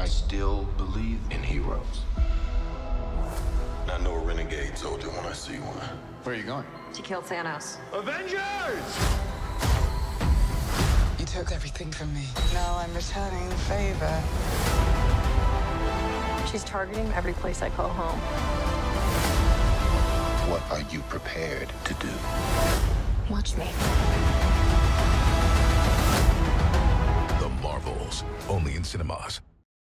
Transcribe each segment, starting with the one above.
I still believe in heroes. I know a renegade soldier when I see one. Where are you going? To kill Thanos. Avengers! You took everything from me. Now I'm returning the favor. She's targeting every place I call home. What are you prepared to do? Watch me. The Marvels, only in cinemas.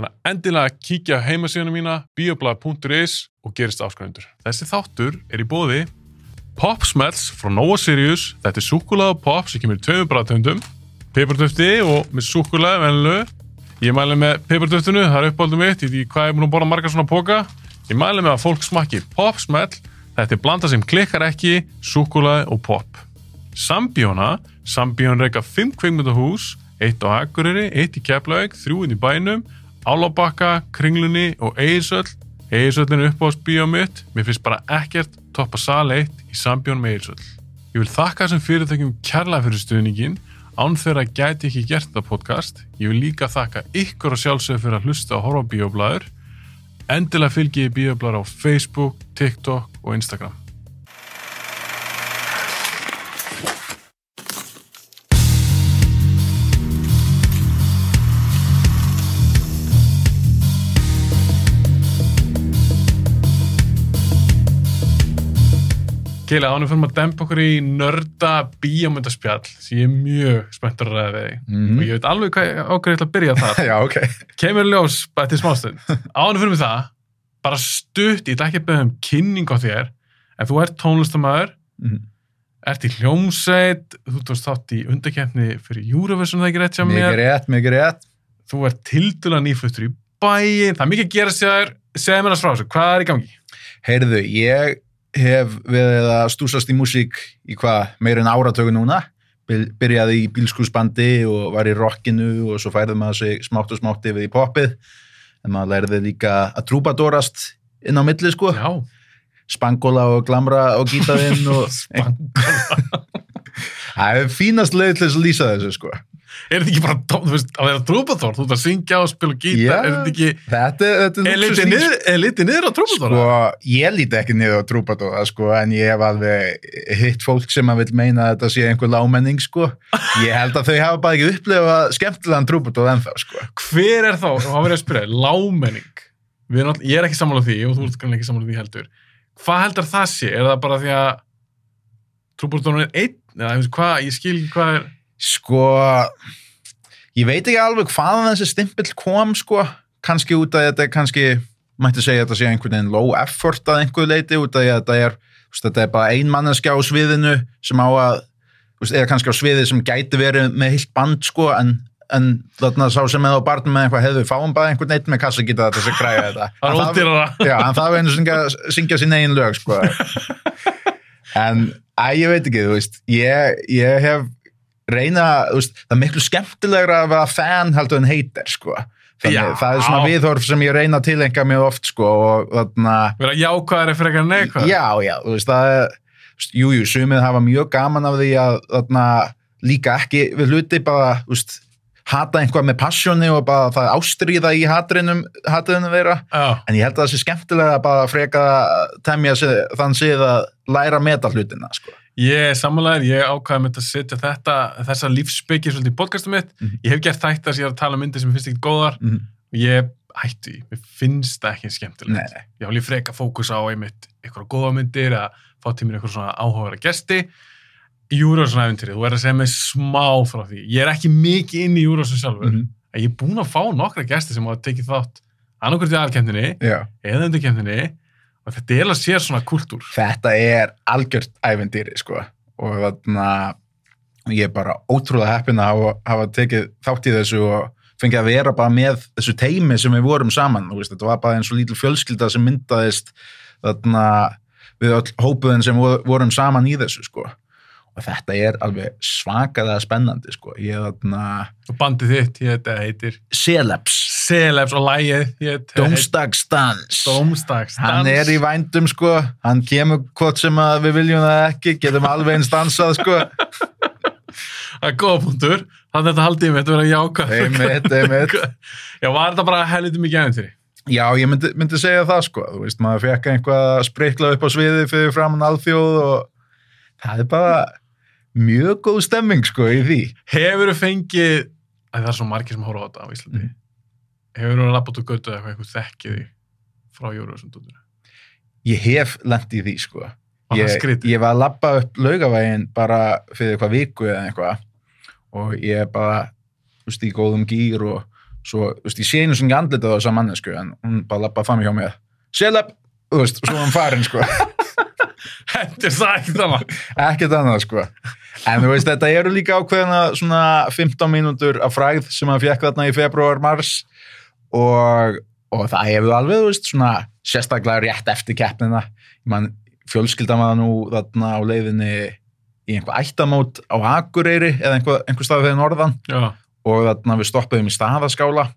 Þannig að endilega kíkja á heimasíðuna mína bioblæður.is og gerist áskrifundur. Þessi þáttur er í bóði Pop Smells frá Nova Sirius. Þetta er súkulega pop sem kemur í tveimur bræðtöndum. Peppartöfti og með súkulega venlu. Ég mæli með peppartöftinu, það er uppáldum mitt. Ég veit hvað ég er búin að borða margar svona póka. Ég mæli með að fólk smakki Pop Smell. Þetta er blanda sem klikkar ekki, súkulega og pop. Sambjóna. Sambjón reyka 5 kveikmyndahús. Eitt á Akureyri, eitt í Keflavík, þrjúinn í bænum, Álabakka, Kringlunni og Eirsöll. Eirsöllin er uppáðs bíómitt. Mér finnst bara ekkert toppa sal 1 í sambjón með Eirsöll. Ég vil þakka þessum fyrirtækjum kærlega fyrir stuðningin. Án þeirra gæti ekki gert þetta podcast. Ég vil líka þakka ykkur og sjálfsögur fyrir að hlusta og horfa á bíóblæður. Endilega fylgjið bíóblæður á Facebook, TikTok og Instagram. Keila, ánum fyrir að dempa okkur í nörda bíómyndaspjall sem ég er mjög spenntur að ræða við Mhm. og ég veit alveg hvað ákveð ég ætla að byrja þar Já, ok. kemur ljós bara til smástund ánum fyrir mig það, bara stutt ég ætla ekki að beða um kynning á þér en þú ert tónlistamæður Mhm. ert í hljómsveit þú tókst þátt í undakefni fyrir Eurovision það ekki rétt Mikið mér rétt, mikið rétt. þú ert tildulega nýfluttur í bæin það er mikið að gera sér segja mér að frá þessu, hvað er í gangi? Heyrðu, ég hef verið að stúsast í músík í hvað, meira en áratöku núna. By- Byrjaði í bílskúsbandi og var í rockinu og svo færði maður sig smátt og smátt yfir í poppið. En maður lærði líka að trúbadorast inn á milli, sko. Já, Spangóla og glamra og gítaðinn og... Það er fínast leið til þess að lýsa þessu, sko. Er þetta ekki bara, þú veist, að vera trúbaþór þú ert að syngja og spila gítar, Já. er þetta ekki Þetta, þetta er litið niður, er litið niður á trúbaþóra? Sko, ég líti ekki niður á trúbadóða, sko, en ég hef alveg hitt fólk sem að vil meina að þetta sé einhver lámenning, sko. Ég held að þau hafa bara ekki upplifað skemmtilegan trúbadóð ennþá, sko. hver er þá, það verður að spyrja, lámenning ég er ekki sammála því og þú ert ekki sammála því heldur hvað heldur það sé, er það bara því að trúbúrtónun er einn eða hvað, ég skil hvað er Sko, ég veit ekki alveg hvaðan þessi stimpill kom, sko. Kanski út af þetta kannski, mætti segja að þetta sé einhvern veginn low effort að einhver leiti, út af þetta er, þetta er bara ein manneskja á sviðinu sem á að, eða kannski á sviði sem gæti verið með heilt band, sko, en en þarna sá sem eða á barnum með eitthvað hefðu fáum bara einhvern eitt með kassa geta þetta sem græða þetta Það En ódýrara. já, en það var einu syngja, syngja sín eigin lög sko. en að ég veit ekki, veist ég, ég hef reyna veist, það er miklu skemmtilegra að vera fan heldur en heitir sko. Þannig, Já. það er svona viðhorf sem ég reyna að tilenga mjög oft sko, og þarna vera jákvæðari fyrir eitthvað neikvæð Já, já, þú veist, það er, veist, jú, sumið hafa mjög gaman af því að þarna líka ekki við hluti bara, þú veist, hata einhvað með passjóni og bara það er ástríða í hatrinum, hatriðinu þeirra, já, en ég held að það sé skemmtilega að bara freka temja sig, þann síð að læra meta hlutina, sko. Ég er sammálaður, ég ákvaði með að setja þetta, þessa lífsbyggir svolítið í podcastum mitt, Mhm. ég hef gert þætt að ég er að tala um myndir sem finnst ekki góðar Mhm. og ég hætti, mér finnst það ekki skemmtilegt Nei, ég vil freka fókus á einmitt eitthvað góða myndir eða fá til mér eitthvað svona áhugaverða gesti Júrósson æfintýri, þú er að segja mig smá frá því, ég er ekki mikið inn í Júrósson sjálfur, Mhm. en ég er búin að fá nokkra gesti sem hafa tekið þátt annarkvært í aðalkendinni Já. eða undirkendinni og þetta er að sér svona kultúr Þetta er algjört ævendýri, sko, og þarna ég er bara ótrúlega heppin að hafa, hafa tekið þátt í þessu og fengið að vera bara með þessu teimi sem við vorum saman, veist, þetta var bara eins og lítil fjölskylda sem myndaðist þarna við öll hópuðin sem vor- vorum saman í þessu sko þetta er alveg svakalega spennandi sko. Ég er þarna og bandið þitt hét, eða heitir Celebs, Celebs og lægið Dómstagsdans Dómstags hann er í vændum sko. Hann kemur hvort sem að við viljum það ekki getum alveg eins dansað sko. Það er góða punktur. Þannig að þetta haldið mitt að vera jáka einmitt, einmitt. Já, var þetta bara helviti mikið aðeins þér Já, ég myndi, myndi segja það sko, þú veist, maður fekk einhvað að sprikla upp á sviði fyrir framann alþjóð og það er bara mjög góð stemming sko í því. hefur þú fengið að það er svo margir sem horfa á þetta á Íslandi Mhm. hefur þú rappað út götu eða eitthvað þekkið því frá Júruvísum dútur Ég hef í því sko. Var Ég, ég var að labba upp laugavegin bara fyrir eitthvað viku eða eitthvað og ég er bara, veist, í góðum gýr og svo, veist, ég sé einu sem ég andlitað á þessa mannesku en hún bara labba fram hjá. Seleb, þú veist, svo er hann farin sko. hendur það ekki þannig ekkert annað sko en þú veist þetta eru líka ákveðina svona 15 mínútur af fræð sem hann fekk þarna í februar, mars. Og, og það hefur alveg þú veist svona sérstaklega rétt eftir keppnina. Man, fjölskyldan var nú þarna á leiðinni í einhver ættamót á Akureyri eða einhver, einhver stað fyrir norðan. Já, og þarna við stoppuðum í staðaskála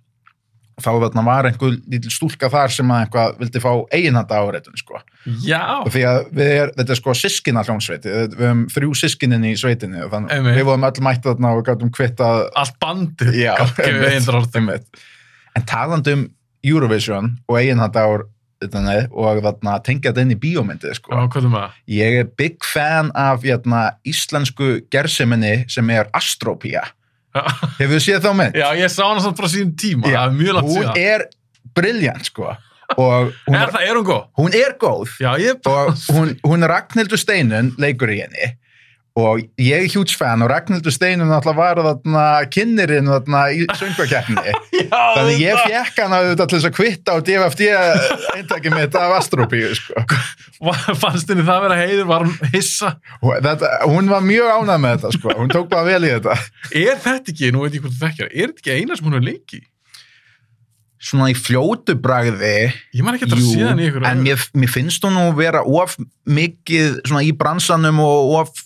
þá var einhver lítil stúlka þar sem að einhvað vildi fá eiginhanda áreitun sko já, því að við er, þetta er sko sískina hljónsveiti, við við höfum þrjú sískinin í sveitinni og þannig Einmitt. við vorum öll mætt þarna og gætum kvittað allt bandið já, einmitt, eindrarti. einmitt. en talandi um Eurovision og eiginhanda ár og þarna tengja þetta inn í bíómyndið já, sko. er maður ég er big fan af jæna, íslensku gerseminni sem er Astropía hefur þið séð þá mynd? já, ég sá hana samt frá sínum tíma. Það er mjög langt hún síðan. er briljant sko. Hún er er, það, er hún góð? hún er góð. Já, ég og hún, hún Ragnhildur Steinun leikur í henni og ég er huge fan og Ragnhildur Steinun náttúrulega var þarna kynnirinn þarna í söngvakeppni þannig ég fekk hann auðvitað til þess að kvitta á DFFD eintakið mitt af Astropíu sko. Fannst henni það vera heiður, var hún hissa? Og þetta, hún var mjög ánægð með þetta sko. hún tók bara vel í þetta. Er þetta ekki, nú veit ég hvort þú þekkjar er þetta ekki eina sem hún er leiki svona í fljótu bragði ég man ekki að það Jú, síðan í ykkur en mér, mér finnst hún nú vera of mikið svona í bransanum og of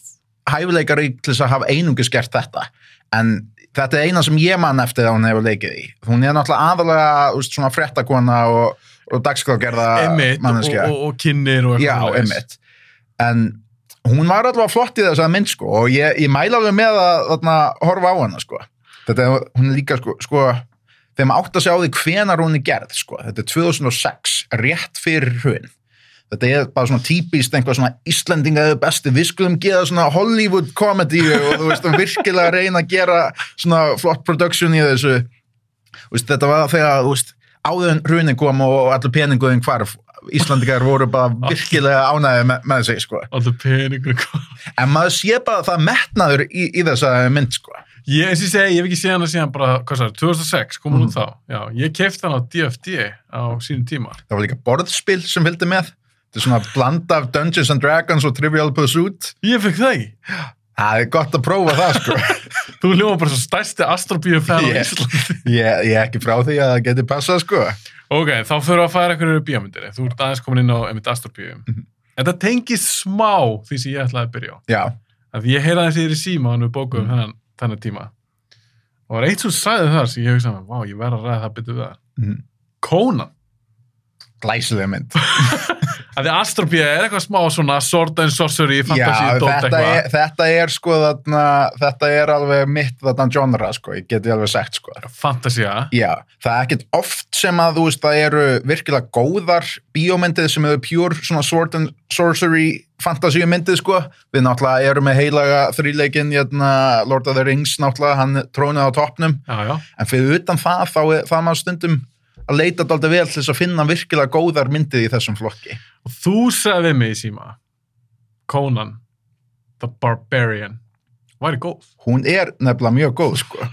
hæfileikari til þess að hafa einungis gert þetta. En þetta er eina sem ég man eftir að hún hefur leikið í. Hún er náttúrulega aðalega veist, svona frettakona og, og dagskrágerða einmitt, og, og, og kynnir og einmitt. En hún var allavega flott í þess að mynd sko og ég, ég mæla alveg með að þarna, horfa á hana sko. Þetta er, hún er líka sko, sko þegar maður átt að sjá því hvenar hún er gerð sko, þetta er 2006 rétt fyrir hrun þetta er bara svona típist einhvað svona Íslendingaðu besti, við skulum gera svona Hollywood comedy og þú veist, og virkilega reyna að gera svona flott production í þessu veist, þetta var þegar, þú veist, áður en hrunin kom og allir peninguðin hvarf Íslandingar voru bara virkilega ánæði með, með sig, sko. alltaf peningur En maður sé bara að það metnaður í, í þessa mynd, sko. ég, eins og ég segi, ég hef ekki séð hana síðan bara, hvað sagði, 2006 kom hún Mhm. út þá já, ég kefti hana á DFD á sínum tíma Það var líka borðspil sem fylgdi með. Þetta er svona bland af Dungeons and Dragons og Trivial Pursuit. ég fekk það ekki. Það er gott að prófa það, sko. þú hljóma bara svo stærsti astrobíu fan á Íslandi. ég, ég er ekki frá því að það geti passað, sko. ok, þá fyrir að færa einhverju bíómyndir. Þú ert aðeins komin inn á einmitt astrobíu. Mhm. þetta tengist smá því sem ég ætlaði að byrja á. Já, að ég heyrði aðeins yfir í síma hann við bókuðum Mm. þennan, þennan tíma. Og var eitt svo sæði þar sem ég hugsaði, vá, ég verð að ræða það því Astrobía er eitthvað smá svona sword and sorcery, fantasy, dót þetta er, eitthvað þetta er, sko, þarna, þetta er alveg mitt þarna genre, sko. Ég geti alveg sagt, sko. fantasía Já, það er ekkert oft sem að þú veist það eru virkilega góðar bíómyndið sem eru pure svona sword and sorcery fantasíumyndið sko við náttúrulega erum með heilaga þríleikin hérna, Lord of the Rings náttúrulega hann trónið á toppnum en fyrir utan það þá er það maður stundum að leita dálítið vel til þess að finna virkilega góðar myndið í þessum flokki. Og þú sagði mig síma Conan the Barbarian. Væri góð. Hún er nefnilega mjög góð sko.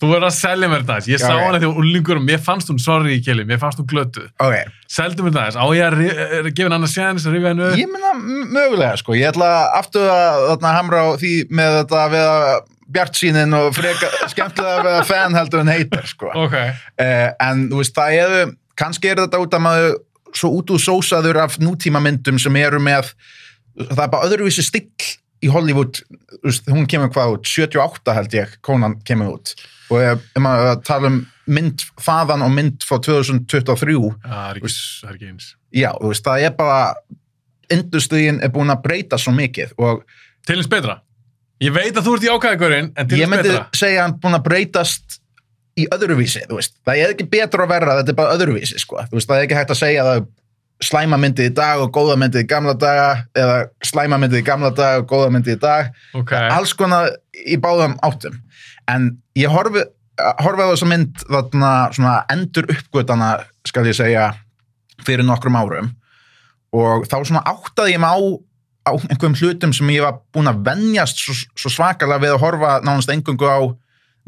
Þú verður að selja mér þetta aðeins. ég Já, sá hana því að úlingur mér fannst hún sorry í keli, mér fannst hún glötu ok, seldu mér þetta aðeins, á ég að gefa henni annars séðan þess að rifja henni upp? Ég meina m- mögulega sko, ég ætla aftur að hamra á því með þetta við að bjart sínin og freka skemmtilega að vera fan heldur en heitar sko. ok, Eh, en þú veist, það eru, kannski er þetta út að maður svo út úr sósaður af nútíma myndum sem eru með það er bara öðruvísi still í Hollywood. Veist, hún kemur hvað út, 78 held ég konan kemur út. Og ef maður að tala um mynd þaðan og mynd frá 2023 það er ekki, eins. Já, veist, það er bara industríin er búin að breyta svo mikið og til eins betra ég veit að þú ert í ákæðagörinn en til ég eins myndi betra. segja hann búin að breytast í öðruvísi, þú veist, það er ekki betra að verra, þetta er bara öðruvísi, sko. Þú veist, það er ekki hægt að segja að slæma myndið í dag og góða myndið í gamla daga eða slæma myndið í gamla daga og góða myndið í dag, ok, alls konar í báðum áttum, en ég horfi, horfi á þessa mynd þarna svona endur uppgötana skal ég segja, fyrir nokkrum árum. Og þá svona áttaði ég mig á á einhverjum hlutum sem ég var búin að venjast svo, svo svakalega við að horfa nánast engungu á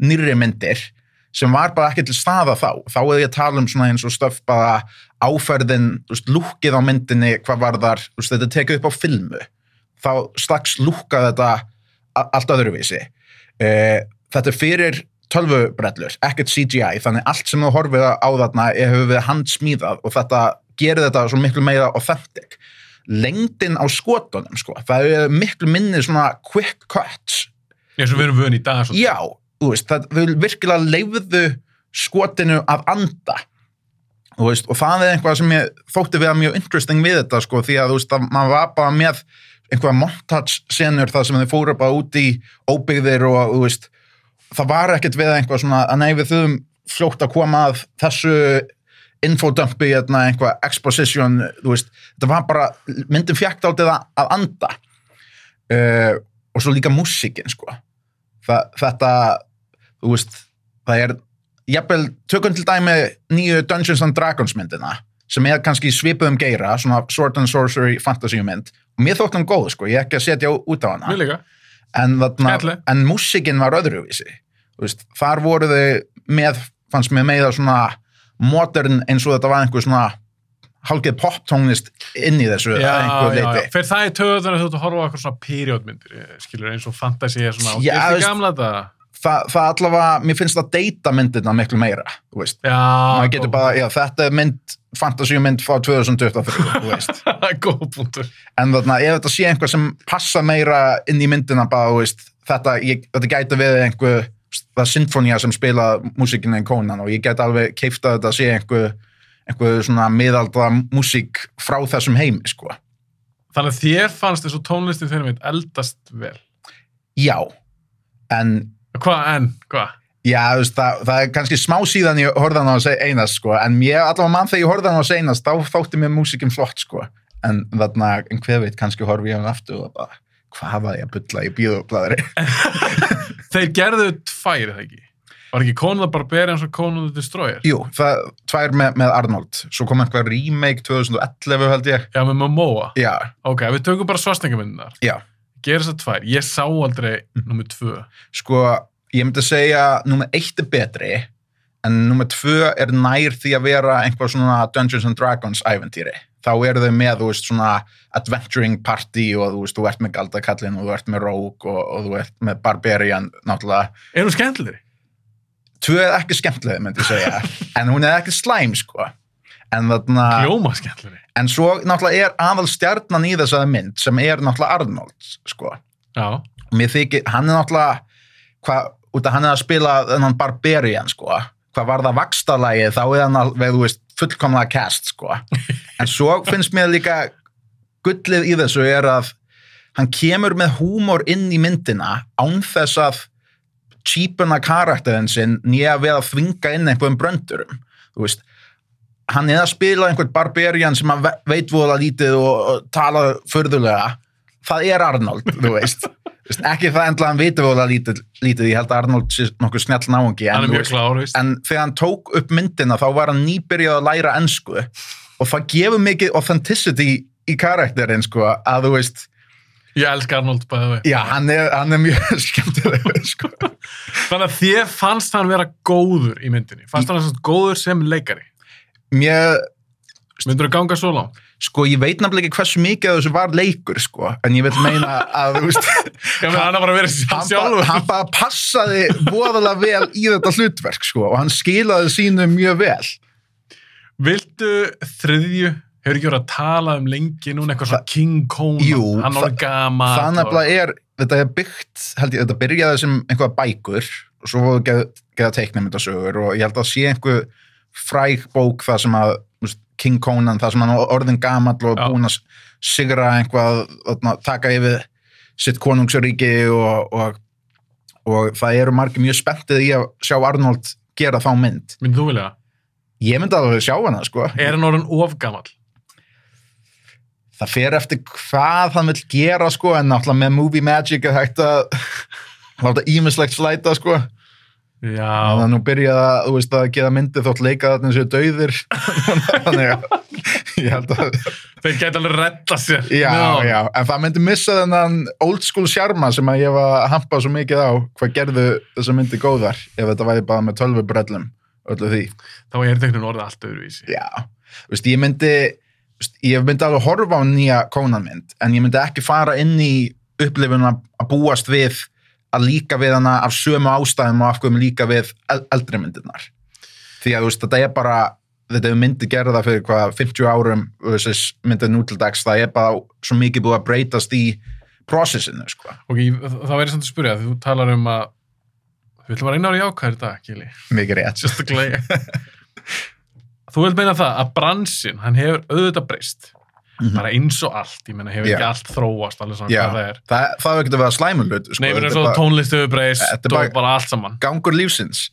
nýrri myndir sem var bara ekki til staða þá. Þá er ég að tala um svona eins og stöf bara áferðin, lúkið á myndinni hvað var þar, þetta tekið upp á filmu. Þá strax lúkað þetta allt öðruvísi. Eh, þetta er fyrir tölvubrellur, ekkert CGI þannig allt sem þú horfið á þarna er- hefur við handsmíðað og þetta gerir þetta svo miklu meira authentic lengdin á skotunum sko. það er miklu minni svona quick cuts eins og við erum vön í dag svo. já, veist, það þau virkilega leifðu skotinu að anda veist, og það er eitthvað sem ég þótti við að mjög interesting við þetta sko, því að þú veist, að maður var bara með einhverja montage senur þar sem þau fóru bara út í óbyggðir og veist, það var ekkert við einhvað svona að nei við þurfum fljótt að koma að þessu infodumpi, hérna, einhvað exposition, þú veist, þetta var bara myndin fjækt aldrei að, að anda. Uh, og svo líka músíkin, sko. Þa, þetta, þú veist það er, jafnvel, tökum til dæmi nýju Dungeons and Dragons myndina sem er kannski svipuðum geira svona Sword and Sorcery fantasy mynd. Og mér þótt hann góð, sko, ég er ekki að setja út á hana. En, þarna, en músikin var öðruvísi. Þú veist, þar voru þau með, fannst mér meða svona modern eins og þetta var einhver svona hálfgeð poptónlist inn í þessu já, að einhver já, já, fyrir það í töðunar þú ert að horfa á eitthvað svona periodmyndir eh, skilur eins og fantasy er svona, Já, er gamla þetta Þa, það allavega, mér finnst það deyta myndirna miklu meira, þú veist. Já, maður getur góð- bara, þetta er mynd fantasíumynd frá 2023, þú veist. Góð punktur. En þarna, ef þetta sé einhver sem passa meira inn í myndina bara, þú veist þetta, ég, þetta gæti við einhver það sinfonía sem spila músikinu í kónan og ég gæti alveg keifta þetta að sé einhver, einhver svona miðaldra músík frá þessum heimi, sko. Þannig að þér fannst þessu tónlistin þeirra mynd eldast vel? Já, en hvað en, hvað? Já, veist, það, það er kannski smá síðan ég horfði hann á að segja einast, sko, en ég allavega mann þegar ég horfði hann á að segja einast, þá þótti mér músikin flott, sko, en þarna, en hver veit, kannski horfi ég hann aftur og bara, hvað var ég að bulla í bíðublaðri? þeir gerðu tvær, eða ekki? Var ekki Conan the Barbarian og Conan the Destroyer? Jú, það, tvær með, með Arnold, svo kom eitthvað remake 2011, held ég. já, með Momoa. Já, ok, við tökum bara svarsningamyndinar já, gera þessar tvær, ég sá aldrei nummið tvö. Sko, ég myndi segja, nummer eitt er betri, en nummer tvö er nær því að vera einhvað svona Dungeons and Dragons æventýri. Þá eru þau með, þú veist, svona adventuring party og þú veist, þú ert með Galdakallin og þú ert með Rogue og, og þú ert með Barbarian, náttúrulega. er hún skemmtilegri? Tvö er ekki skemmtileg, myndi ég segja, en hún er ekki slæm, sko. En þarna, Hljóma skemmtilegri en svo náttúrulega er aðal stjarnan í þessari mynd sem er náttúrulega Arnold, sko. já, mér þykir, hann er náttúrulega hvað, út af hann er að spila þennan Barbarian, sko, hvað var það vakstarlægi, þá er hann alveg, þú veist fullkomlega cast, sko. En svo finnst mér líka gullið í þessu er að hann kemur með húmor inn í myndina án þess að cheapuna karakterinn sinn nýja við að þvinga inn einhverjum bröndurum. Þú veist, hann er að spila einhvern barbarian sem hann ve- veit voða lítið og, og tala förðulega það er Arnold, Þú veist, ekki það endla hann veitur voða lítið, lítið ég held að Arnold sé nokkuð snjall náungi en, klár en þegar hann tók upp myndina þá var hann nýbyrjað að læra ensku. Og það gefur mikið authenticity í karakterinn sko að þú veist, ég elska Arnold bæði við já hann er, hann er mjög skemmtileg sko. þannig að þér fannst hann vera góður í myndinni. Fannst hann svona góður sem leikari? Mér, myndur þú ganga svo langt? Sko ég veit nefnilega ekki hversu mikið þessu var leikur sko, en ég vil meina að veist hann að hann, bara, hann bara passaði voðalega vel í þetta hlutverk sko, og hann skilaði sínu mjög vel. Viltu þriðju? Hefur ekki verið að tala um lengi núna eitthvað svona King Conan, hann orðið gama. það nefnilega er, þetta er byggt held ég, þetta byrjaði sem einhverja bækur og svo geða, geða teiknumyndasögur og ég held að sé einhver fræg bók það sem að King Conan, það sem hann orðin gamall og búin að sigra einhvað, taka yfir sitt konungsuríki og, og, og það eru margir mjög spenntið í að sjá Arnold gera þá mynd. Myndið þú vilja það? Ég myndi alveg sjá hana, sko. Er hann orðin ofgamall? það fer eftir hvað hann vil gera sko en náttúrulega með Movie Magic er hægt að láta ímislegt slæta sko þannig Já, að nú byrja það, þú veist að geða myndi þótt leika þarna séu dauðir þannig að ég held að þeir geta alveg retta sér. já, honum. já, en það myndi missa þennan old school sjarma sem að ég var að hampa svo mikið á hvað gerðu þessa myndi góðar ef þetta væri bara með tölvubrellum öllu því Þá er teiknun orðið allt öðruvísi. Já, þú veist, ég myndi ég myndi alveg horfa á nýja Conan mynd, en ég myndi ekki fara inn í upplifun að að búast við að líka við hana af sömu ástæðum og af hverjum líka við el- eldri myndirnar. Því að veist, þetta er bara þetta er myndi gerða fyrir hvað 50 árum myndið nú til dags það er bara svo mikið búið að breytast í processinu, sko, Ok, þá verður samt að spyrja, þú talar um að við ætlum að reyna á jákvæður dag, mikið rétt. Þú vilt meina það að bransin, hann hefur auðvitað breyst. Bara eins og allt, ég meina, hefur ekki Mhm. Já. allt þróast alveg svona Já, hvað það er. það, það hefur ekkert að vera slæmullut sko, þetta eins og bara tónlist hefur breyst Þetta er og bara- bara allt saman. gangur lífsins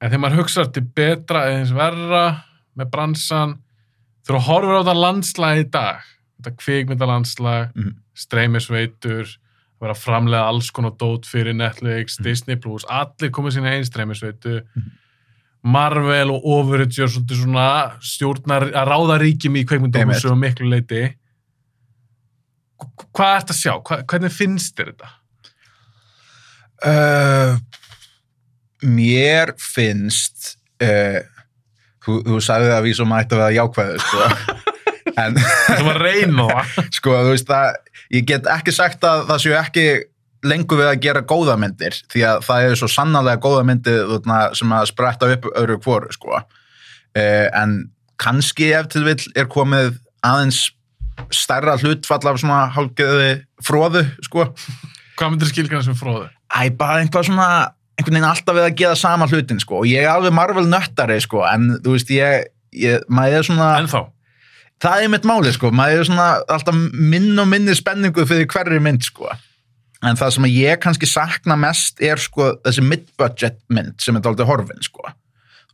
En þegar maður hugsar til betra eða eins verra með bransan, þú horfur á þetta landslag í dag, þetta kvikmyndalandslag, Mhm. streymisveitur, að vera að framlega alls konar dót fyrir Netflix, Mhm. Disney+, allir komið sína einn streymisveitu, Marvel og Overture svona stjórnar að ráða ríkjum í kveikmyndahúsu og miklu leiti. Hvað ert að sjá? Hva, hvernig finnst þér þetta? Uh, mér finnst uh, þú, þú sagði það að við svo mætti að vera jákvæðu sko. en Þú var reyna það. sko, þú veist að ég get ekki sagt að það séu ekki lengur við að gera góða myndir því að það er svo sannarlega góða myndir sem að spretta upp öðru hvoru sko. uh, en kannski ef til vill er komið aðeins stærra hlutfall af svona hálfgeði fróðu sko Hvað myndir skilgjana sem fróður? Æ, bara einhvað svona einhvern veginn alltaf við að gera sama hlutin sko. og ég er alveg Marvel nöttari sko. en þú veist, ég, ég maður er svona, En þá? það er mitt máli sko. maður er svona alltaf minn og minni spenningu fyrir hverri mynd sko. En það sem ég kannski sakna mest er sko þessi mid-budget mynd sem er dálítið horfin sko.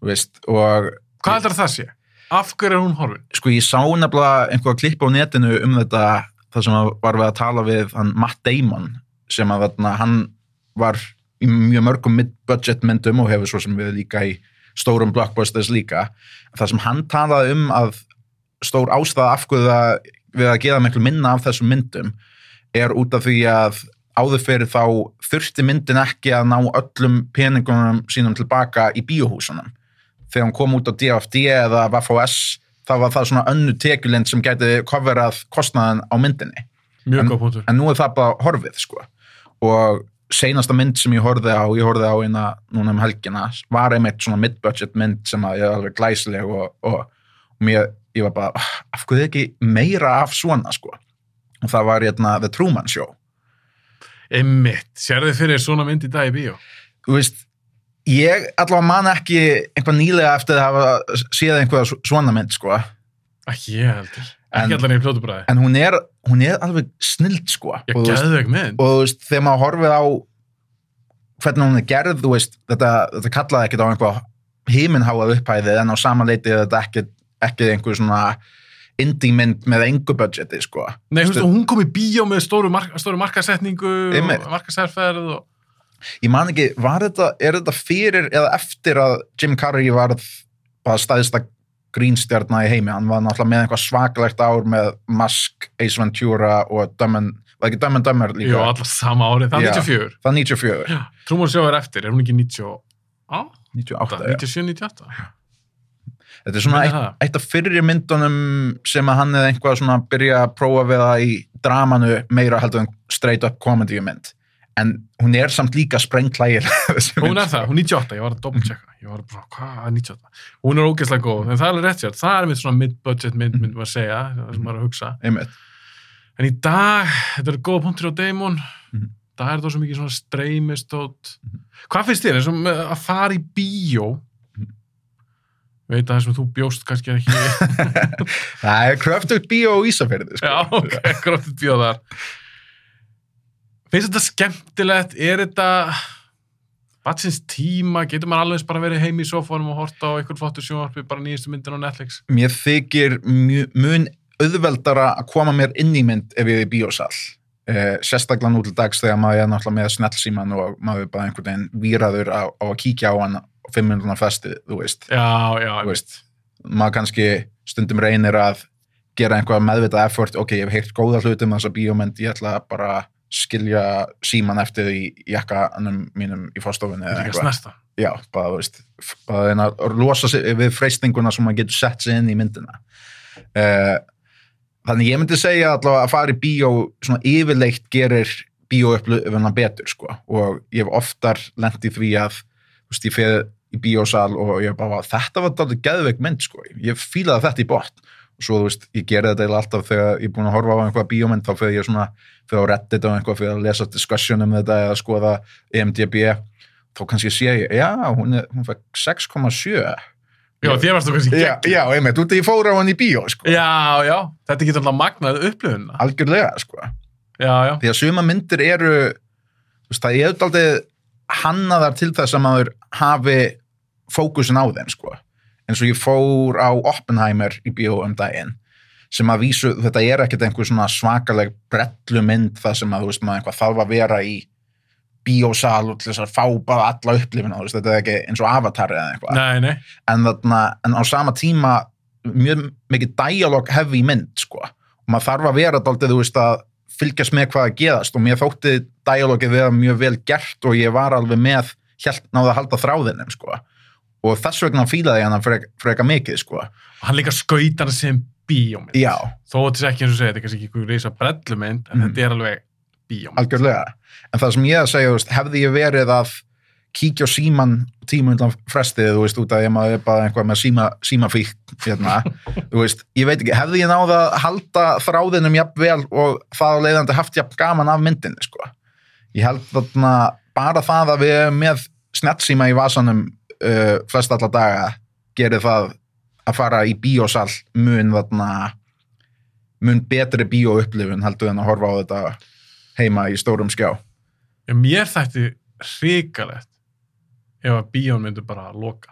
Veist, og Hvað heldur það sé? Af hverju er hún horfin? sko ég sá nefnilega einhvað klipp á netinu um þetta það sem var við að tala við hann Matt Damon sem að þarna, hann var í mjög mörgum mid-budget myndum og hefur svo sem við líka í stórum blockbusters líka það sem hann talaði um að stór ástæða af hverju það við að geða miklu minna af þessum myndum er út af því að áður fyrir þá þurfti myndin ekki að ná öllum peningunum sínum tilbaka í bíóhúsunum. Þegar hann kom út á DFD eða VFOS þá var það svona önnu tekjulind sem gæti coverað kostnaðan á myndinni. Mjög góð punktur. en nú er það bara horfið sko. Og seinasta mynd sem ég horfði á ég horfði á eina núna um helgina var einmitt svona mid-budget mynd sem að ég er alveg glæsileg og, og, og mér, ég var bara, "Ah, af hverju ekki meira af svona sko? Og það var hérna The Truman Show Einmitt. Sérðu fyrir svona mynd í dag í bíó? þú veist, ég allavega man ekki einhvað nýlega eftir að hafa séð einhverja svona mynd sko Ekki ég heldur. Ekki allar í plótubræði. en hún er, hún er alveg snild sko Ég gæðu ekki mynd. og þú veist, þegar maður horfið á hvernig hún er gerð, þú veist þetta, þetta kallaði ekkert á einhvað himinháað upphæði en á sama leiti er þetta ekki, ekki einhver svona indie mynd með engu budgeti sko Nei, og hún kom í bíó með stóru, mark, stóru markasetningu og markasærferð og... ég man ekki, var þetta, er þetta fyrir eða eftir að Jim Carrey bara staðista grínstjarna í heimi, hann var náttúrulega með eitthvað svakalegt ár með Mask, Ace Ventura og Dumb and, var Dumber líka? Jú, allar sama árið. Það er Já. 94. Það er 94, Trúmur sjó er eftir, er hún ekki 98? 98 já. 97, 98? Þetta er svona eitt, eitt af fyrri myndunum sem að hann eða einhvað svona byrja að prófa við það í dramanu meira heldur en straight up comedy mynd. en hún er samt líka sprengklægir. Hún er það, hún er 98, ég var að doppelchecka ég var bara, hvað er 98 hún er ógeðslega góð, en það er rétt sér það er mitt svona mid-budget mynd, mynd maður að segja það sem maður er að hugsa, einmitt, en í dag þetta er góða punktur á Damon. Mhm. það er það svo mikið svona streymistót hvað finnst þér, eins og að fara í bíó. Veit að það sem þú bjóst kannski ekki það er kröftugt bíó og Ísafjörði sko. Já, ok, gróttið bíó þar. Finnst þetta skemmtilegt? Er þetta batsins tíma? Getur maður alveg bara verið heim í sofánum og horta á einhver flottur sjónvarpi, bara nýjastu myndin á Netflix? mér þykir mun auðveldara að koma mér inn í mynd ef ég er í bíósal uh, sérstaklega nú til dags þegar maður er náttúrulega með snellsíman og maður er bara einhvern veginn víraður á, á að kíkja á hann fimm minútuna festi, þú veist Já, já, þú veist, maður kannski stundum reynir að gera einhvað meðvitað effort, ok, ég hef heyrt góða hluti um þessa bíómynd, ég ætla bara skilja síman eftir í jakkanum mínum í fórstofunni eða er eitthvað. Já, bara, þú veist, bara reyna að losa sig við freystinguna sem maður getur sett sig inn í myndina. Uh, þannig ég myndi segja allavega að fara í bíó svona yfirleitt gerir bíóupplöfuna betur, sko, og ég hef oftar lent í því að, þú veist, ég fer í bíósal og ég bara, þetta var dálítið geðveik mynd, sko, ég fílaði þetta í botn og svo, þú veist, ég geri þetta alltaf þegar ég er búin að horfa á einhvað bíómynd þá fyrir ég svona, fyrir að reddit og einhvað fyrir að lesa discussion um þetta eða skoða EMDB þá kannski sé ég, já, hún, hún fekk 6,7 Já, þér varst þú kannski gegn. já, einmitt, út af ég fór á hann í bíó sko. Já, já, þetta getur alltaf magnað upplöfunna. algjörlega, sko Já, já, því að suma myndir eru þú veist, það er auðvitað hannaðar til þess að maður hafi fókusin á þeim, sko eins og ég fór á Oppenheimer í bíó um daginn sem að vísu, þetta er ekkert einhver svona svakaleg brellu mynd það sem að, þú veist, maður einhvað þarf að vera í bíósal og til þess að fá bara alla upplifina, þú veist, þetta er ekki eins og avatar eða eitthvað nei, nei. en, þarna, en á sama tíma mjög mikið dialog heavy mynd sko. og maður þarf að vera daldið þú veist að fylgjast með hvað að geðast og mér þótti dialogið vera mjög vel gert og ég var alveg með náða að halda þráðinum sko. Og þess vegna fílaði hann frek, freka mikið sko. Hann líka skautar það sem bíómynd. já, Þó þetta sé ekki eins og segja, þetta er kannski ekki einhver reysa brellumynd, en Mhm. þetta er alveg bíómynd. algjörlega en það sem ég að segja, veist, hefði ég verið að kíkja síman tíma undan frestið, þú veist, út af ég maður bara einhvað með síma, símafík hérna, þú veist, ég veit ekki, hefði ég náða að halda þráðinum jafn vel og það leiðandi haft jafn gaman af myndinni, sko ég held þarna bara það að við erum með snettsíma í vasanum uh, flest alla daga gerir það að fara í bíósal mun þarna mun betri bíóupplifun heldur en að horfa á þetta heima í stórum skjá. Já, mér þætti hrikalegt ef að bíón myndu bara að loka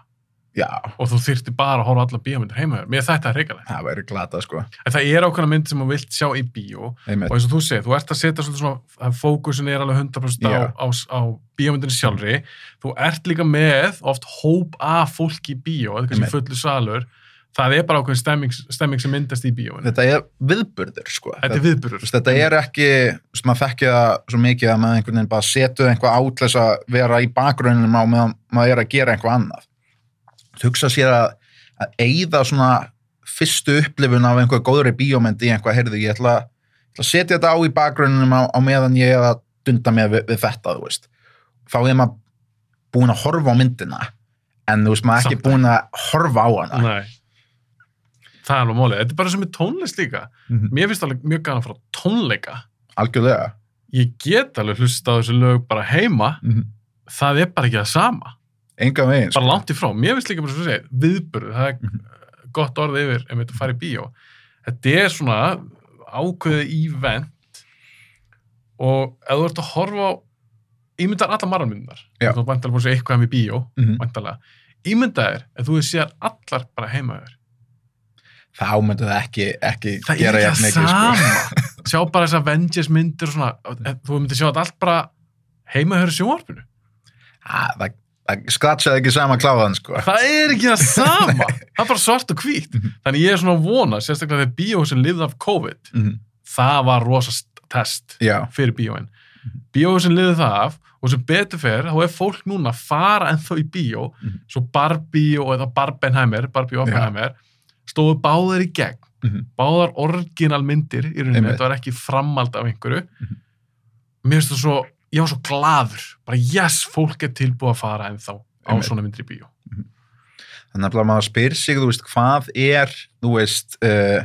já, og þú þyrfti bara að horfa alla bíómyndir heima mér þætti það hrikalegt. það væri glata sko. En það er ákveðna mynd sem þú vilt sjá í bíó. Og einmitt, eins og þú segir, þú ert að setja svona fókusin er alveg 100% á, á, á bíómyndinni sjálfri. Þú ert líka með oft hóp af fólki í bíó, eða kannski fullu salur. Það er bara ákveðin stemming, stemming sem myndast í bíóinu. þetta er viðburður sko. Þetta er viðburður. Þetta er ekki, maður þekki það svo mikið að maður einhvern veginn bara setu einhvað át til þess að vera í bakgrunninum á meðan maður er að gera einhvað annað. Hugsa sér að, að eigða svona fyrstu upplifun af einhver góðri bíómynd í einhvað, heyrðu, ég ætla, að setja þetta á í bakgrunninum á, á meðan ég er að dunda með við, við þetta, þú veist. Þá er maður búin að horfa á myndina, en þú veist, maður er ekki búin að horfa á hana. Nei. Það er alveg mólið. Þetta er bara sem er tónlist líka. Mhm. Mér finnst alveg mjög gana að fara á tónleika. Algjörlega. Ég get alveg hlusta á þessu lög bara heima. Mhm. Það er bara ekki það sama. Enga veginn, sko. Bara langt í frá. Mér finnst líka bara svo að segja, viðburð. Það er Mhm. gott orð yfir ef þetta fara í bíó. Þetta er svona ákveðið ívent og ef þú ert að horfa á ímyndar alla margarmyndunar. Þú væntalega búin að segja eitthvað um í bíó, Mhm. væntalega. Ímyndað er að þú sér allar bara heima þér. þá myndu það ekki, ekki Það er gera ekki jafn það mikið, sama. sko. Sjá bara þess Avengers myndir og svona. Þú myndir sjá allt bara heima þér í sjónvarpinu. Ah, það, það skratsaði ekki sama kláðan sko. Það er ekki það sama. það er bara svart og hvít. Þannig ég er svona að vona, sérstaklega þegar bíóhusin lifði af COVID, Mhm. það var rosa st- test Já, fyrir bíóin. Bíóhusin lifði það af og sem betur fer, þá er fólk núna að fara ennþá í bíó, Mhm. svo Barbie og eða Barbenheimer, Barbie og Oppenheimer, stóðu báðar í gegn. Mhm. Báðar orginal myndir í rauninni, þetta var ekki framald af einhverju. Mhm. Mér finnst það svo ég var svo glaður, bara yes, fólk er tilbúið að fara ennþá á Einmitt. svona myndir í bíó. þannig að maður spyr sig, þú veist, hvað er, þú veist, uh,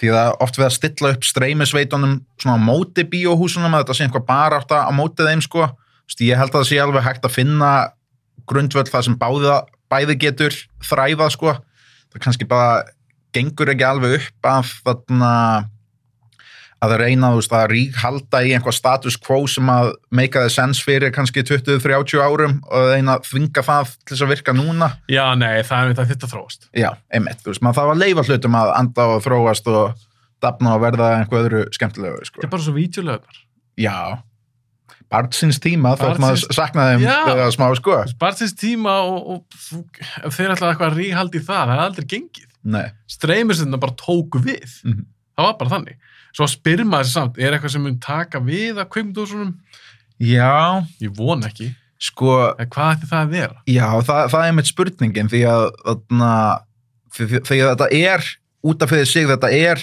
því að oft við að stilla upp streymisveitunum svona á móti bíóhúsunum að þetta sé einhver bara átt að á móti þeim, sko. Þú veist, ég held að það sé alveg hægt að finna grundvöld það sem báði, bæði getur þræfað, sko. Það kannski bara gengur ekki alveg upp að þarna að reyna, veist, að rík halda í einhvað status quo sem að make a sense fyrir kannski 20-30 árum og reyna að þvinga það til þess að virka núna. Já, nei, það er þetta þetta þróast. Já, einmitt, þú veist, maður þarf að leifa hlutum að anda og þróast og dafna og verða einhver öðru skemmtilegu, Þetta sko. er bara svo vítjulegunar. Já, barnsins tíma þótt maður saknaði þeim Já. eða smá, sko. Barnsins tíma og, og þeir ætlaði eitthvað að ríhaldi í það, það er aldrei gengið. Nei, Streymisinn bara tóku við. Mhm. Það var bara þannig. Svo spyr maður samt, er eitthvað sem mun taka við að kveimdósunum? já, Ég von ekki. sko, Eða hvað ætti það að vera? já, það, það er mitt spurningin því að, þarna, því, að þetta er, út af fyrir sig, þetta er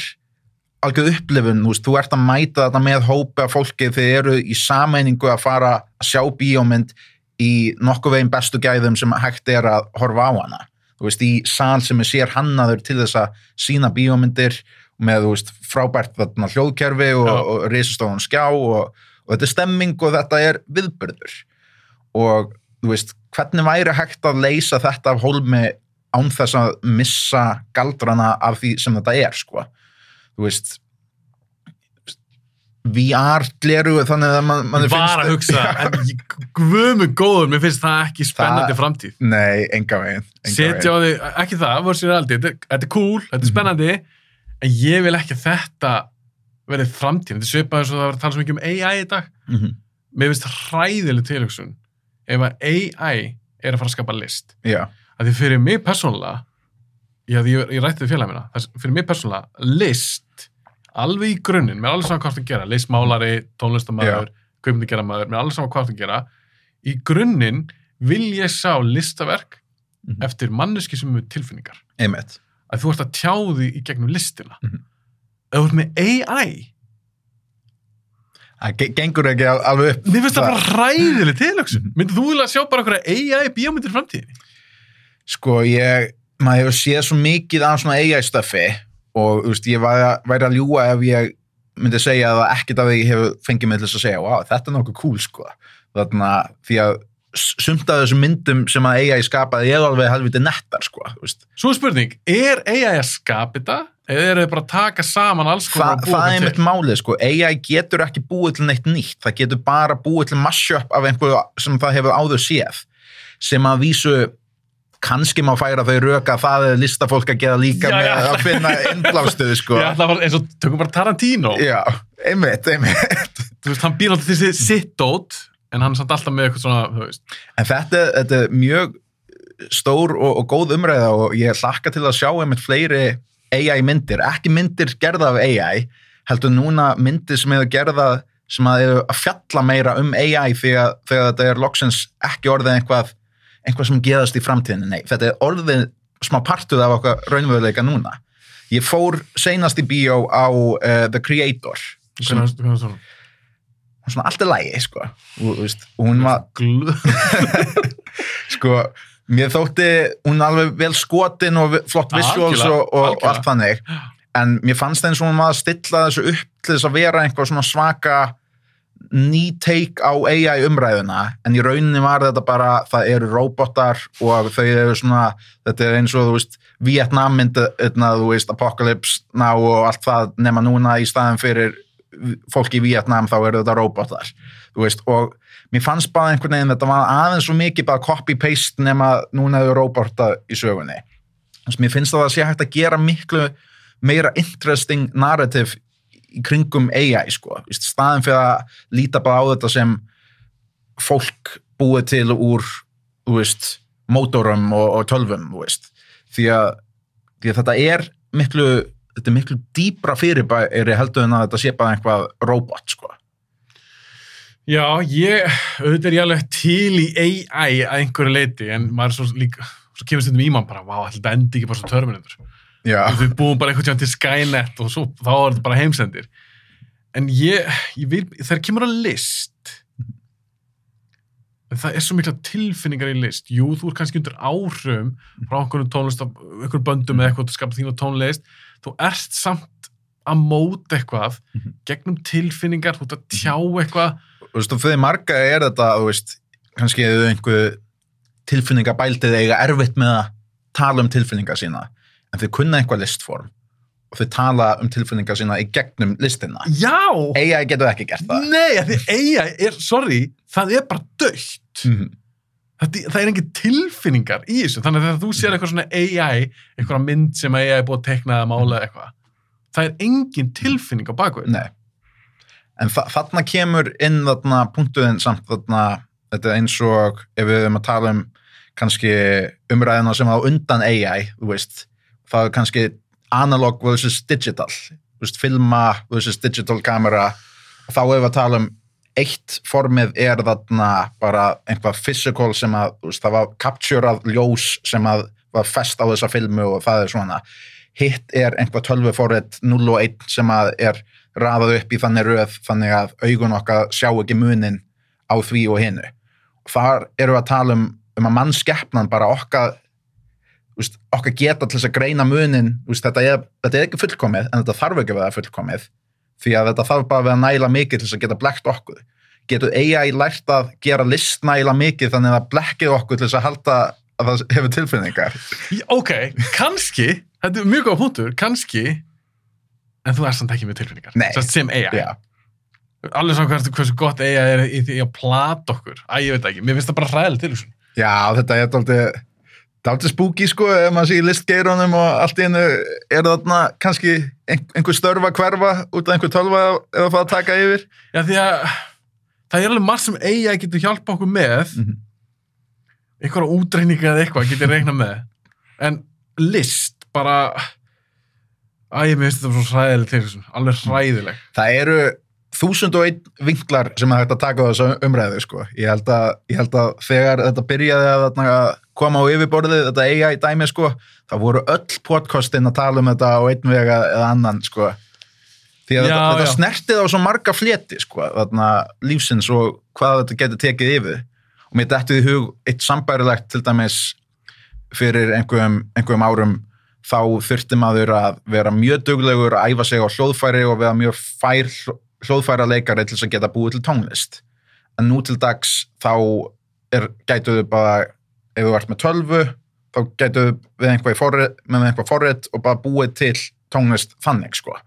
algjör upplifun, þú veist, þú ert að mæta þetta með hópi af fólki þið eru í sameiningu að fara að sjá bíómynd í nokkuð veginn bestu gæðum sem hægt er að horfa á hana þú veist, í sal sem er sér hannaður til þess að sína bíómyndir með, veist, frábært þarna hljóðkerfi og, og risastofan skjá og, og þetta er stemming og þetta er viðbyrður og veist, hvernig væri hægt að leysa þetta af hólmi án þess að missa galdrana af því sem þetta er, sko? Þú veist VR gleru þannig að man, man Ég var að hugsa, en ég- guðmu góður, mér finnst það ekki spennandi Það- framtíð. Nei, enga veginn Setja á því, ekki það, verður sér aldrei, þetta, þetta er cool, þetta er spennandi, en ég vil ekki að þetta verið framtíð. Þetta svipað eins og það var að tala svo mikið um AI í dag. mm Mér finnst það hræðileg tilhugsun ef að AI er að fara að skapa list. Já, að því fyrir mig persónulega já, því ég, ég rætti við félag minna fyrir mig persónulega, list alveg í grunninn, mér er alveg saman hvað það gera listmálari, tónlistamæður kaupmyndi maður, mér er alveg saman hvað það gera í grunninn vil ég sá listaverk Mhm. eftir manneski sem er tilfinningar einmitt að þú ert að tjá því í gegnum listina Mhm. ef þú ert með AI Það ge- gengur ekki al- alveg upp mér finnst það bara hræðileg tilhugsun Mhm. myndið þú vilja sjá bara einhverja AI bíómyndir framtíðinni Sko, ég, maður hefur séð svo mikið af svona AI-stöffi og þú veist, ég væri, væri að ljúga ef ég myndi segja að ekkert af því hefur fengið mig til þess að segja, wow, þetta er nokkuð cool, sko. Þarna, því að sumt af þessum myndum sem að AI skapaði er alveg helviti nettar, sko, veist. Svo spurning, er AI að skapa þetta eða eru þið bara að taka saman alls Þa, konar og búa það er mitt til? málið, sko. AI getur ekki búið til neitt nýtt. Það getur bara búið til mashup af einhverju sem það hefur áður séð. Sem að vísu kannski má færa þau röka að það er listafólk að gera líka Já, með já. að finna innblástuði, sko. Að fara eins og tökum bara Tarantino Já, einmitt, einmitt. þú veist, hann býr alltaf til sitt sitt dót en hann er samt alltaf með eitthvað svona En þetta, þetta er mjög stór og, og góð umræða og ég hlakka til að sjá einmitt fleiri AI myndir, ekki myndir gerða af AI, heldur núna myndir sem eru gerða sem að eru að fjalla meira um AI þegar, þegar þetta er loksins ekki orðið eitthvað, eitthvað sem geðast í framtíðinu, nei, þetta er orðið smá partuð af okkar raunveruleika núna. Ég fór seinast í bíó á uh, The Creator, sem hvernig svona svona allt er lægi, sko, og, veist, og hún var, sko, mér þótti hún alveg vel skotin og flott visuals Algjörlega, og, og, og allt þannig. En mér fannst eins og hún var að stilla þessu upp til þess að vera einhver svona svaka ný take á AI umræðuna. En í rauninni var þetta bara það eru robotar og þau eru svona þetta er eins og þú veist Vietnam myndi, þú veist, Apocalypse Now og allt það nema núna í staðin fyrir fólk í Vietnam þá eru þetta robotar veist, og mér fannst bara einhvern veginn þetta var aðeins svo mikið bara copy-paste nema núna eru robota í sögunni. Þess, mér finnst það að sé hægt að gera miklu meira interesting narrative í kringum AI sko, Þú veist, staðin fyrir að líta bara á þetta sem fólk búið til úr veist, mótorum og, og tölvum, því að, því að þetta er miklu þetta er miklu dýbra fyrirbæri heldur en að þetta sé bara einhvað robot sko. Já, ég, auðvitað er ég alveg til í AI að einhverju leiti, en maður er svo líka, svo kemur stundum í mann bara, vá, þetta endi ekki bara svo Terminator. Já, Við búum bara einhvern tíðan til Skynet og svo, þá er þetta bara heimsendir. En ég, ég vil, þegar kemur að list, en það er svo mikla tilfinningar í list jú, þú er kannski undir áhrifum frá einhverjum tónlist, af einhverjum böndum eða eitthvað til að skapa þína tónlist þú ert samt að móta eitthvað gegnum tilfinningar, þú ert að tjá eitthvað Þú veist, og fyrir marga er þetta, veist, kannski eða einhver tilfinningabældið eiga erfitt með að tala um tilfinningar sína, en þau kunna einhver listform og þau tala um tilfinningar sína í gegnum listina. já, AI getur ekki gert það. nei, því AI er, sorry það er bara dögt Mhm. það, það er engin tilfinningar í þessu þannig að þú sér eitthvað svona AI eitthvað mynd sem AI er búið að teikna eða mála eitthvað, það er engin tilfinning á bakvið. En þa þarna kemur inn þarna punktuðin samt þarna, þetta er eins og ef við erum að tala um kannski umræðina sem á undan AI, veist, það er kannski analog versus digital, veist, filma versus digital kamera þá erum við að tala um eitt formið er þarna bara einhvað physical sem að, veist, það var captureað ljós sem að var fest á þessa filmu og það er svona hitt er einhvað tölvuforrið 0 og 1 sem að er raðað upp í þannig röð þannig að augun okkar sjá ekki munin á því og hinnu. Og þar eru að tala um, um að mannskeppnan bara okkar veist, okkar geta til þess að greina munin veist, þetta, er, þetta er ekki fullkomið en þetta þarf ekki að vera fullkomið því að þetta þarf bara að vera næla mikið til þess að geta blekt okkur. Getur AI lært að gera list næla mikið þannig að blekkið okkur til þess að halda að það hefur tilfinningar. ok, kannski þetta er mjög góða punktur, kannski en þú ert samt ekki með tilfinningar Nei. Sem AI Já. alveg svona hversu, hversu gott AI er í því að plata okkur Æ, ég veit ekki, mér finnst það bara hræðileg til þessu Já, þetta er dálítið dálítið spooky sko ef maður sé í listgeirunum og allt í hennu er þarna kannski ein, einhver störfa hverfa út af einhver tölva eða það að taka yfir. Já, því að það er alveg margt sem AI getur hjálpa okkur með. Mhm. einhverja útreininga eða eitthvað getur reikna með. En list bara Æ, mér finnst þetta svo hræðileg til þessu alveg hræðileg Það eru þúsund og einn vinklar sem er hægt að taka á þessu umræðu sko. ég, held að, ég held að þegar þetta byrjaði að þarna koma á yfirborðið þetta AI dæmi sko, það voru öll podcastin að tala um þetta á einn vega eða annan sko. því að Já, þetta, þetta snertið á svo marga fleti sko, þarna, lífsins og hvað þetta getur tekið yfir og mér dættið í hug eitt sambærilegt til dæmis fyrir einhverjum, einhverjum árum þá þurfti maður að vera mjög duglegur að æfa sig á hljóðfæri og vera mjög fær hljóðfæra leikari til að geta búið til tónlist. En nú til dags þá er, gætu þau bara ef þú ert með tölvu þá gætu þau við einhvað forrit, með einhvað forrit og bara búið til tónlist þannig sko.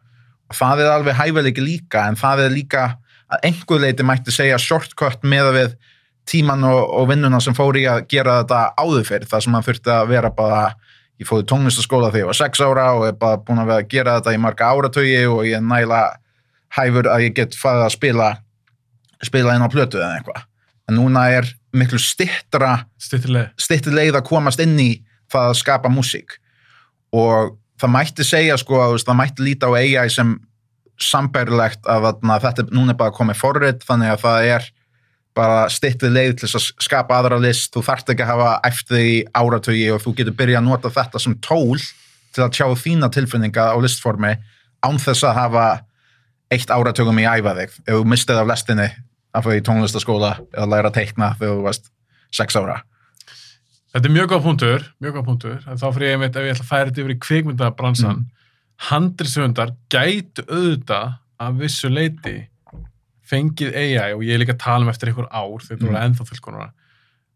Og það er alveg hæfileiki líka en það er líka að einhver leiti mætti segja shortcut með við tíman og, og vinnuna sem fór í að gera þetta áður fyrir það sem hann þurfti að vera bara ég fóði tónlistaskóla þegar ég var sex ára og er bara búin að vera að gera þetta í marga áratögi og ég næla hæfur að ég get farið að spila spila inn á plötu eða eitthvað. En núna er miklu stittra stytti leið. að komast inn í það að skapa músík. Og það mætti segja sko að það mætti líta á AI sem sambærilegt að þarna, þetta er núna bara komið forrið þannig að það er bara styttið leið til að skapa aðra list. Þú þarft ekki að hafa eftir í áratögi og þú getur byrjað að nota þetta sem tól til að tjá þína tilfinninga á listformi án þess að hafa eitt áratugum í æfa þig ef þú mistið af lestinni að fyrir í tónlistaskóla eða læra að teikna þegar þú varst sex ára Þetta er mjög góð punktur, mjög góð punktur. Þá fyrir ég einmitt ef ég ætla að færa þetta yfir í kvikmyndabransan. Mm. Handriðsöfundar gætu auðvitað af vissu leiti fengið AI og ég er líka að tala um eftir einhver ár þegar þú eru ennþá fullkonuna.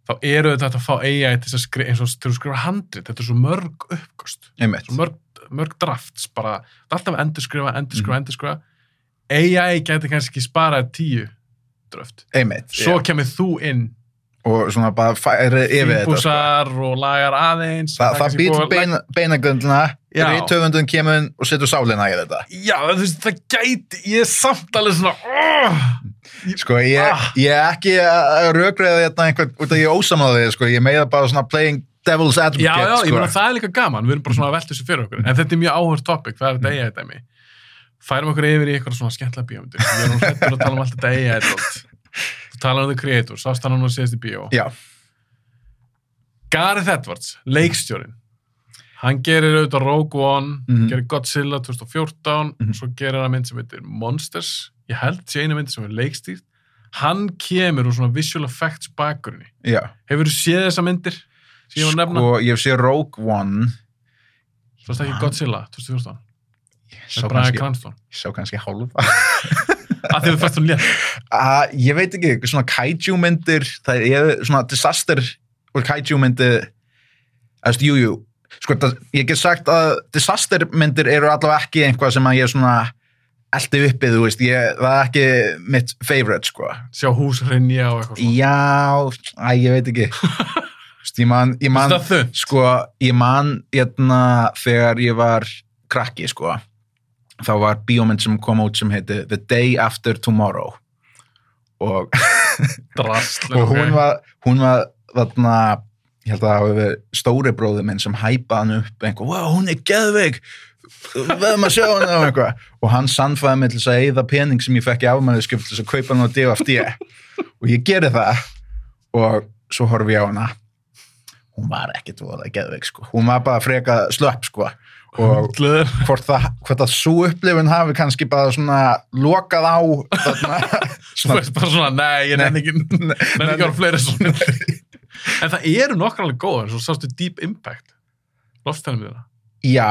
Þá eru þetta að fá AI til að skrifa, eins og til að skrifa handrið. Þetta er svo mörg uppgöst. Svo mörg, mörg drafts bara. Það er alltaf að endurskrifa, endurskrifa, endurskrifa. AI gæti kannski sparað tíu dröft. einmitt Svo kemur þú inn og svona bara færi yfir þetta sko. fínbúsar og lagar aðeins Þa, það að beina, beinagrundina Já. rítöfundun kemur og setur sálina í þetta Já, þú veist, það gæti, ég er samt alveg svona, oh, sko ég, Ah. ég er ekki að rökriða þetta einhvern út af ég er ósamáðið sko. ég meða bara svona playing devil's advocate já, já, ég sko. meina það er líka gaman, við erum bara svona að velta þessu fyrir okkur, en þetta er mjög áhört topic, það er þetta eiga þetta mig. Færum okkur yfir í eitthvað svona skemmtilega bíómyndir, ég er nú hrettur að tala um allt þetta eiga þetta. Þú talar um The Creator, sást hann nú síðast í bíó. já, Gareth Edwards, leikstjórin, hann gerir auðvitað Rogue One, Mhm. gerir Godzilla 2014, Mhm. svo gerir hann mynd sem heitir Monsters, ég held sé einu mynd sem er leikstýrt, hann kemur úr svona visual effects bakgrunni. Já, hefur þú séð þessa myndir? Nefna, sko, ég sé Rogue One. Svo það ekki Godzilla 2014, ég með sá kannski, ég sá kannski hálfa. Að þið hún létt. Uh, ég veit ekki, svona kaiju myndir það er svona disaster og kaiju myndir eða, jú, jú, sko, það, ég get sagt að disaster myndir eru allavega ekki einhvað sem að ég svona eldi uppið, þú veist, ég, það er ekki mitt favorite, sko. Sjá hús hrinja og eitthvað já, æ, ég veit ekki. Þú veist, ég man, ég man sko, ég man hérna, þegar ég var krakki, sko þá var bíómynd sem kom út sem heiti The Day After Tomorrow. Og drasl og hún var, hún var þarna, ég held að það hafi verið stóri bróður minn sem hæpaði hann upp einhver, wow, hún er geðveik við erum að sjá hana og eitthvað. Og hann sannfæði mig til að eyða pening sem ég fekk í afmæliðskjöf til að kaupa hann á DFD og ég geri það. Og svo horfi ég á hana. Hún var ekkit voða geðveik sko, hún var bara freka slöpp sko og hvort það, hvort að svo upplifun hafi kannski bara svona lokað á þarna, Svo er bara svona, nei, ég nenni ekki nenni ekki vera fleiri svona. en það eru nokkar alveg góðar svo sástu Deep Impact lofstælum við það Já,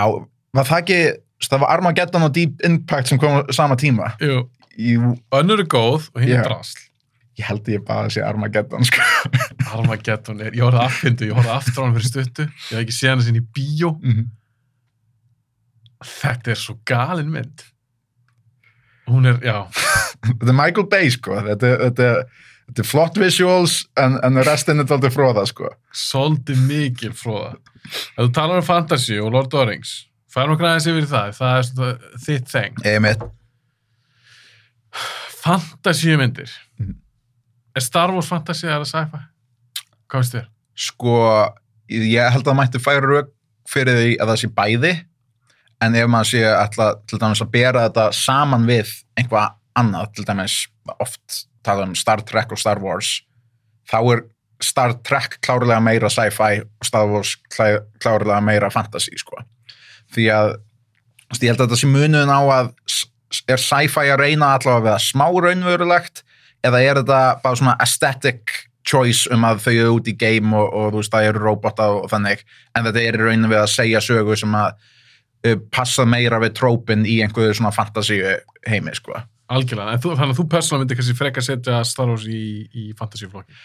var það ekki það var Armageddon og Deep Impact sem kom sama tíma? Jú, Jú, önnur er góð og hinn er drasl. Ég held ég bara að sé Armageddon sko. Armageddon er, ég horfði affindu, ég horfði aftur á hann fyrir stuttu. Ég hef ekki séð hann sinni í bíó þetta er svo galin mynd hún er, já Þetta er Michael Bay sko. þetta, þetta, þetta er flott visuals en, en restin er aldrei fróða sko. svolítið mikil fróða ef þú talar um fantasy og Lord of the Rings færum okkur aðeins yfir það það er svona þitt þeng Einmitt. fantasy myndir Mhm. er Star Wars fantasy eða sci-fi? hvað veist þér? sko, ég held að það mætti færa rauk fyrir því að það sé bæði en ef maður sé ætla til dæmis að bera þetta saman við einhvað annað, til dæmis oft tala um Star Trek og Star Wars þá er Star Trek klárlega meira sci-fi og Star Wars klá- klárlega meira fantasy sko. því að ég held að þetta sé munuðin á að er sci-fi að reyna allavega að vera smá raunverulegt eða er þetta bara svona aesthetic choice um að þau eru út í game og, og þú veist það eru robota og þannig en þetta er í rauninu við að segja sögu sem að uh, passa meira við trópin í einhverju svona fantasy heimi sko. algjörlega, en þú, þannig að þú persónulega myndir kannski frekar setja Star Wars í, í fantasy-flokki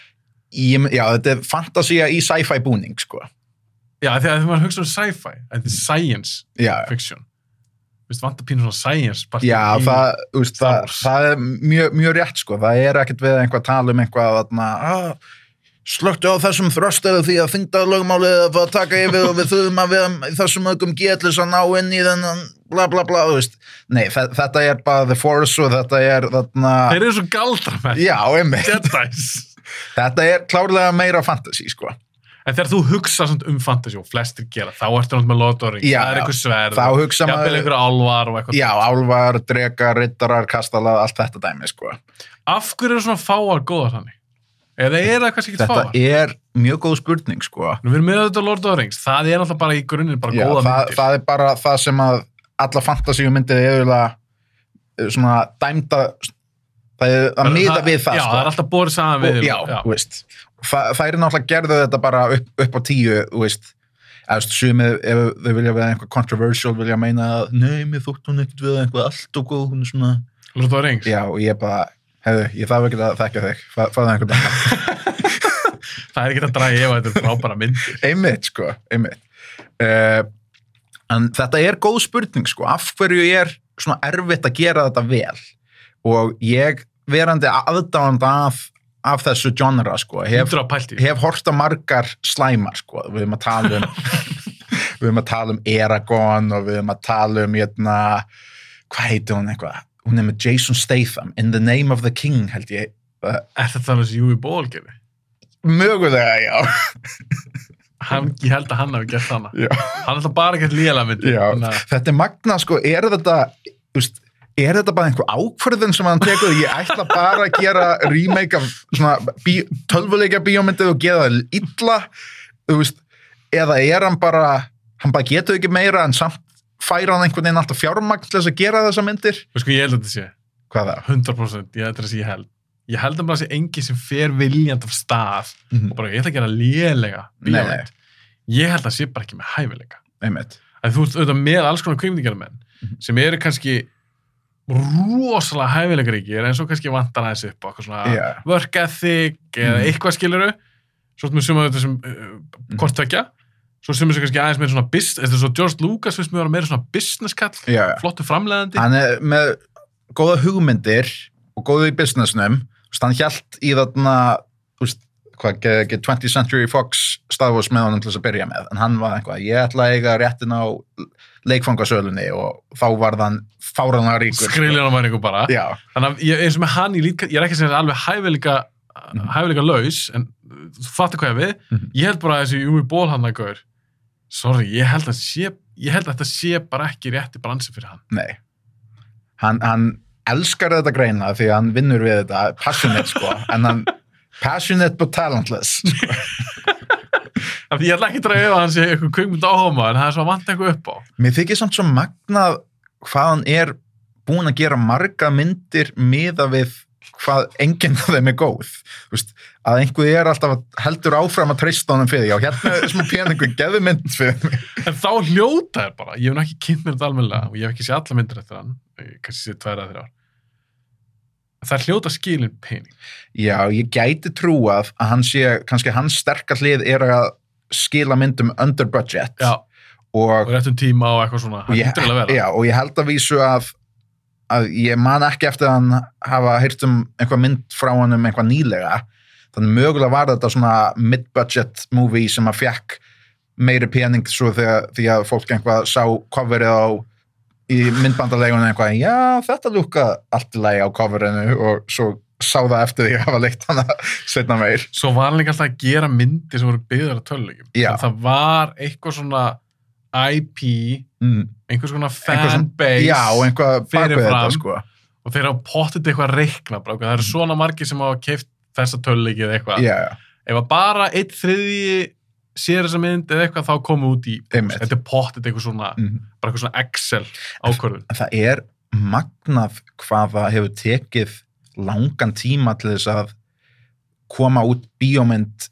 Í, já, þetta er fantasía í sci-fi búning sko. já, þegar maður hugsa um sci-fi þetta er science já, fiction vantar pínu svona science já það, Star það, það er mjög, mjög rétt sko. það er ekkert við einhvað að tala um einhvað þarna, ah, slöktu á þessum þröstöðu því að þingdarlögmálið að fara að taka yfir og við þurfum að vera í þessum ögum getlis að ná inn í þennan bla bla bla, þú veist. Nei, þe- þetta er bara The Force og þetta er þarna, þeir eru svo galdra með já, einmitt. Þetta er klárlega meira fantasy sko. en þegar þú hugsa um fantasy og flestir gera, þá ertu náttúrulega með Já, það er eitthvað sverð jafnvel einhverja álvar og eitthvað já, álvar, drekar, rittarar, kastalar allt þetta dæmi, sko. Af hverju eru svona fáar góðar þannig eða er það kannski ekki þetta fáar er mjög góð spurning, sko. Nú, við erum með þetta Lord of the Rings, það er alltaf bara í grunninn bara Já, góða það, myndir. það er bara það sem að alla fantasíu myndir er eiginlega eh, svona dæmda það er að miða við það já, sko. það er alltaf borið saman og, við já, þú veist. Þa, það er náttúrulega gerðu þetta bara upp, upp á tíu veist. Eða sumið, ef þau vilja vera einhver controversial vilja meina að, nei, mér þótt hún ekkert við einhvað allt og góð, hún er svona Lord of the Rings? Já, og ég bara, hefðu, ég þarf ekki að þekka þig. Fa- farðu einhvern veginn. Það er ekki að draga ef þetta er frábæra myndir einmitt sko, einmitt. Uh, en þetta er góð spurning sko, af hverju er svona erfitt að gera þetta vel? Og ég verandi aðdáðand af, af þessu genre sko, hef, hef hort á margar slæmar sko, við höfum að tala um við höfum að tala um Eragon og við höfum að tala um jötna, hvað heitir hún eitthvað hún er með Jason Statham, In the Name of the King held ég, uh, Er þetta þannig sem Júi Ból gerði? mögulega já. Hann, ég held að hann hafi gert hana. Já. Hann er alltaf bara Já, Þannig að- þetta er magna sko, er þetta veist, er þetta bara einhver ákvörðun sem hann tekur, ég ætla bara að gera remake af svona bí, tölvuleika bíómyndið og gera það illa, þú veist eða er hann bara, hann bara getur ekki meira en samt færa hann einhvern veginn alltaf fjármagn til þess að gera þessa myndir Sko, ég held að þetta sé hvað það? 100% ég, þess að ég held ég held að bara sé engi sem fer viljand af stað Mhm. og bara ég ætla að gera lélega bíómynd ég held að sé bara ekki með hæfileika þú ert auðvitað með alls konar kvikmyndagerðamenn Mhm. sem eru kannski rosalega hæfileikaríkir en svo kannski vantar aðeins upp á Já. work ethic eða Mhm. eitthvað skiluru svo ertu með suma þetta sem uh, hvort tvekja svo sem þessu kannski aðeins með svona business eða svo George Lucas finnst mér að vera meira svona business kall Já, flottu framleiðandi. Hann er með góða hugmyndir og góðu í businessnum. Þú veist, hann hjælt í þarna þú veist, hvað, ge- ge- 20th Century Fox Star Wars með honum til þess að byrja með. En hann var eitthvað, ég ætla að eiga réttin á leikfangasölunni og þá var þann fáranlega ríkur. Skriljan á mæringu bara. Já, þannig að ég, eins og með hann ég, líka, ég er ekki að segja það alveg hæfileika Mhm. hæfileika laus en þú fattar hvað ég við. Mhm. ég held bara að þessi Júmi Ból hann að gaur sorry, ég held að sé ég held að þetta sé bara ekki rétti bransi fyrir hann. Nei. Hann, hann elskar þetta greina því að hann vinnur við þetta passionate sko, en hann passionate but talentless því ég ætla ekki að draga ef að hann sé eitthvað kveikmynd áhuga en það er svo að vanta eitthvað upp á. Mér þykir samt svo magnað hvað hann er búin að gera marga myndir miða við hvað enginn af þeim er góð. Þú Veist, að einhver er alltaf heldur áfram að treysta honum fyrir því. Já, hérna er smá peningu, geðu mynd fyrir mig. en þá hljóta er bara, ég hef nú ekki kynnt mér þetta almennilega og ég hef ekki séð alla myndir eftir hann eh, kannski séð tværa þrjár. Það er hljóta skilin pening. Já, ég gæti trúað að hann sé, kannski hans sterkar hlið er að skila myndum under budget. Já, og og, réttum tíma og eitthvað svona. Og, það getur alveg að vera. Já, og ég held að vísu að að ég man ekki eftir að hann hafa heyrt um einhvað mynd frá hann um einhvað nýlega þannig mögulega var þetta svona mid-budget movie sem að fekk meiri pening svo þegar, því að fólk einhvað sá coverið á í myndbandalegunum eitthvað, já þetta lúka allt í lagi á coverinu og svo sá það eftir því að hafa leikt hana setna meir. svo var líka alltaf að gera myndir sem voru byggðar að tölulegjum það var eitthvað svona IP Mm. einhvers konar fanbase Já, einhvað bakvið fyrirfram. þetta sko. og þeir hafa pottit eitthvað að reikna það eru svona margir sem hafa keift þessa töluleiki eða eitthvað. Já, ef að bara einn þriðji sér þessa mynd eða eitthvað þá komu út í Einmitt. þetta er pottit eitthvað svona mm. bara eitthvað svona Excel ákvörðun. það er magnað hvað það hefur tekið langan tíma til þess að koma út bíómynd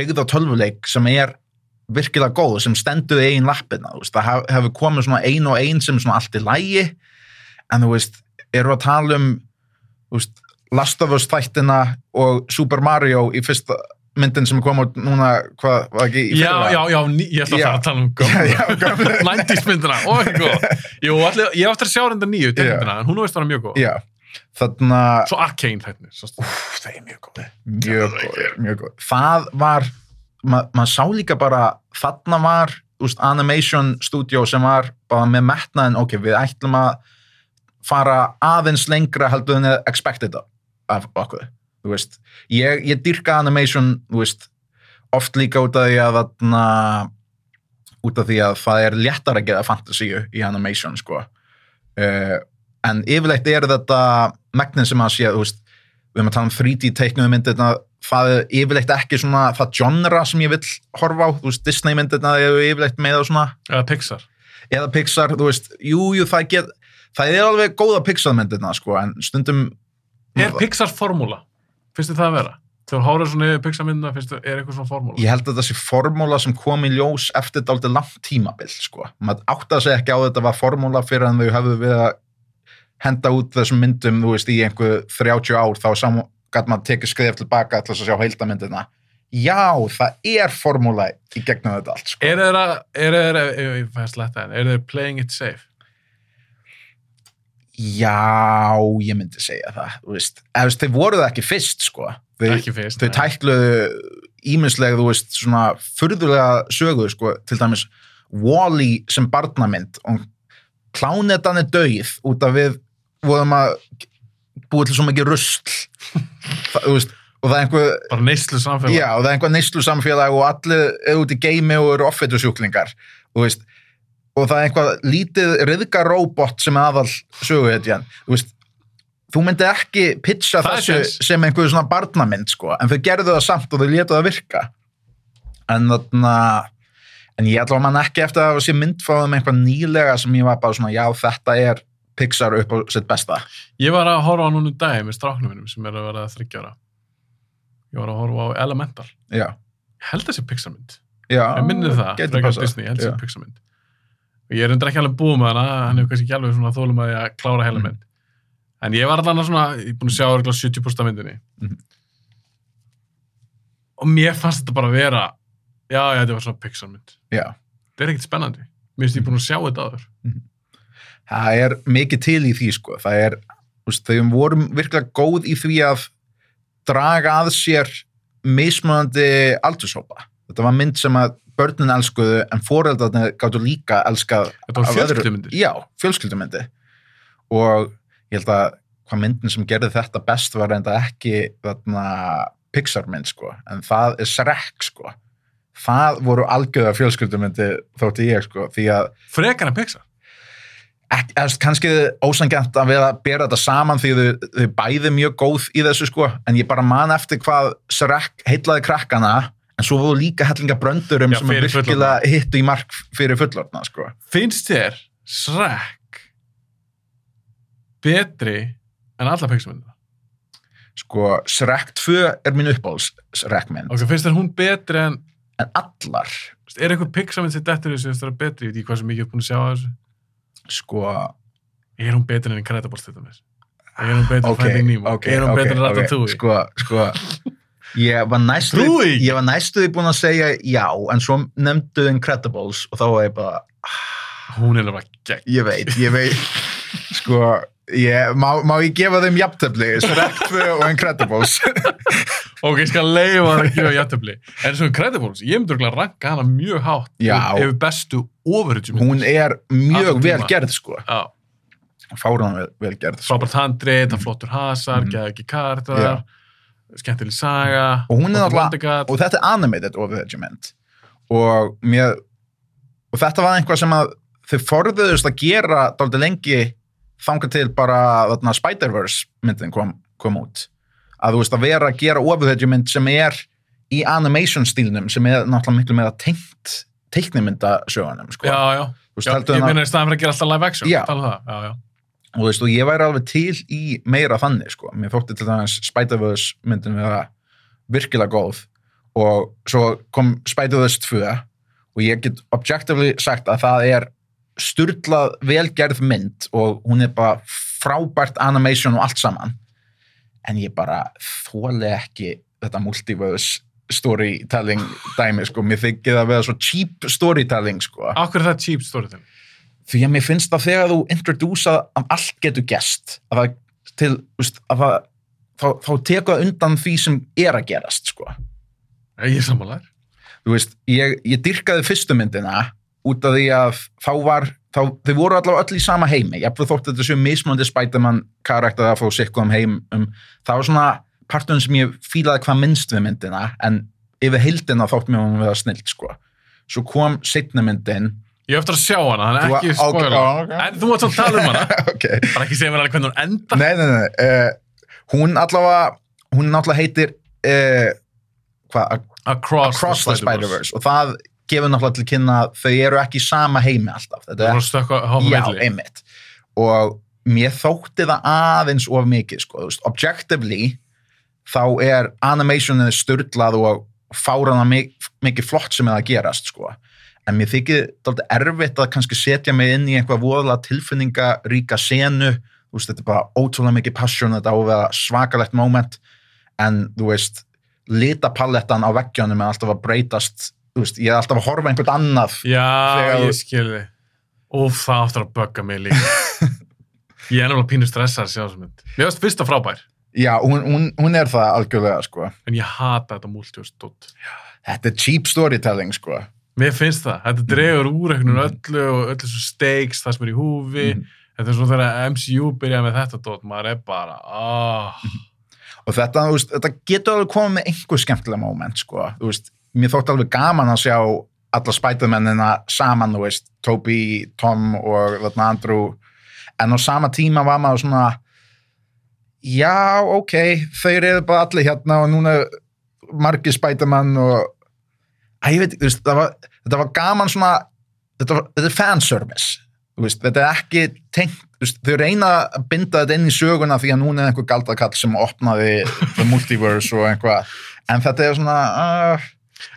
byggð á tölvuleik sem er virkilega góð, sem stendur í einn lappina, það hef- hefur komið svona ein og ein sem er svona allt í lægi en þú veist, eru að tala um veist, Last of Us þættina og Super Mario í fyrsta myndin sem er komið út núna, hvað, var ekki í já, fyrra? já, já, ný, ég ætla að Já. fara að tala um Já, já, gömlu. 90s myndina, ó, ekki góð Jú, allir, ég eftir að sjá reynda nýju Já. myndina, en hún veist vera mjög góð Já, þarna Svo Arcane þættinir, svo það er mjög góð mjög góð, mjög góð það var, ma maður sá líka bara þarna var úst, animation studio sem var bara með metnaðin, ok, við ætlum að fara aðeins lengra heldur en expected af okkur þú veist, ég, ég dyrka animation, þú veist oft líka út af því að þarna út af því að það er léttar að gera fantasíu í animation sko. Uh, en yfirleitt er þetta megnin sem að sé, þú veist við erum að tala um 3D teiknuðu myndirna það er yfirleitt ekki svona það genre sem ég vill horfa á, þú veist Disney myndirna eru yfirleitt með á svona Eða Pixar. Eða Pixar, þú veist, jú, jú, það get það er alveg góða Pixar myndirna sko, en stundum Er Pixar formúla? Þið það að vera? Þegar hóra svona yfir Pixar myndina, þið, er eitthvað svona formúla? ég held að þessi formúla sem kom í ljós eftir dálítið langt tímabil sko. maður átti að segja ekki á þetta var formúla fyrir en þau hefðu við að henda út þessum myndum, þú veist, í einhver 30 ár, þá sam, gæt maður tekið skrif tilbaka til þess að sjá heildamyndina já, það er formúla í gegnum þetta allt sko. Er þeir að, er þeir, ef ef ég fæst letta henni, er þeir playing it safe? Já, ég myndi segja það þú veist, eða þeir voru það ekki fyrst sko. þau, Ekki fyrst, nei. tækluðu ímislega, þú veist, svona furðulega sögu, sko, til dæmis Wall-E sem barnamynd og klánetan er döið út af við vorum að búið til svo mikið rusl það, þú veist, og það er einhver Bara neyslu samfélag? já, og það er einhver neyslu samfélag og allir eru út í geimi og eru offetusjúklingar þú veist, og það er einhver lítið riðgaróbot sem aðal söguhetjan, þú veist þú myndi ekki pitcha Það þessu séns. sem einhver svona barnamynd sko, en þau gerðu það samt og þau létu það virka en þarna en ég ætla að mann ekki eftir að sé myndfáðum einhvað nýlega sem ég var bara svona, já þetta er Pixar upp á sitt besta Ég var að horfa á núna daginn með stráknum minnum sem er að vera þryggjára. Ég var að horfa á Elemental. já, held þessi Pixar mynd. já Ég minnir það, passað. Disney, held Já. þessi Pixar mynd. Og ég er endur ekki alveg búið með hana, hann hefur kannski ekki alveg svona þólum að ég að klára heila Mhm. mynd. En ég var allan að svona, ég er búin að sjá örgulega 70% af myndinni. Mhm. Og mér fannst þetta bara að vera, já, já, þetta var svona Pixar mynd. já, Þetta er ekkert spennandi. Mér finnst ég búin að sjá þetta áður. það er mikið til í því sko, það er þú veist, þau vorum virkilega góð í því að draga að sér mismunandi aldurshópa þetta var mynd sem að börnin elskuðu en foreldarnir gáttu líka elskað Þetta var fjölskyldumyndir. já, fjölskyldumyndi og ég held að hvað myndin sem gerði þetta best var enda ekki þarna Pixar mynd sko, en það er Shrek sko, það voru algjörða fjölskyldumyndi þótti ég sko, því að Frekar en Pixar. ekki, eða, kannski ósangjant að vera að bera þetta saman því þau, þau bæði mjög góð í þessu sko, en ég bara man eftir hvað Shrek heitlaði krakkana en svo voru líka hellinga bröndurum Já, sem fyrir virkilega hittu í mark fyrir fullorna sko. Finnst þér Shrek betri en alla Pixar myndina? sko, Shrek 2 er mín uppáhalds Shrek mynd, Ok, finnst þér hún betri en en allar er eitthvað Pixar mynd sem dettur þessu finnst þér að betri? Ég veit ekki hvað sem mikið er búin að sjá að þessu. sko, Er hún betri en Incredibles þetta með? Er hún betri en Finding Nemo? er hún betri en Ratatouille? sko, sko ég var næstu næstuði búin að segja já, en svo nefndu Incredibles og þá var ég bara Hún er alveg gegn. Ég veit, ég veit. Sko, ég, má, má ég gefa þeim jafntöfli, Shrek 2 og Incredibles? Ok, ég skal leifa það að gefa jættöfli. En svo Incredibles, ég myndi örgulega ranka hana mjög hátt ef bestu overhugju hún er mjög Allan vel gerð sko, Já, fáran vel, vel gerð sko. frábært handrið, það flottur hasar, mm. ekki kartar, skemmtileg saga, og er vondigat. og þetta er animated overregiment og mér og þetta var einhvað sem að þau forðuðust að gera dálítið lengi þangað til bara Spider-Verse myndin kom, kom út að þú veist að vera að gera overregiment sem er í animation stílnum sem er náttúrulega miklu meira tengt teiknimyndasögunum sko. Já, já. Já ég meina í staðan fyrir að gera alltaf live action. Já. Um. Já, já. Og, þú veist, og ég væri alveg til í meira þannig sko. mér þótti til dæmis Spider-Verse myndin vera virkilega góð og svo kom Spider-Verse 2 og ég get objectively sagt að það er styrlað velgerð mynd og hún er bara frábært animation og allt saman en ég bara þóli ekki þetta multiverse storytelling dæmi sko, mér þykir það að vera svo cheap storytelling sko Akkur það cheap storytelling? Því að mér finnst að þegar þú introdusa að allt getur gest að það til, úst, að það þá, þá tekur það undan því sem er að gerast sko. Ég er sammálaður. þú veist, ég, ég dyrkaði fyrstu myndina út af því að þá var þá, þau voru allavega öll í sama heimi ég þótt þetta séu mismunandi Spiderman karakter að fá sikkuðum heim um, það var svona parturinn sem ég fílaði hvað minnst við myndina en yfir heildina þótt mér hún vera snilt sko. svo kom setni myndin Ég hef eftir að sjá hana, Þú- þannig ekki ok, spoila. ok. En þú mátt samt tala um hana. ok Bara ekki segja mér alveg hvernig hún enda. Nei, nei, nei. Uh, hún allavega, hún náttúrulega heitir uh, hvað? Across, Across the Spider-Verse og það gefur náttúrulega til kynna að þau eru ekki í sama heimi alltaf. Það Þetta voru er, stökka á hófum já, einmitt. Og mér þótti það aðeins of mikið, sko. þú veist, Objectively, þá er animationið styrlað og fárana mik mikið flott sem er að gerast, sko. En mér þykir þetta erfitt að kannski setja mig inn í einhvað voðalega tilfinningaríka senu, þú veist, þetta er bara ótrúlega mikið passion, þetta á að vera svakalegt moment, en þú veist, litapalettan á veggjónum er alltaf að breytast, þú veist, ég er alltaf að horfa einhvern annað. Já, Þegar- ég skilði. Úf, það áttur að bögga mig líka. ég er náttúrulega pínu stressað að sjá þessum mynd. Mér varst fyrst að frábær, Já, hún, hún, hún er það algjörlega, sko. en ég hata þetta multiverse-dótt. Þetta er cheap storytelling, sko. Mér finnst það. Þetta dregur úr veginn öllu og öllu svo stakes, það sem er í húfi. Mhm. Þetta er svona þegar MCU byrjaði með þetta dótt, maður er bara, ah. Og þetta, þú veist, þetta getur alveg komið með einhver skemmtilega moment, sko. Þú veist, mér þótti alveg gaman að sjá alla Spider-Mannina saman, þú veist, Toby, Tom og þarna Andrew. En á sama tíma var maður svona, já, ok, þeir eru bara allir hérna og núna margir Spider-Man og, að ég veit, þú veist, var, þetta var gaman svona, þetta, var, þetta er fanservice, þú veist, þetta er ekki tengt þú veist, þau reyna að binda þetta inn í söguna því að núna er einhver galdakall sem opnaði the multiverse og einhvað en þetta er svona uh,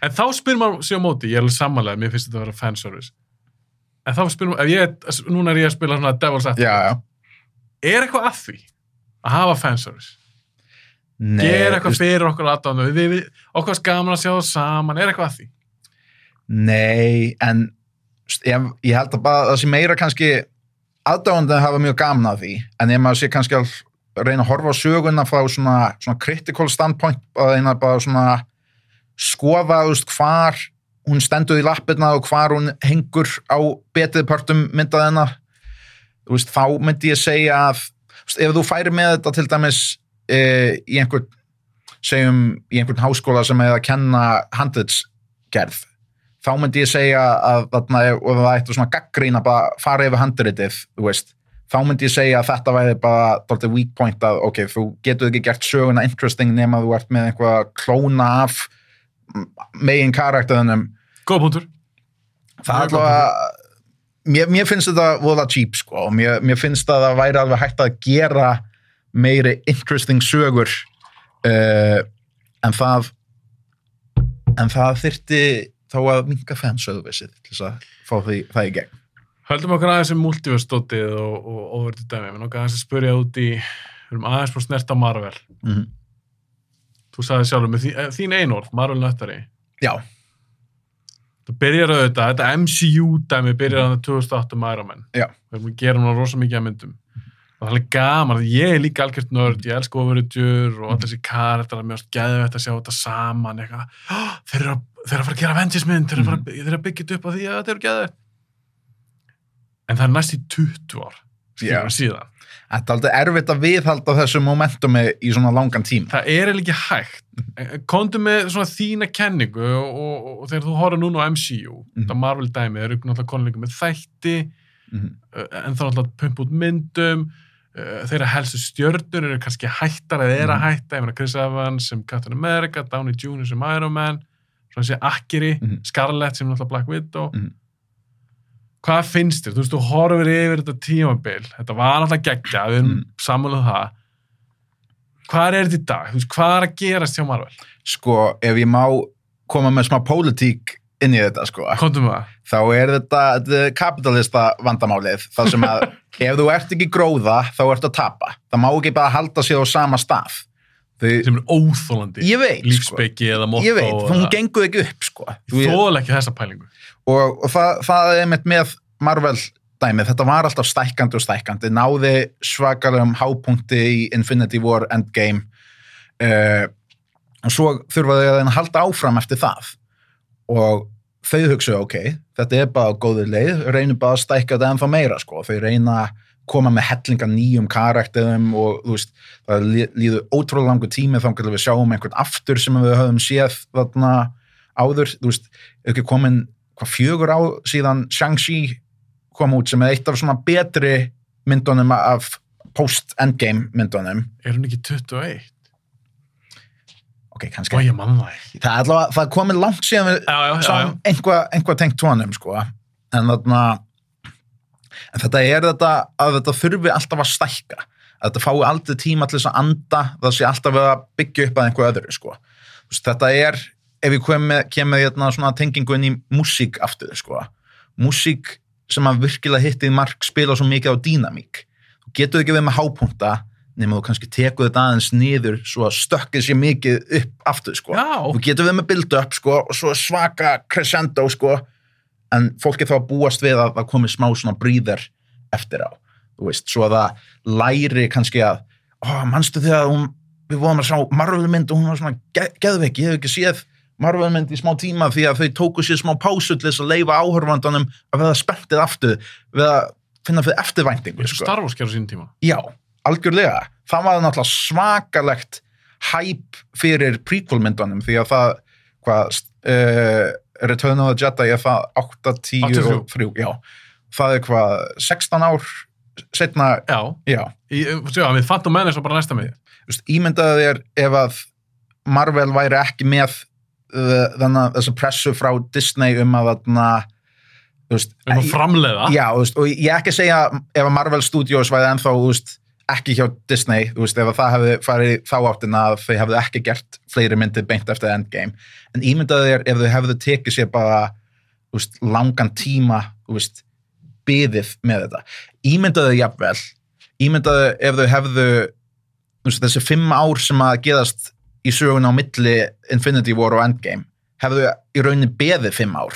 En þá spyrir maður sig á móti, ég er alveg samanlega, mér finnst þetta að vera fanservice. En þá spyrir maður, ef ég, núna er ég að spila svona Devil's Advocate, er eitthvað að því að hafa fanservice? Nei Gera eitthvað fyrir okkur aðdáðan, við, við, okkur gaman að sjá það saman, er eitthvað að því? nei, en ég, ég held að bara það sé meira kannski aðdáðandi hafa mjög gaman að því en ef maður sé kannski að reyna að horfa á söguna frá svona, svona critical standpoint að reyna bara svona skoða, veist, hvar hún stendur í lappirna og hvar hún hengur á betið pörtum myndað hennar þá myndi ég segja að veist, ef þú færi með þetta til dæmis e, í einhvern segjum í einhvern háskóla sem er að kenna handritsgerð þá myndi ég segja að þarna, og það ættu svona gaggrína bara fara yfir handritið, þú veist þá myndi ég segja að þetta væri bara dálítið weak point að, ok, þú getur ekki gert söguna interesting nema þú ert með einhvað klóna af megin karakterunum. Góða punktur. það er gott allavega mér, mér finnst þetta voða cheap sko mér, mér finnst að það væri alveg hægt að gera meiri interesting sögur uh, en það en það þyrfti þá að minka fansöðvisið til þess að fá því, það í gegn Höldum okkur aðeins um multiverse dótið og, og overtið dæmi. Við nokkað aðeins að spyrja út í, við erum aðeins bara snert á Marvel. mm Þú sagði sjálfur með þín, eh, þín einorð, Marvel nöttari. já, Það byrjar auðvitað, þetta MCU dæmi byrjar að 2008 með Iron Man. Já. Við erum að gera núna rosa mikið að myndum. Það er alveg gaman, ég er líka algjört nörd, ég elska overutjur og allir þessi karakter að mjög skæðvett að sjá þetta saman, eitthvað. "Ah, Þeir eru að, þeir eru að fara að gera Avengers mynd, þeir að, fara, þeir eru að byggja þetta upp á því að þetta eru gæðvett. En það er næst í 20 ár, við síðan. þetta er aldrei erfitt að viðhalda þessu momentumi í svona langan tíma Það er eiginlega ekki hægt. Kondu með svona þína kenningu og, og, og þegar þú horfður núna á MCU, Mhm. þetta Marvel dæmi, þeir eru náttúrulega konleikum með þætti, Mhm. uh, en þá náttúrulega pump út myndum, þeirra helstu stjörnur eru kannski hættar eða er að Mhm. hætta, ég meina Chris Evans sem Captain America, Downey Jr. sem Iron Man, svona sé Akiri, Mhm. Scarlett sem náttúrulega Black Widow. Mhm. Hvað finnst þér? Þú veist, þú horfir yfir þetta tímabil, þetta var náttúrulega geggja, við erum Mhm. sammáluð það. Hvað er þetta í dag? Þú veist, hvað er að gerast hjá Marvel? sko, ef ég má koma með smá pólitík inn í þetta sko. Þá er þetta, þetta er kapitalista vandamálið. Þar sem að ef þú ert ekki gróða þá ert að tapa. Það má ekki bara halda sér á sama stað. Þau, Sem er óþólandi. veit sko, Lífsbyggi eða motto. ég veit, hún gengur ekki upp sko. Ég þóla ekki þessa pælingu. og, og það, það er mitt með Marvel dæmið, þetta var alltaf stækkandi og stækkandi, náði svakalegum hápunkti í Infinity War Endgame uh, og svo þurfa þau að reyna að halda áfram eftir það. Og þau hugsa, ok, þetta er bara góðið leið, reynum bara að stækka þetta ennþá meira, sko, þau reyna að koma með hellinga nýjum karakterum og þú veist, það lí- líður ótrúlega langur tími þá til við sjáum einhvern aftur sem við höfum séð þarna áður, þú veist, ekki komin hvað fjögur á síðan Shang-Chi kom út sem er eitt af svona betri myndunum af post-endgame myndunum. Er hún ekki 21? Ok, kannski mann það er allavega, það er komið langt síðan við Já, já, sáum einhvað, einhvað tengt tónum sko. en þarna en þetta er þetta að þetta þurfi alltaf að stækka að þetta fái aldrei tíma til þess að anda það sé alltaf að byggja upp að einhver öðru sko. Þetta er ef ég kem með, kem með hérna, svona tengingu inn í músík aftur sko. músík sem að virkilega hittið mark spila svo mikið á dýnamík þú getur ekki við með hápunta nema þú kannski tekur þetta aðeins niður svo að stökkið sér mikið upp aftur sko. Þú getur við með build-up sko, og svo svaka crescendo sko. en fólk er þá að búast við að það komi smá svona breather eftir á þú veist, svo að það læri kannski að, ó, manstu þegar hún, við vorum að sjá Marvel-mynd og hún var svona ge geðveik, ég hef ekki séð Marvel-mynd í smá tíma því að þau tóku sér smá pásu til þess að leifa áhörfandunum að verða spenntið aftur við að finna fyrir eftirvæntingu sko. Star Wars gerur sín tíma. Já, algjörlega. Það var náttúrulega svakalegt hæp fyrir prequel-myndunum því að það, hvað, uh, Return of the Jedi er það 8, 10 83. og 3, já. Það er hvað, 16 ár setna, Já. já. Í, sjá, við Phantom Menace var bara næsta með. Just, ímyndaðu þér ef að Marvel væri ekki með að þessa pressu frá Disney um að þarna erum að framleiða. já, og ég er ekki að segja ef að Marvel Studios væri ennþá veist, ekki hjá Disney, þú veist, ef að það hefði farið þá áttina að þau hefðu ekki gert fleiri myndir beint eftir Endgame. En ímyndaðu þér ef þau hefðu tekið sér bara veist, langan tíma veist, byðið með þetta. Ímyndaðu jafnvel ímyndaðu ef þau hefðu veist, þessi fimm ár sem að geðast í sögun á milli Infinity War og Endgame hefðu í rauninni beðið fimm ár.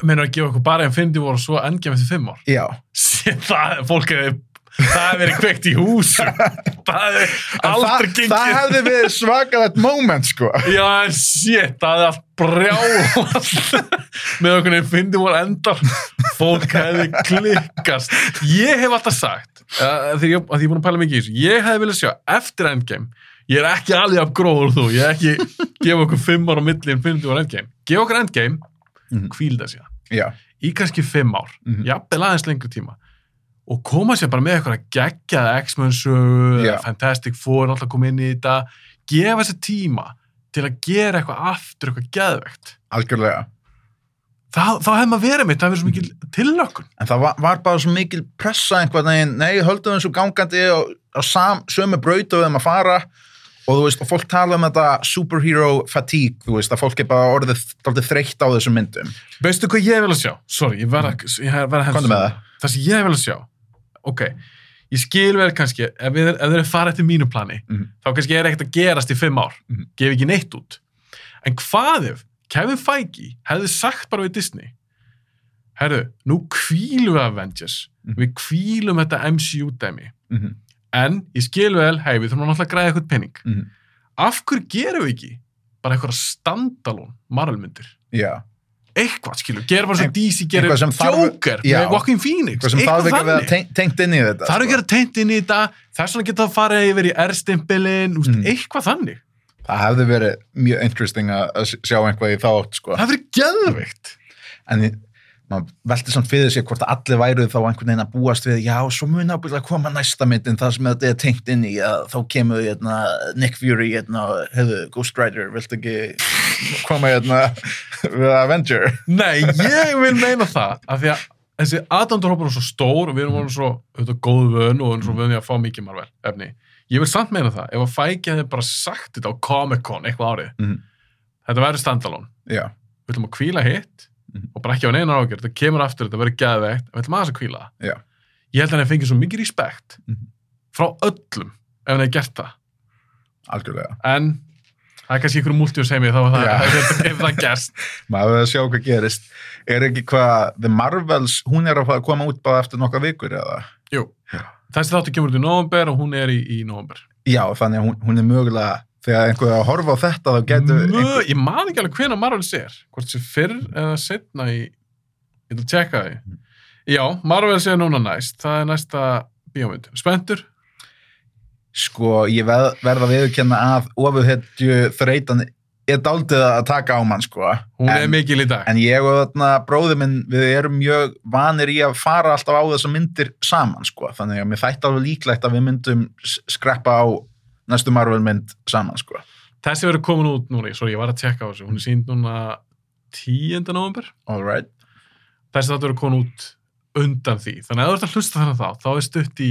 Meina að gefa okkur bara Infinity War og svo endgame eftir fimm ár. já, það, fólk hefði, það hefði verið kveikt í húsu. það hefði aldrei það, gengið. það hefði verið svakalegt moment sko Já, en shit, það hefði allt brjálast með okkur Infinity War endar. Fólk hefði klikkast. Ég hef alltaf sagt, uh, þegar ég, er búin að pæla mikið í þessu, ég hefði viljað sjá eftir endgame, ég er ekki alveg af gróður þú, ég er ekki gefa okkur fimm ára á milli Infinity War endgame. Gefa okkur endgame, Mhm. kvílda sér. já, í kannski fimm ár, Mhm. jafnvel aðeins lengri tíma og koma sér bara með eitthvað að gegja X-Men sögu, Já. eða Fantastic Four alltaf koma inn í þetta gefa sér tíma til að gera eitthvað aftur, eitthvað geðvegt algjörlega þá, þá hefði maður verið mitt, það hefði verið svo mikil tillökun en það var, var bara svo mikil pressa einhvern veginn, nei, höldum við svo gangandi og á sam, sömu brautu við þeim að fara og þú veist, og fólk tala um þetta superhero fatigue, þú veist, að fólk er bara orðið þreytt á þessum myndum veistu hvað ég vil að sjá? sorry, ég verða ég verð að Komdu með það. það sem ég vil að sjá ok, ég skil vel kannski ef, við, ef þeir eru farið eftir mínu plani Mhm. þá kannski er ekkert að gerast í fimm ár Mhm. gef ekki neitt út en hvað ef Kevin Feige hefði sagt bara við Disney herru, nú kvílum við Avengers Mhm. við kvílum þetta MCU dæmi mm -hmm. en ég skil vel, hei, við þurfum náttúrulega að græða eitthvað penning Mhm. af hverju gerum við ekki bara eitthvað standalón Marvel-myndir já, eitthvað, skilur, gera bara svo DC þarf- Joker Já. með Walking Phoenix eitthvað sem þarf ekki að vera tengt, inn í þetta er ekki að tengt inn í þetta þess vegna geta það farið yfir í R-stimpilin Mm. eitthvað þannig, það hefði verið mjög interesting að sjá einhvað í þátt sko. það verið geðveikt en maður velti samt fyrir sig hvort allir væru þá einhvern veginn að búast við já, svo mun ábyggilega koma næsta myndin það sem þetta er tengt inn í að þá kemur hérna, Nick Fury hérna, hefðu, Ghost Rider, viltu ekki koma hérna við Avenger nei, ég vil meina það af því að þessi aðdándarhópar er svo stór og við erum mm. svo auðvitað góðu vön og erum svo vöðum að fá mikið marvel efni ég vil samt meina það, ef að Feige hefði bara sagt þetta á Comic-Con eitthvað árið Mhm. þetta verður standalone við ætlum að kvíla hitt Mhm. og bara ekki á neina ágjör, þetta kemur aftur, þetta verður geðveikt en við ætlum aðeins að kvíla það. Já. Ég held að hann fengið svo mikið respekt Mhm. frá öllum ef hann hefði gert það. algjörlega En það er kannski ykkur múltjós heimi þá er það, Já. ef, ef það gerst. maður verður að sjá hvað gerist er ekki hvað, The Marvels hún er að að koma út bara eftir nokkra vikur eða? Jú, þessi þáttu kemur út í november og hún er í, í november. já, þannig að hún, hún er mögulega þegar einhver er að horfa á þetta þá getur Mö, einhver, ég man ekki alveg hvena Marvels er, hvort sem fyrr eða setna í, ég að tjekka því. Mhm. Já, Marvels er núna næst, það er næsta bíómynd. Spendur? sko, ég veð, verð að viðurkenna að ofurhetju þreytan er daldið að taka á mann sko. Hún en, er mikil í dag. en ég og þarna bróði minn við erum mjög vanir í að fara alltaf á þessar myndir saman sko. þannig að mér þætti alveg líklegt að við myndum skreppa á næstu Marvel mynd saman sko. Þessi verður komin út núna, svo ég var að tjekka á þessu, hún er sínd núna 10. november. all right Þessi þáttu verður komin út undan því. Þannig að ef þú ert að hlusta þannig þá, þá er stutt í,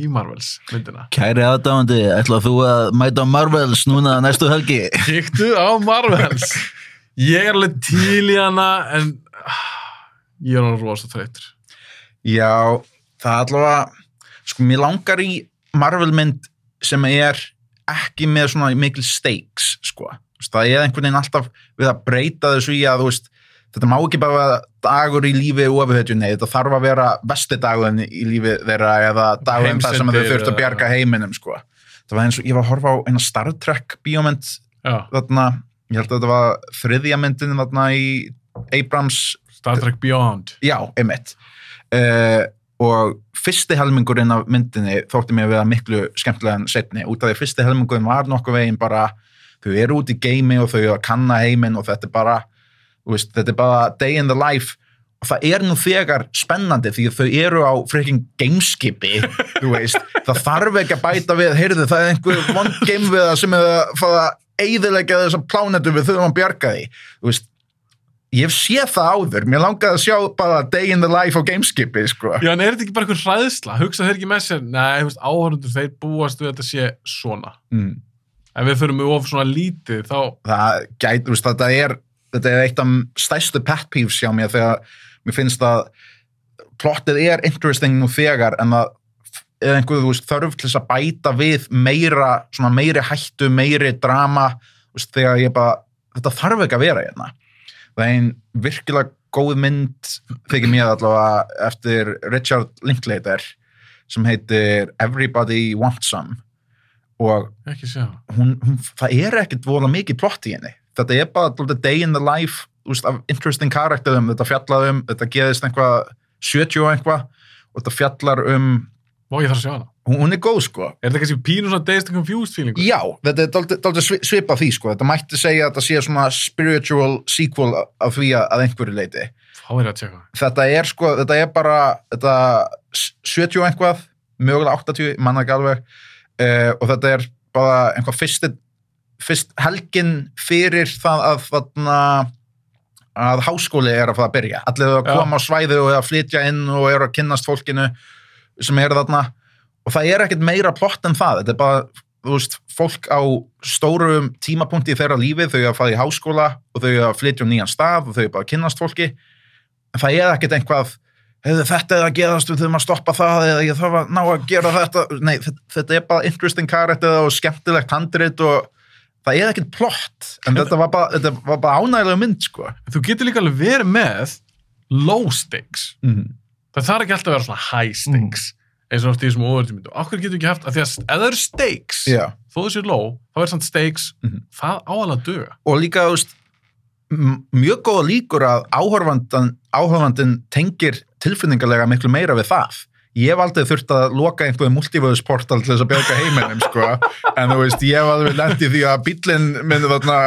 í Marvels myndina. Kæri aðdáðandi, ætlaðu þú að mæta á Marvels núna næstu helgi? Kíktu á Marvels. Ég er alveg til í hana, en ah, ég er alveg rosa þreytur. Já, það er allavega, sko, mér langar í Marvel mynd sem er ekki með svona mikil stakes, sko. Það er einhvern veginn alltaf við að breyta þessu í að, veist, þetta má ekki bara dagur í lífi ofurhetju, nei, þetta þarf að vera besti dagurinn í lífi þeirra eða dagurinn þar sem þau þurft að bjarga heiminum, sko. Það var eins og, ég var að horfa á eina Star Trek bíómynd þarna, ég held að þetta var þriðja myndin þarna í Abrams Star Trek Beyond. Já, einmitt. Uh, og fyrsti helmingurinn af myndinni þótti mér að vera miklu skemmtilega en setni, út af því fyrsti helmingurinn var nokkuð veginn bara, þau eru út í geimi og þau eru að kanna heiminn og þetta er bara veist, þetta er bara day in the life. Og það er nú þegar spennandi því þau eru á freaking gameskipi það þarf ekki að bæta við heyrðu, það er einhver vond game við það sem er að fara að eyðilegja þessar plánetum við þurfum að bjarga því. Veist, ég hef séð það áður, mér langaði að sjá bara day in the life á gameskipi, sko. Já, en er þetta ekki bara einhver hræðsla? Hugsa þeir ekki með sér? Nei, áhörundur, þeir búast við að þetta sé svona. Mm. Ef við förum við of svona lítið, þá... Það gæti, þú veist, þetta er, þetta er eitt af stærstu pet peeves hjá mér þegar mér finnst að plottið er interesting nú þegar en það er einhverju, þú veist, þörf til þess að bæta við meira, svona meiri hættu, meiri drama, veist, þegar ég bara, þetta þarf ekki að vera hérna. Það er einn virkilega góð mynd, þykir mér allavega, eftir Richard Linklater, sem heitir Everybody Wants Some og hún, hún, það er ekkert vola mikið plott í henni. Þetta er bara day in the life veist, af interesting karakterum, þetta fjallar um, þetta geðist einhvað 70 og einhvað og þetta fjallar um, Vá, ég þarf að sjá hana. hún, er góð sko. Er þetta kannski pínu svona Dazed and Confused feelingu? Já, þetta er dálítið, dálítið svi- svipað því sko, þetta mætti segja að þetta sé svona spiritual sequel af því að, einhverju leiti. Fá þér að tjekka. Þetta er sko, þetta er bara þetta s- 70 og einhvað, mögulega 80, manna ekki alveg uh, og þetta er bara einhvað fyrst, fyrst helgin fyrir það að þarna að háskóli er að fara að byrja allir að Já. koma á svæði og að flytja inn og eru að kynnast fólkinu sem er þarna og það er ekkert meira plott en það. Þetta er bara, þú veist, fólk á stórum tímapunkti í þeirra lífi þau eru að fara í háskóla og þau eru að flytja um nýjan stað og þau eru bara að kynnast fólki. En það er ekkert einhvað þetta er að gerast, við þurfum að stoppa það eða ég þarf að ná að gera þetta. Nei, þetta, er bara interesting karakter og skemmtilegt handrit og það er ekkert plott. En þetta var bara, þetta var bara ánægilega mynd sko. Þú getur líka alveg verið með low stakes. mm. Það þarf ekki alltaf að vera svona high stakes. eins og oft í þessum óverðtímyndu. Akkur getur ekki haft, af því að ef það eru stakes, Já. þó þessi low, þá er samt stakes, Mhm. það áalega að duga. og líka mjög góða líkur að áhorfandin tengir tilfinningarlega miklu meira við það ég hef aldrei þurft að loka einhverju multivöðusportal til þess að björga heiminum sko. en þú veist, ég hef alveg lent í því að bíllinn minn þarna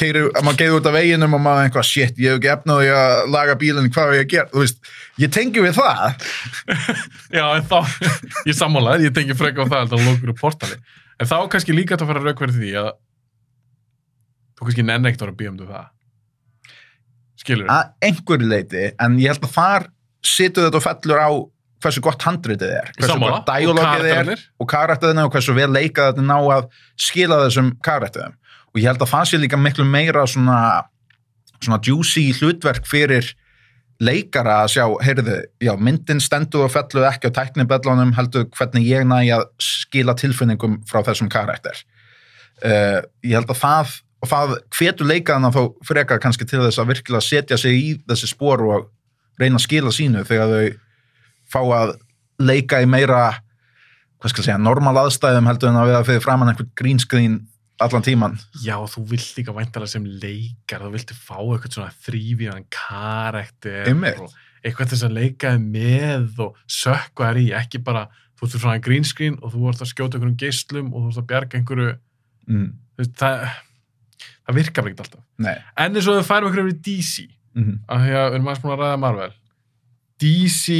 keiri, að maður geður út af veginum og maður einhvað, shit, ég hef ekki efnaði að laga bílinn, hvað er ég að gera, þú veist ég tengi við það Já, en þá, ég sammálaði, ég tengi freka á það að það lókur úr portali. En þá kannski líka þetta að fara raukverð því að þú kannski nenni ekkert að vera að býja um það. Skilur að einhverju leiti, en ég held að þar situr þetta og fellur á hversu gott handritið er, hversu Sammála. gott dialogið Og er og karakterina og hversu vel leikað þetta ná að skila þessum karakterum og ég held að það sé líka miklu meira svona, svona juicy hlutverk fyrir leikara að sjá, heyrðu, já, myndin stendur og fellur ekki á tæknibellunum heldur hvernig ég næ að skila tilfinningum frá þessum karakter. Uh, ég held að það og það hvetur leikaðana þá frekar kannski til þess að virkilega setja sig í þessi spór og reyna að skila sínu þegar þau fá að leika í meira hvað skal ég segja, normal aðstæðum heldur en að vera fyrir framann einhvern green screen allan tíman Já, þú vilt líka væntalega sem leikar, þú viltu fá eitthvað svona þrývíðan karakter og eitthvað þess að leika þér með og sökka þær í, ekki bara þú ert svona green screen og þú ert að skjóta einhverjum geislum og þú ert að bjarga einhverju. Mm. það, það virkar ekki alltaf. nei. En eins og við færum einhverju við DC, mm af því að við erum aðeins búin að ræða Marvel, DC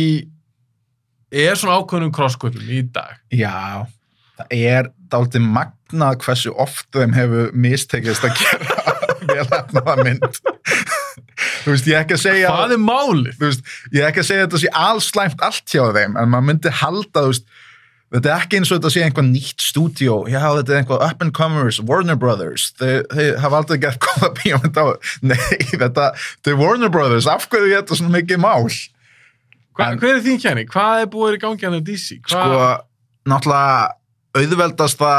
er svona ákveðnum crossköpum í dag. já, það er dálítið magnað hversu oft þeim hefur mistekist að gera vel efnaða mynd þú veist, ég er ekki að segja Hvað er málið? þú veist, ég er ekki að segja þetta sé allslæmt allt hjá þeim, en maður myndi halda þú veist, þetta er ekki eins og þetta sé einhvað nýtt stúdíó, já þetta er einhvað up and comers, Warner Brothers þau, hafa aldrei gert góða bíómynd á nei, þetta, þau er Warner Brothers af hverju er þetta svona mikið mál Hva, En- hver er þín kenning? Hvað er búið í gangi hann í DC? Hva, sko, náttúrulega auðveldasta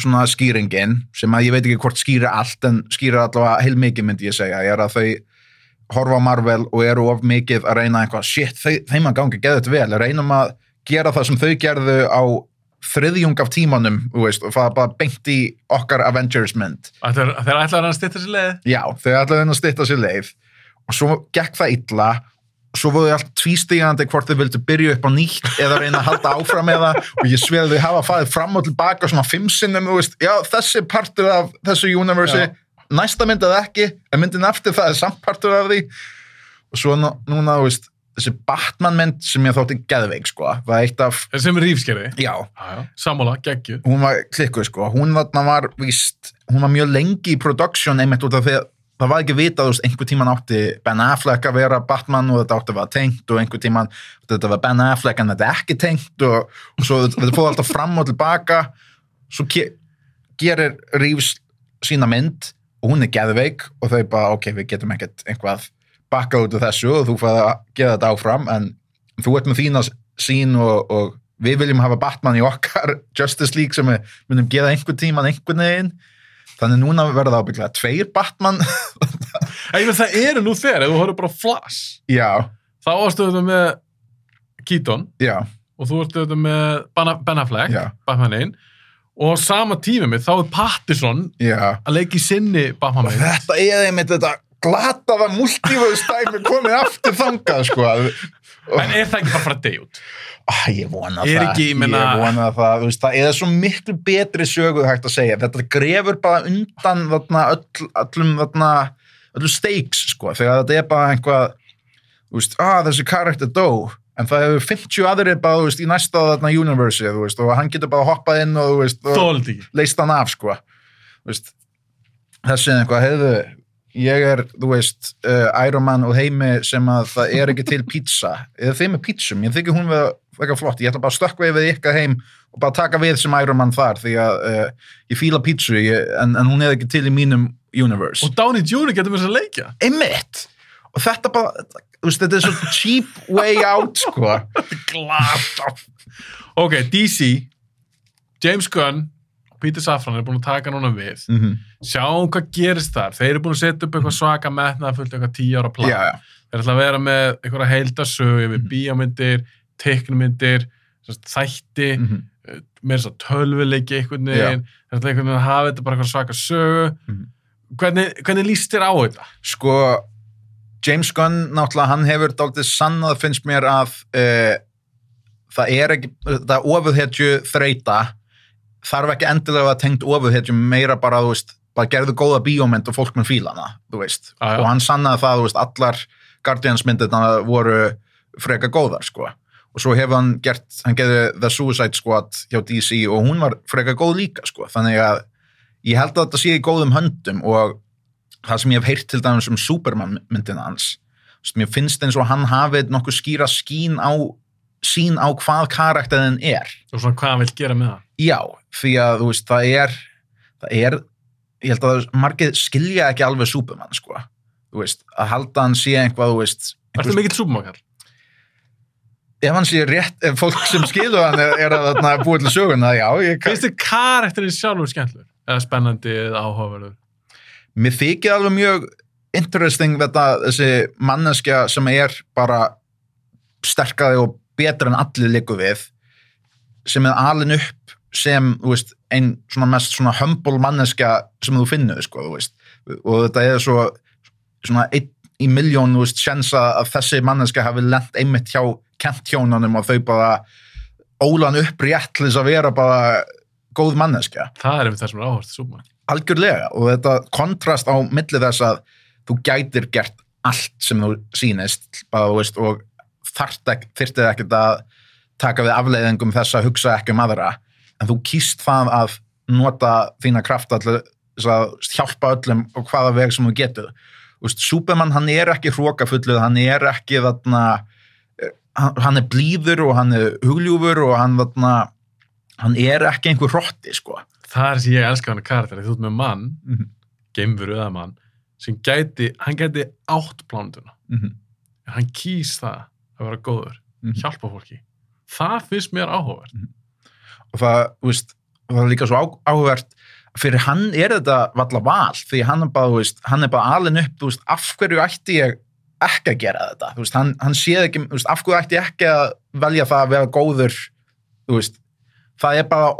svona skýringin, sem að ég veit ekki hvort skýra allt, en skýra allavega heil mikið myndi ég segja, er að þau horfa Marvel og eru of mikið að reyna eitthvað, shit, þeim að gangi geða þetta vel, reynum að gera það sem þau gerðu á þriðjung af tímanum, veist, og það bara beint í okkar Avengers mynd. Þeir, þeir ætlaði að styrta sér leið? Já, þau ætlaði að styrta sér leið og svo gekk það illa og svo voru þau allt tvístígandi hvort þau vildu byrja upp á nýtt eða reyna að halda áfram með það og ég sveið þau hafa farið fram og tilbaka svona fimm sinnum, þú veist, já, þessi partur af þessu universi, Já. næsta mynd eða ekki, en myndin eftir það er samt partur af því og svo nú- núna, veist, þessi Batman mynd sem ég þótti geðveik, sko, var eitt af Sem er rífskerði? já, Sammála, geggju. hún var klikkuð sko, hún þarna var víst, hún var mjög lengi í production einmitt út af því að það var ekki vitað, þú veist, einhver tíman átti Ben Affleck að vera Batman og þetta átti að vera tengt og einhver tíman þetta var Ben Affleck en þetta er ekki tengt og, og svo þetta fóð alltaf fram og tilbaka. Svo ge gerir Reeves sína mynd og hún er geðveik og þau bara, ok, við getum ekkert einhvað bakka út af þessu og þú fæði að geða þetta áfram en þú ert með þína sín og, og við viljum hafa Batman í okkar Justice League sem við myndum geða einhver tíman einhvern veginn þannig núna verða það ábygglega tveir Batman. Veit það eru nú þegar, þú horfður bara Flash. Já, þá varstu þetta með Keaton. Já, og þú varstu þetta með Ben- Ben Affleck Já. Batmanin og á sama tími með þá er Pattinson já. að leika í sinni Batman mynd þetta er einmitt þetta glataða multíföðustæmi komið aftur þangað sko en er það ekki bara að deyja út? Ah, ég vona Er það, ekki, ég meina- ég vona það, þú veist, það er svo miklu betri söguð hægt að segja, þetta grefur bara undan þarna, öll, öllum þarna, öllum stakes, sko, þegar þetta er bara einhvað, þú veist, ah, þessi karakter dó, en það hefur 50 aðrir bara, þú veist, í næsta þarna veist, og hann getur bara hoppað inn og, og leist hann af, sko, þessi eitthvað, heiðu, ég er, þú veist, uh, Iron Man og heimi sem að það er ekki til pizza, eða þeim með pizzum, ég þykir hún við eitthvað flott, ég ætla bara að stökkva yfir ykkar heim og bara taka við sem Iron Man þar því að uh, ég fíla pizzu ég, en, en hún er ekki til í mínum universe. og Downey Jr. getur mér að leikja Einmitt! Og þetta bara, veist, þetta er svo cheap way out, sko. glata ok, DC James Gunn Peter Safran er búin að taka núna við Mm -hmm. sjáum hvað gerist þar þeir eru búin að setja upp eitthvað svaka metnað fullt eitthvað tíu ára plan Já, já. þeir ætla að vera með eitthvað heildasögu yfir Mhm. bíómyndir, teiknumyndir sem sagt, þætti Mm -hmm. með þess að tölvuleiki einhvern veginn þeir ætla einhvern veginn að hafa þetta bara eitthvað svaka sögu Mhm. hvernig, hvernig líst þér á þetta? Sko, James Gunn, náttúrulega, hann hefur dálítið sannað, finnst mér að uh, það er ekki, það ofuðhetju þreita þarf ekki endilega að tengt ofuðhetju meira bara, þú veist, bara gerðu góða bíómynd og fólk með fílana, þú veist já. og hann sannaði það, þú veist, allar Guardians myndirna voru freka góðar, sko og svo hefur hann gert, hann gerði The Suicide Squad hjá DC og hún var freka góð líka, sko, þannig að ég held að þetta sé í góðum höndum og það sem ég hef heyrt til dæmis um Superman myndina hans veist, mér finnst eins og hann hafið nokkuð skýra skín á sín á hvað karakterin er og svona hvað hann vil gera með það? Já, því að þú veist, það er það er, ég held að margir skilja ekki alveg Superman sko, þú veist, að halda hann sé einhvað, þú veist, Ertu einhver, mikill súpumakall? ef hann sé rétt ef fólk sem skilu hann er, er að þarna búið til söguna, já, ég Finnst þið karakterinn sjálfur skemmtlur? Eða spennandi eða áhugaverður? mér þykir alveg mjög interesting þetta, þessi manneskja sem er bara sterkari og betur en allir líku við sem er alin upp sem, þú veist, ein svona mest svona humble manneskja sem þú finnur, sko, þú veist, og þetta er svo svona einn í miljón, þú veist, sjensa að þessi manneskja hafi lent einmitt hjá kenthjónunum og þau bara ólan upp rétt til þess að vera bara góð manneskja. Það er einmitt það sem er áhugast súpumakall. algjörlega. Og þetta kontrast á milli þess að þú gætir gert allt sem þú sýnist bara, þú veist, og þyrftið ekkert að taka við afleiðingum þess að hugsa ekki um aðra en þú kýst það að nota þína krafta til að hjálpa öllum og hvaða veg sem þú getur veist, Superman hann er ekki hrókafulluð, hann er ekki þarna eh, hann er blíður og hann er hugljúfur og hann þarna hann er ekki einhver hrotti sko Það er sem ég elska hann karakter. Þú ert með mann, Mhm. geimveru eða mann, sem gæti, hann gæti átt plánunduna. mm -hmm. Hann kýs það að vera góður, Mhm. hjálpa fólki. Það finnst mér áhugavert. Og það, veist, það er líka svo á, áhugavert fyrir hann er þetta valla val því hann er bara, veist, hann er bara alin upp veist, af hverju ætti ég ekki að gera þetta, veist, hann, hann séð ekki af hverju ætti ég ekki að velja það að vera góður, það er bara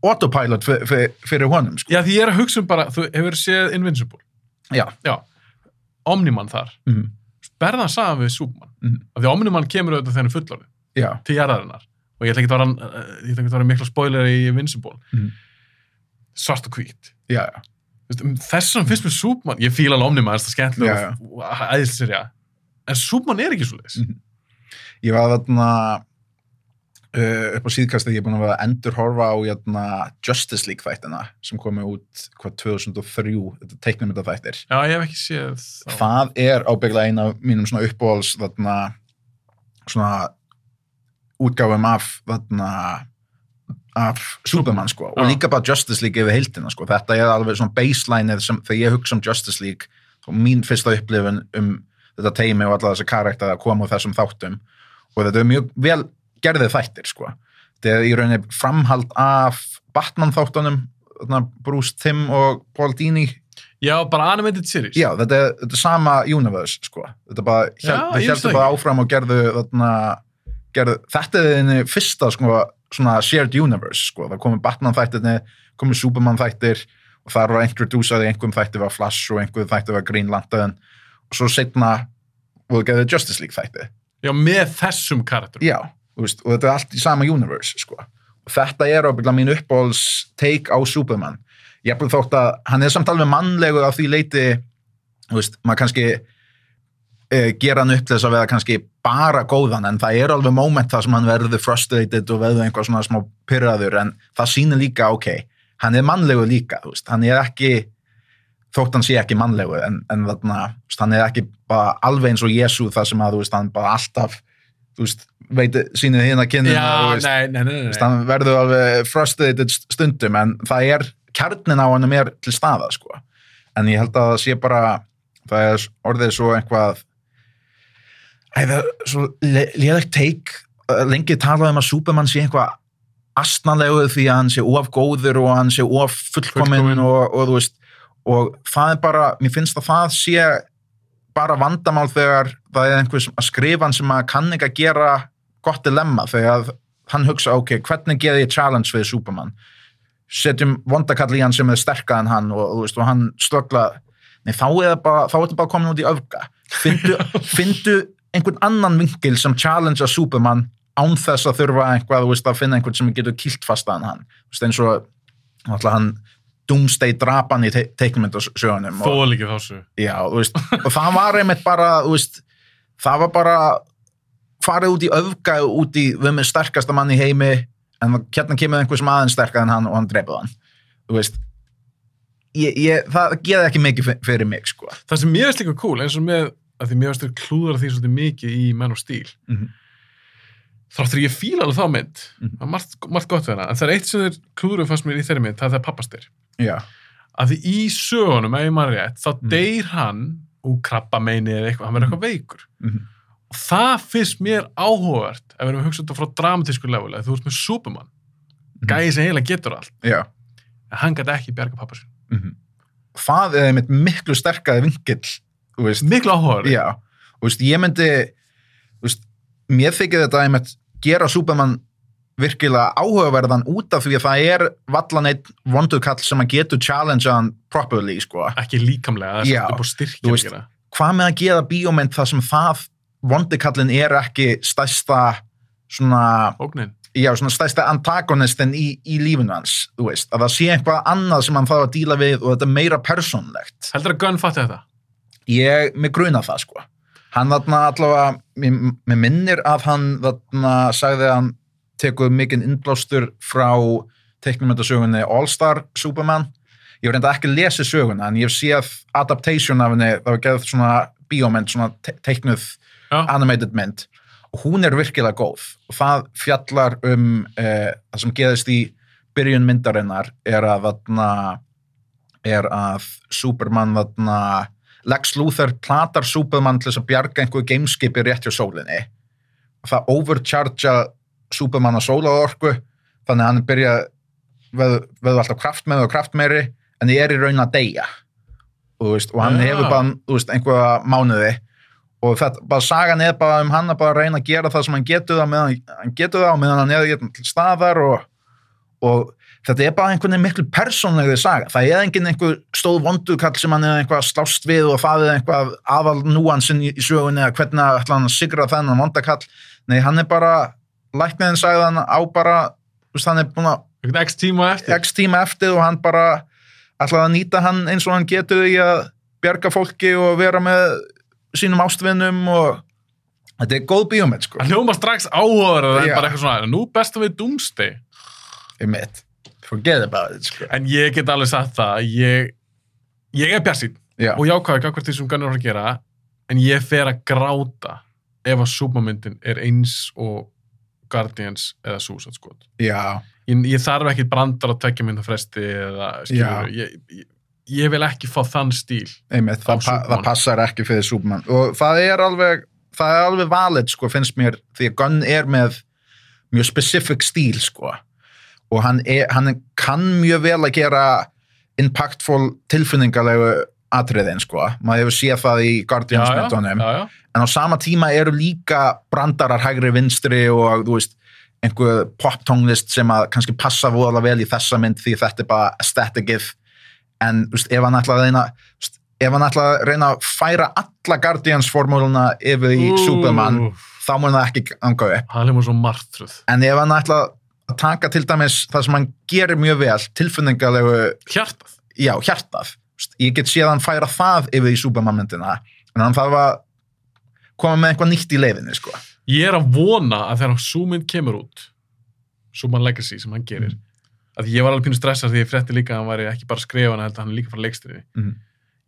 autopilot fyr, fyr, fyrir honum, sko. Já, því ég er að hugsa um bara, þú hefur séð Invincible. Já. Já. Omniman þar. Mm Berðan saman við Superman. Mhm. Af því Omniman kemur auðvitað fullorðið. Já, til jarðarinnar og ég ætla ekki að vera, að vera mikla spoiler í Invincible. Mhm. svart og hvít. Þessum finnst mér Superman, ég fíla alveg Omniman það er skemmtilega æðisirja en Superman er ekki svo leis Mhm. ég var þarna uh, upp á síðkast ég er búin að vera að endur horfa á jæna, Justice League þættina sem komi út hvað 2003, þetta teiknum þetta þættir Já, ég hef ekki séð þá. það er ábygglega eina af mínum svona uppbóls þarna svona útgáfum af þarna af Superman sko og líka bara Justice League yfir heildina sko. Þetta er alveg svona baselineið sem þegar ég hugsa um Justice League þá mín fyrsta upplifun um þetta teimi og alla þessa karakter að koma úr þessum þáttum. Og þetta er mjög vel gerðið þættir sko. Þetta er í rauninni framhald af Batman þáttunum Bruce Timm og Paul Dini. Já, bara animated series. Já, þetta er, þetta er sama universe, sko. Þetta bara, Já, heldur það bara áfram og gerðu, þarna, gerðu, þetta er þinni fyrsta, sko, svona shared universe, sko. Það komu Batman þættirni, komu Superman þættir og þar var introduceaði einhverjum þætti var Flash og einhverjum þætti var Green Lantern og svo setna voru gerðu Justice League þætti. Já, með þessum karakterum. Já, veist, og þetta er allt í sama universe, sko. Og þetta er ábyggla mín uppbóls take á Superman. Ég er þótt að hann er samt alveg mannlegur á því leiti, þú veist, maður kannski gera hann upp til þess að vera kannski bara góðan, en það er alveg moment það sem hann verður frustrated og verður einhvað svona smá pyrraður, en það sýnir líka, ok, hann er mannlegur líka, veist, hann er ekki þótt hann sé ekki mannlegur, en, en þarna, veist, hann er ekki bara alveg eins og Jésu það sem að, veist, hann bara alltaf sýnir kynna nei, nei, nei. hann verður alveg frustrated stundum en það er, kjarnin á hann er til staða sko en ég held að það sé bara það er orðið svo einhvað það er svo léðegt teik lengi talað um að Superman sé einhvað astnanlegu því að hann sé of góður og hann sé of fullkominn Fullkominn. og, og þú veist og það er bara, mér finnst að það sé bara vandamál þegar það er einhver sem- að skrifa hann sem að kann ekki að gera gott dilemma þegar hann hugsa, ok, hvernig geði ég challenge við Superman? Setjum vondakall í hann sem er sterkað en hann og, veist, og hann stögla nei, þá er það bara, bara komin út í öfga. Findu, findu einhvern annan vinkil sem challenge að Superman án þess að þurfa einhvað, þú veist, að finna einhvern sem getur kilt fastaðan hann, þú veist, eins og náttúrulega hann Doomsday drapan í te teiknumyndasögunum og, Þóðal ekki þessu. Já, þú veist, og það var einmitt bara, þú veist, það var bara farið út í öfga út í við með sterkasta mann í heimi en hérna kemur einhver sem aðeins sterkað en hann og hann dreipið hann, þú veist ég, ég, það geði ekki mikið fyr- fyrir mig, sko. Það sem mér er líka cool, eins og með, að því mér varst þér klúðar því svolítið mikið í Man of Steel. Mhm. Þráttur ég fíla alveg þá mynd, Mhm. það er margt, margt gott við hana, en það er eitt sem þeir klúður fannst mér í þeirri mynd, það er það pappastir. Já, Að því í sögunum, ef ég maður rétt, þá Mhm. deyr hann úr krabba meini eða eitthvað, hann verður eitthvað veikur. Mhm. Og það finnst mér áhugavert, ef við erum að hugsa þetta frá dramatísku level, að þú ert með Superman, Mhm. gæði sem heila getur allt, já en hann gæti ekki bjarga pappa sín. mhm. Það er einmitt miklu sterkaði vinkill, þú veist Miklu áhugavert. Já, veist, ég myndi veist, mér þykir þetta einmitt gera Superman virkilega áhugaverðan út af því að það er vallan eitt vondukall sem að getur challengea hann properly, sko. Ekki líkamlega, það er upp á styrkja að. Hvað með að gera bíómynd þar sem það vondukallin er ekki stærsta svona, Ógnin. já, svona stærsta antagonistin í, í lífinu hans, þú veist, að það sé eitthvað annað sem hann þarf að díla við og þetta er meira persónlegt. Heldur að Gunn fatti þetta? Ég, mig gruna það sko. Hann þarna allavega mér, minnir að hann þarna sagði að hann tekur mikinn innblástur frá teiknumöndasögunni All-Star Superman. Ég hef reynda ekki lesið söguna en ég hef séð adaptation af henni það var gerð svona bíómynd, svona te teiknuð Já. animated mynd. Og hún er virkilega góð. Og það fjallar um eh, það sem geðist í byrjun myndarinnar er að þarna er að Superman þarna Lex Luthor platar Superman til þess að bjarga einhverju gameskipi rétt hjá sólinni. Og það overchargea Superman á sólaorku þannig að hann byrja veður veð alltaf kraftmeiri og kraftmeiri en þið er í raun að deyja. Veist, og hann Já. hefur bara veist, einhverja mánuði. Og þetta, bara sagan er bara um hann að bara reyna að gera það sem hann getur það meðan hann getur það og meðan hann er hérna til staðar og, og þetta er bara einhvern veginn miklu persónlegri saga. Það er enginn einhver stóð vondukall sem hann er einhvað að slást við og er einhvað aðal núansinn í, í sögunni eða hvernig ætla hann að sigra þennan vondakall. Nei, hann er bara, lækniðin sagði hann á bara, veist, hann er búin að x tíma eftir? x tíma eftir og hann bara ætlaði að nýta hann eins og hann getur í að bjarga fólki og vera með sínum ástvinnum og þetta er góð bíómynd sko. Það hljóma strax Já. er bara eitthvað svona, nú bestum við Doomsday. Einmitt, forget about it sko. En ég get alveg sagt það ég, ég er bjarsýn já, og jákvæði gagvart því sem Gunnar var að gera en ég fer að gráta ef að súpamyndin er eins og Guardians eða Suicide Squad. Já, ég, ég þarf ekki brandar að tvekja mynda fresti eða skilur ég, ég, ég vil ekki fá þann stíl einmitt, það, pa það passar ekki fyrir Superman. Og það er alveg það er alveg valid sko finnst mér því að Gunn er með mjög specific stíl sko og hann, er, hann kann mjög vel að gera impactful tilfinningalegu atriðin sko, maður hefur séð það í Guardians já, myndunum. Já, já. en á sama tíma eru líka brandarar hægri vinstri og þú veist einhver poptónlist sem að kannski passa voðalega vel í þessa mynd því þetta er bara aestheticið. En þú veist, ef hann ætla að reyna ef hann ætla að reyna að færa alla Guardians formúluna yfir í Superman Ú, þá mun það ekki ganga upp. En ef hann ætla að taka til dæmis það sem hann gerir mjög vel tilfinningalegu, hjartað já, hjartað ég get séð hann færa það yfir í Superman myndina en hann þarf að koma með eitthvað nýtt í leiðinni sko. ég er að vona að þegar sú mynd kemur út Superman Legacy sem hann gerir Mm. að ég var alveg pínu stressað því ég frétti líka að hann væri ekki bara að skrifa hana, heldur hann er líka frá leikstriði Mhm.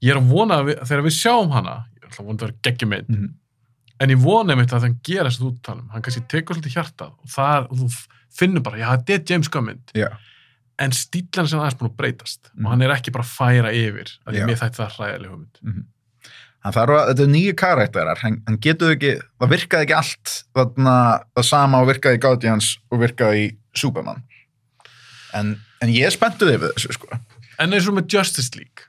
ég er að vona að, við, að þegar við sjáum hana ég ætla að vona að það vera geggjum mynd Mhm. en ég vona einmitt að það gera þess að þú talum hann kannski tekur svolítið hjartað og, það, þú finnur bara, já þetta er James Gunn mynd Já. en stílan sem aðeins búin að breytast Mhm. og hann er ekki bara að færa yfir að Já. ég mér þætti það hræðileg hugmynd hann þarf að, þetta er nýju karakterar hann, hann getur ekki, það virkaði ekki allt þarna, það sama og virkaði í Guardians og virkaði í Superman en, en ég er spenntur yfir þessu sko. en eins og með Justice League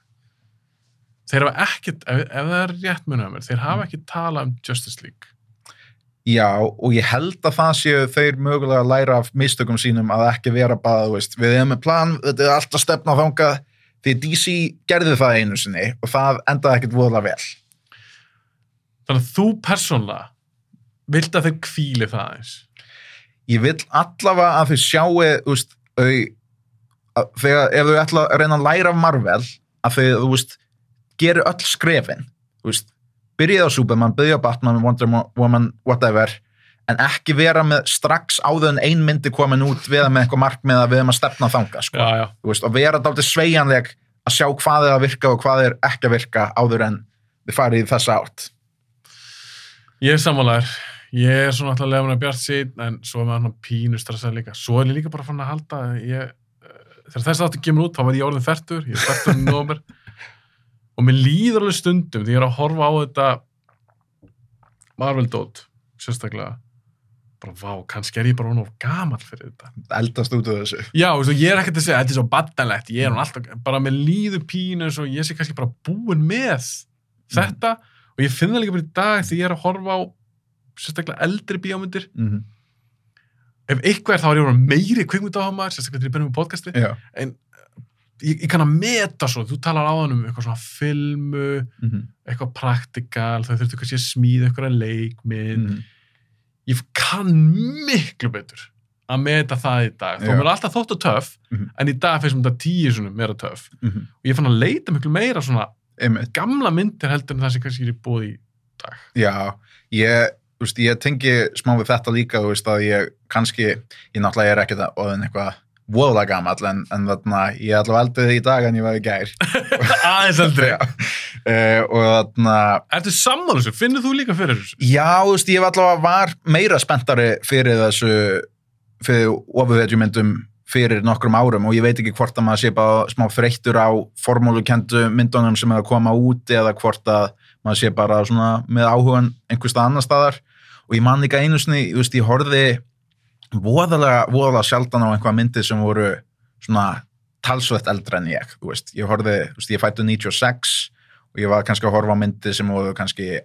þeir hafa ekkert ef, ef það er rétt munið að mér, þeir Mm. hafa ekki talað um Justice League já, og ég held að það séu þeir mögulega að læra af mistökum sínum að ekki vera bara, þú veist, við erum með plan þetta er alltaf stefna þangað því DC gerði það einu sinni og það endaði ekkert voðalega vel. Þannig að þú persónlega vilt að þeir kvíli það eins ég vil allavega að þau sjáu þú veist, þau að þegar, ef þau ætla að reyna að læra af Marvel að þau, þú veist, gerir öll skrefin, þú veist byrjið á Superman, byrjið á Batman, Wonder Woman whatever, en ekki vera með strax áður en ein myndi komin út við með eitthvað markmið að við erum að stefna þanga, sko, já, já. veist, og vera dálítið sveigjanleg að sjá hvað er að virka og hvað er ekki að virka áður en við farið í þessa átt. Ég er sammálaður. Ég er svona alltaf lefna bjart sín en svo er maður svona pínu stressað líka. Svo er ég líka bara fann að halda ég, eh, þegar þess aftur kemur út þá var ég orðin færtur ég er færtur í nómer og mér líður alveg stundum því ég er að horfa á þetta Marvel Dot sérstaklega bara vá, kannski er ég bara hún of gamall fyrir þetta. Eldast út af þessu. Já, veist, ég er ekkert að segja, þetta er svo baddanlegt, ég er hún alltaf, bara með líðu pínu og ég sé kannski bara búin með þetta. Og ég finn það líka bara í dag því ég er að horfa á sérstaklega eldri bíómyndir. mm -hmm. Ef eitthvað er þá er ég meiri kvikmyndahámaður, sérstaklega þegar ég byrjum með podcasti, Já. En ég, ég kann að meta svo, þú talar á um eitthvað svona filmu, mm -hmm. eitthvað praktikal, þau þurftu kannski að smíða eitthvað leikmynd, Mhm. ég kann miklu betur að meta það í dag þó Já. mér er alltaf þótt og töff Mhm. en í dag mér þetta tíu svona meira töff Mhm. og ég fann að leita miklu meira svona einmitt gamla myndir heldur en það sem kannski er bóði í dag Já, ég, veist, ég tengi smá við þetta líka, veist, að ég kannski, ég náttúrulega er ekki það orðin eitthvað voðalega gamall, en, en þarna, ég er allavega eldrið í dag en ég var í gær. aðeins eldri Já. Uh, og þarna, Ertu sammála þessu? Finnur þú líka fyrir þessu? já, þú veist, ég var allavega var meira spenntari fyrir þessu, fyrir ofurveitjumyndum fyrir nokkrum árum og ég veit ekki hvort að maður sé bara smá þreyttur á formúlukendu myndunum sem er að koma út eða hvort að maður sé bara svona með áhugan einhverstað annar staðar og ég man líka einu sinni, þú veist, ég horfði voðalega, voðalega sjaldan á einhvað myndir sem voru svona talsvett eldra en ég, þú veist, ég horfði, þú veist, ég fættu 96 og ég var kannski að horfa á myndir sem voru kannski,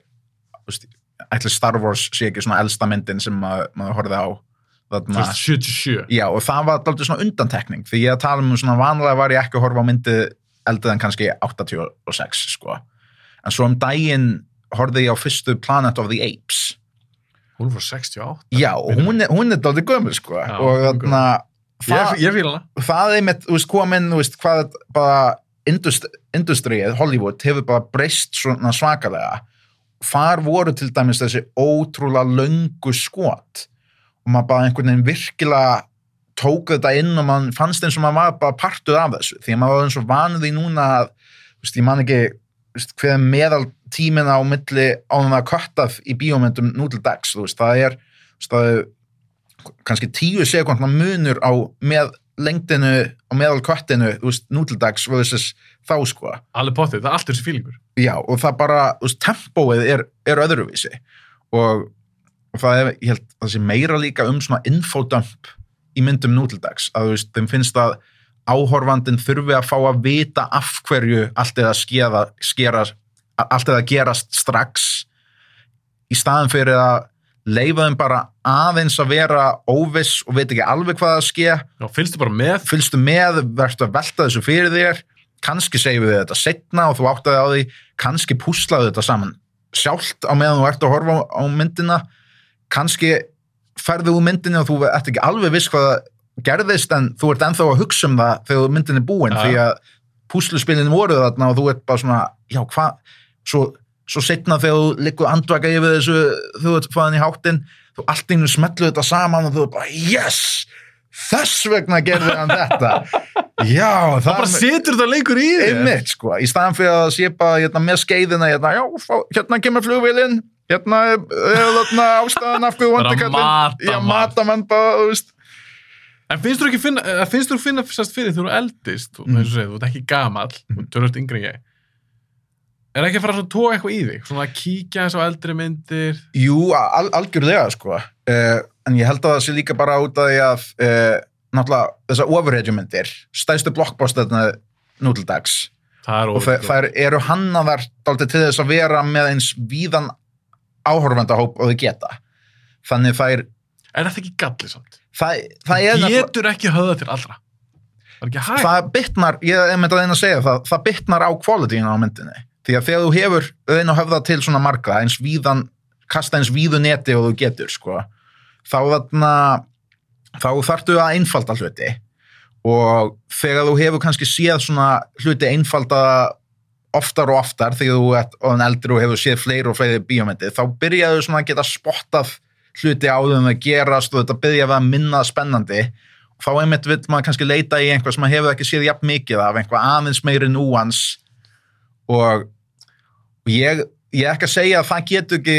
þú veist, ætli Star Wars sé ekki svona elsta myndin sem maður, maður horfði á þarna, 77 Já, og það var dálítið svona undantekning því ég að tala um svona vanlega var ég ekki að horfa á myndi eldið en kannski 86 sko. En svo um daginn horfði ég á fyrstu Planet of the Apes. Hún er frá 68 Já, hún er, hún er dálítið gömul sko. Já, og þarna Ég, ég fíla hana. það er mitt, þú veist, komin, þú veist, hvað bara indust, industrið, Hollywood, hefur bara breyst svona svakalega. Hvar voru til dæmis þessi ótrúlega löngu skot. Og maður bara einhvern veginn virkilega tók þetta inn og maður fannst eins og maður var bara partuð af þessu. Því að maður var eins og vanið í núna að veist, ég man ekki hver er meðal tímina á milli ánum að köttað í bíómyndum nú til dags þú veist, það er, er kannski tíu sekundna munur á með lengdinu og meðal köttinu þú veist, nú til dags versus þá sko. Alveg potið, það er allt þessi fílingur. Já, og það bara, þú veist, tempóið er, er öðruvísi. Og, og það er, ég held, það sé meira líka um svona infodump í myndum nútildags, að þú veist, þeim finnst að áhorfandin þurfi að fá að vita af hverju allt eða skeða, skera, allt eða gerast strax í staðin fyrir að leifa þeim bara aðeins að vera óviss og veit ekki alveg hvað að ske Já, fylgstu bara með. Fylgstu með, verður að velta þessu fyrir þér. Kannski segjum við þetta setna og þú áttaði á því, kannski púslaðu þetta saman sjálft á meðan þú ert að horfa á, á myndina. Kannski ferðu úr myndinni og þú ert ekki alveg viss hvað gerðist en þú ert ennþá að hugsa um það þegar myndin er búin Ja. því að púsluspilin voru þarna og þú ert bara svona, já hvað svo, svo setna þegar þú liggur andvaka yfir þessu, þú ert fæðin í háttin þú allt einu smetlu þetta saman og þú ert bara, yes! Þess vegna gerði hann þetta. Já, það, það bara situr þetta leikur í þér. Einmitt sko, í staðan fyrir að sé bara hérna, með skeiðina, hérna, já, fá, hérna kemur flugvélinn, hérna er er þarna ástæðan af hverju mata já, mata mann bara, þú veist En finnst þú ekki finna, eh, finnst þú finna sérst fyrir þú eldist, og Mhm. eins og segir, þú ert ekki gamall, þú ert tölvöld yngri en ég. Er ekki að fara að tóa eitthvað í þig? Svona að kíkja eins á eldri myndir? Jú, al algjörlega sko uh, en ég held að það sé líka bara út af því að uh, náttúrulega þessar overheadjumyndir, stæðstu blockbusterna nú til dags Það er og þær, eru hannaðar til þess að vera með eins víðan áhorfandahóp og þau geta þannig þær Er þetta ekki gallið samt? Það, það er Getur ekki höfða til allra. Það er ekki hægt. það bitnar, ég er með að reyna að segja það, það bitnar á kvalitíinu á myndinni því að þegar þú hefur reyna að höfða til svona marga eins víðan, kasta eins víðu neti og þú getur sko, þá þarna þá þarftu að einfalda hluti og þegar þú hefur kannski séð svona hluti einfalda oftar og oftar þegar þú ert orðin eldri og hefur séð fleiri og fleiri bíómyndi þá byrjaðu svona að geta spottað hluti áður en það gerast og þetta byrjaði að minna spennandi. Og þá einmitt vill maður kannski leita í einhvað sem maður hefur ekki séð jafn mikið af, einhvað aðeins meiri núans. Og og ég, ég er ekki að segja að það getur ekki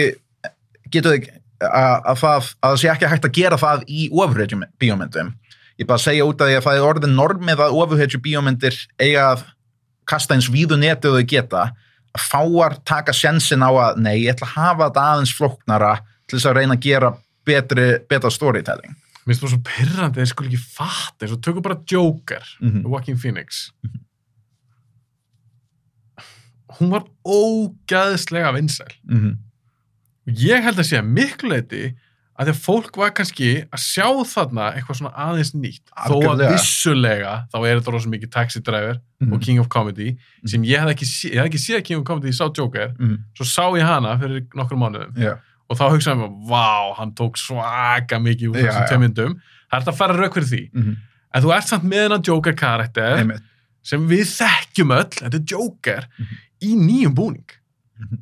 getur ekki að, að, það, að það sé ekki hægt að gera það í ofurhetjum bíómyndum ég bara segja út af því að það er orðin normið að ofurhetju bíómyndir eiga að kasta eins víðu neti og þau geta. Að fáar taka sjensin á að nei, ég ætla að hafa þetta aðeins flóknara til þess að reyna að gera betri, betra storytelling Mér finnst það svo pyrrandi, þeir skul ekki fatta, eins og tökum bara Joker, Mhm. Joaquin Phoenix. Hún var ógæðslega vinsæl. mm -hmm. Og ég held að sé að miklu leiti að því að fólk var kannski að sjá þarna eitthvað svona aðeins nýtt. Þó að Algjörlega. vissulega, þá er þetta rosa mikið Taxi Driver Mhm. og King of Comedy, sem ég hef ekki, sé- ekki séð King of Comedy, ég sá Joker, mm svo sá ég hana fyrir nokkrum mánuðum. Já, og þá hugsaði mér, vá, hann tók svaka mikið úr þessum já. tveimundum það er þetta að fara rauk fyrir því mm en þú ert samt með hennan Joker karakter einmitt sem við þekkjum öll þetta er Joker Mhm. í nýjum búning Mhm.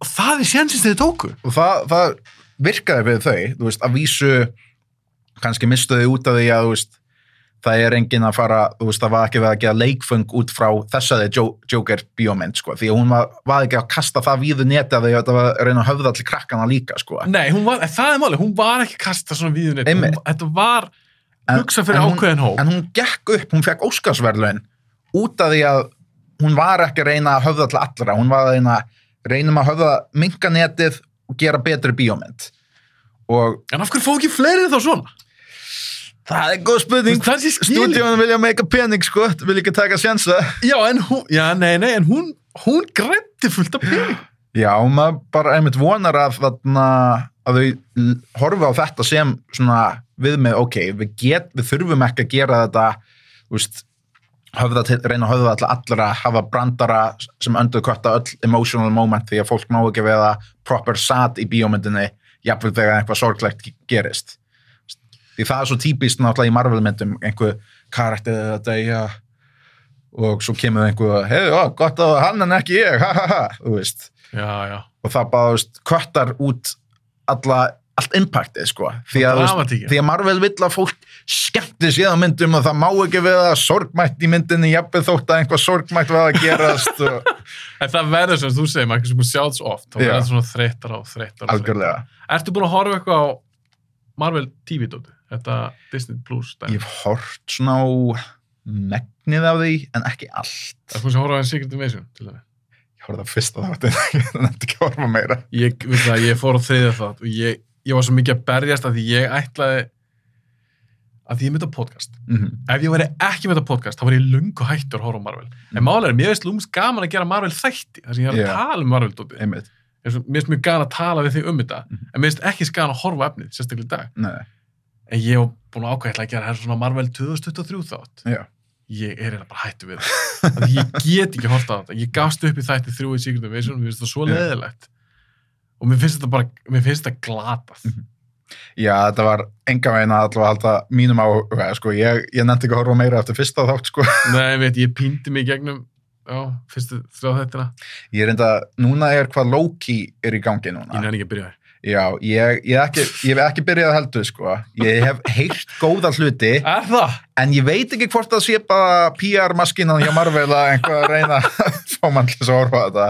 og það er sénsins þeir tóku og það, það virkaði við þau, þú veist, að vísu kannski mistuði út af því að þú veist, það er engin að fara þú veist, það var ekki verið að gera leikfung út frá þessaði jo Joker bíómynd sko, því að hún var, var ekki að kasta það víðu neti að að þetta var að reyna að höfða til krakkana líka sko. nei, hún var, það er máli, hún var ekki kasta svona víðunni, Einmitt. þetta var En- hugsa fyrir hún- ákveðin hóp. en hún gekk upp, hún fekk Óskarsverðlaun út af því að hún var ekki að reyna að höfða til allra, hún var að reyna reynum að höfða minkanetið og gera betri bíómynd. Og en af hverju fá ekki fleiri þá svona það er góð spurning. Stúdíónu vilja meika pening sko, vilja ekki taka sjansa já, en hún, já, nei, nei, en hún hún grætti fullt af pening. Já, maður bara einmitt vonar að þarna, að þau horfi á þetta sem svona við með, ok, við, get, við þurfum ekki að gera þetta úst, höfða til, reyna að höfða til allra hafa brandara sem underkvötta öll emotional moment því að fólk má ekki veða proper sat í bíómyndinni jafnvel þegar eitthvað sorglegt gerist því það er svo típist náttúrulega í Marvel-myndum einhver karakter að deyja og svo kemur einhver, hefur, gott að hann en ekki ég, ha ha ha, þú veist. Já, já, og það veist, köttar út alla, allt impactið, sko. Því að, veist, því að Marvel vill að fólk skemmti á myndum og það má ekki við að sorgmætt í myndinni jafnvel þótt að einhvað sorgmætt var að gerast og En það verður sem þú segir, maður sem búin að sjá þetta svo oft, þá verður þetta svona þreyttar á algjörlega. Ertu búin að horfa eitthvað á Marvel TV-dóti? Þetta Disney Plus dæmi? Ég hef hort svona á megnið af því, en ekki allt. Það er þú sem horfa á en Secret Invasion, til dæmi. Ég horfði að fyrsta þáttin, ég nefndi ekki að horfa meira. Ég, við það, ég fór á þriðja þátt og ég, ég var svo mikið að berjast að ég ætlaði að ég myndi á podcast. Mm Ef ég væri ekki með þetta podcast, þá var ég lungu hættur að horfa á Marvel. En málega er, mér veist lúms gaman að gera Marvel þætti, þar sem ég er að Já. tala um. Einmitt. Mér finnst mjög gaman að tala við þig um þetta, Mhm. en mér finnst ekki gaman að horfa á efnið, sérstaklega í dag. Nei, En ég hef búin að ákvæða að gera hér svona Marvel 2023 þátt. já. Ég er eiginlega bara hættu við það. Ég get ekki horta á þetta. Ég gafst upp í þætti þrjú í Secret Invasion og mér finnst það svo leðilegt. Og mér finnst þetta bara, mér finnst þetta glatað. Já, þetta var enga veginn að allavega halda mínum á, sko, ég, ég nefndi ekki að horfa meira eftir fyrsta þátt, sko. Nei, veit, ég píndi mig gegnum, já, fyrstu þrjá þættina. Ég er enda, núna er hvað Loki er í gangi Ég núna. nefn ekki að byrja þér. Já, ég, ég, ekki, ég hef ekki byrjað að heldur, sko. Ég hef heyrt góða hluti, Er það? en ég veit ekki hvort það sé bara PR-maskinan hjá Marvel að einhvað að reyna að fá mann til að horfa á þetta.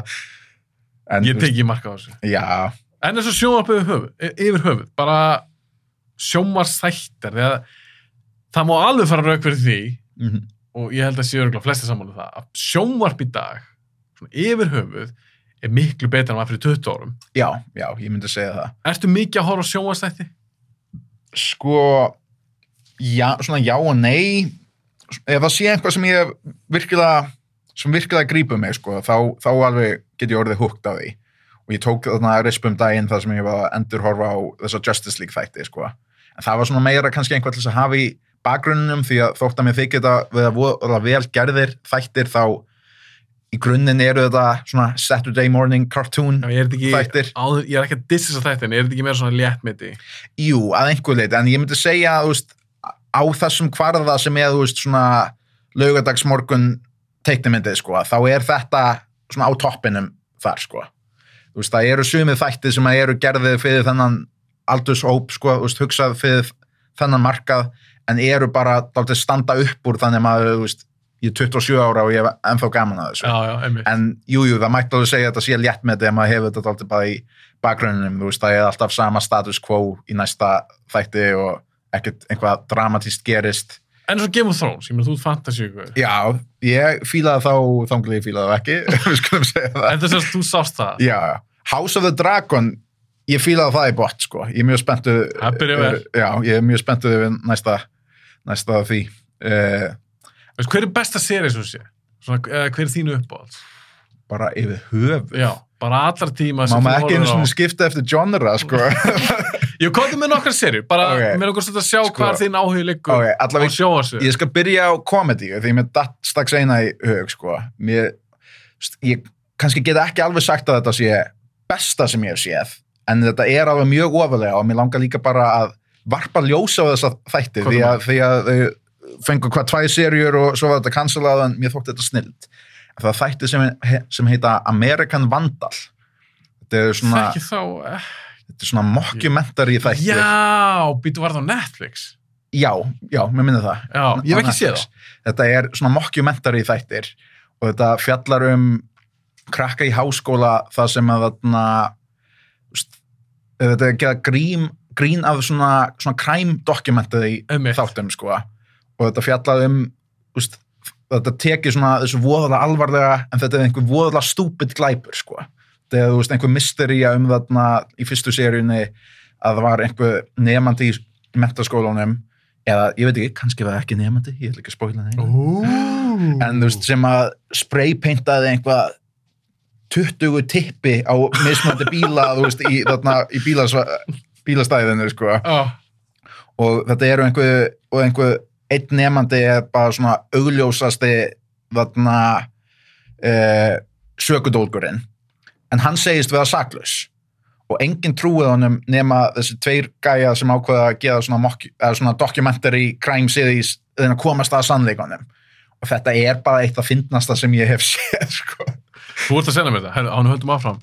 En, Ég teki marka á þessu. Já, En eins og sjónvarpið yfir yfir höfuð, bara sjónvarsþættar, þegar það má alveg fara rauk fyrir því, mhm, og ég held að sé örgulega flesti saman um það, að sjónvarp í dag, svona yfir höfuð, er miklu betur en maður fyrir 20 árum. já, já, ég myndi segja það. Ertu mikið að horfa á sjónvarsþætti? Sko, já, svona já og nei. Ef það sé eitthvað sem ég virkilega, sem virkilega grípur mig, sko, þá, þá alveg get ég orðið húgt á því. Og ég tók þarna rispum daginn þar sem ég var að endur horfa á þessa Justice League þætti, sko. En það var svona meira kannski einhvern til þess að hafa í bakgrunnum því að þótt að mér þykir þetta við að voða vel gerðir þættir þá í grunninn eru þetta svona Saturday morning cartoon Já, ég er þetta ekki, áður, ég er ekki að dissa þætti, en er þetta ekki meira svona léttmeti? Jú, að einhver leiti, en ég myndi segja veist, á þessum kvarða sem er veist, svona laugadagsmorgun teiknimyndið, sko, þá er þetta svona á toppinum þar, sko. Veist, það eru sumið þætti sem eru gerðið fyrir þennan aldurshóp, sko, hugsað fyrir þennan markað, en eru bara standa upp úr þannig að maður, ég er 27 ára og ég hef ennþá gaman að þessu. Já, já. En jú, jú, það mætti alveg segja að þetta sé létt með þetta ef maður hefur þetta alltaf bara í bakgrunninum, þú veist, það er alltaf sama status quo í næsta þætti og ekkert einhvað dramatíst gerist. En svo Game of Thrones, ég meina þú ert fantasy ykkur. Já, ég fílaði þá þanglega ég fílaði það ekki, við skulum segja það. En þess að þú sást það. Já, House of the Dragon, ég fílaði það í bot, sko. Ég er mjög spenntu. Það byrja vel. Já, ég er mjög spenntu Veist, hver er besta serið svo sé? Svona, eða hver er þínu uppáhalds? bara yfir höf. Já, bara allar tíma Má maður ekki einu svona skipta eftir genre, sko. Ég komði með nokkar serið, bara Ok. með okkur svolítið að sjá Sko. hvað þín áhugi liggur Ok, allavega- á sjóasvið. ég skal byrja á komedi því mér datt strax eina í hug sko. mér, ég kannski get ekki alveg sagt að þetta sé besta sem ég hef séð en þetta er alveg mjög ofalega og mér langar líka bara að varpa ljósa á þessa þætti því að, því að þau fengu hvað tvæ serjur og svo var þetta cancelað en mér þótti þetta snild það þætti sem, sem heita American Vandal þetta er svona, þá, eh, þetta er svona mockumentary þætti já, býtu var það á Netflix. já, já, mér minni það Já, ég hef ekki séð það. Þetta er svona mockumentary þættir og þetta fjallar um krakka í háskóla það sem að þarna þetta er að gera grín, grín af svona, svona crime documentary Einmitt. þáttum sko og þetta fjallar um úst, þetta tekið svona þessu voðalega alvarlega en þetta er einhver voðalega stúpid glæpur sko. Þetta er þú veist einhver mystería um þarna í fyrstu seríunni að það var einhver nefandi í mentaskólanum eða ég veit ekki, kannski var það ekki nefandi ég ætla ekki að spóila það en þú veist sem að spraypaintaði einhvað 20 tippi á mismöndi bíla þú veist í, þarna, í bílastæðinu sko. Já, og þetta eru einhver og einhver einn nefandi er bara svona augljósasti þarna uh, sökudólgurinn en hann segist vera saklaus og enginn trúið honum nema þessi tveir gæja sem ákveða að gera svona, svona documentary crime series en að komast að sannleikunum og þetta er bara eitt af fyndnasta sem ég hef séð sko. þú ert að segja mér þetta. Ánum höldum áfram,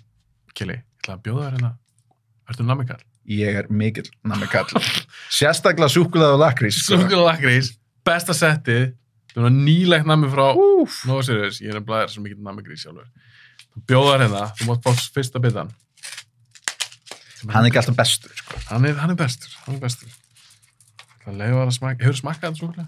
Kili. ætla að bjóða þér hérna Ertu namikall? Ég er mikill nammi kall. Sérstaklega súkulað og lakrís. sko. Súkulega lakrís, besta settið Það var nýlegt nami frá Sirius, ég er að blæða svo mikið namigrís sjálfur Þú bjóðar hérna, þú mátt fá fyrsta bitan Hann er ekki alltaf bestur, sko. hann er, hann er bestur, hann er bestur smakka, hefur smakkað þetta súkulega?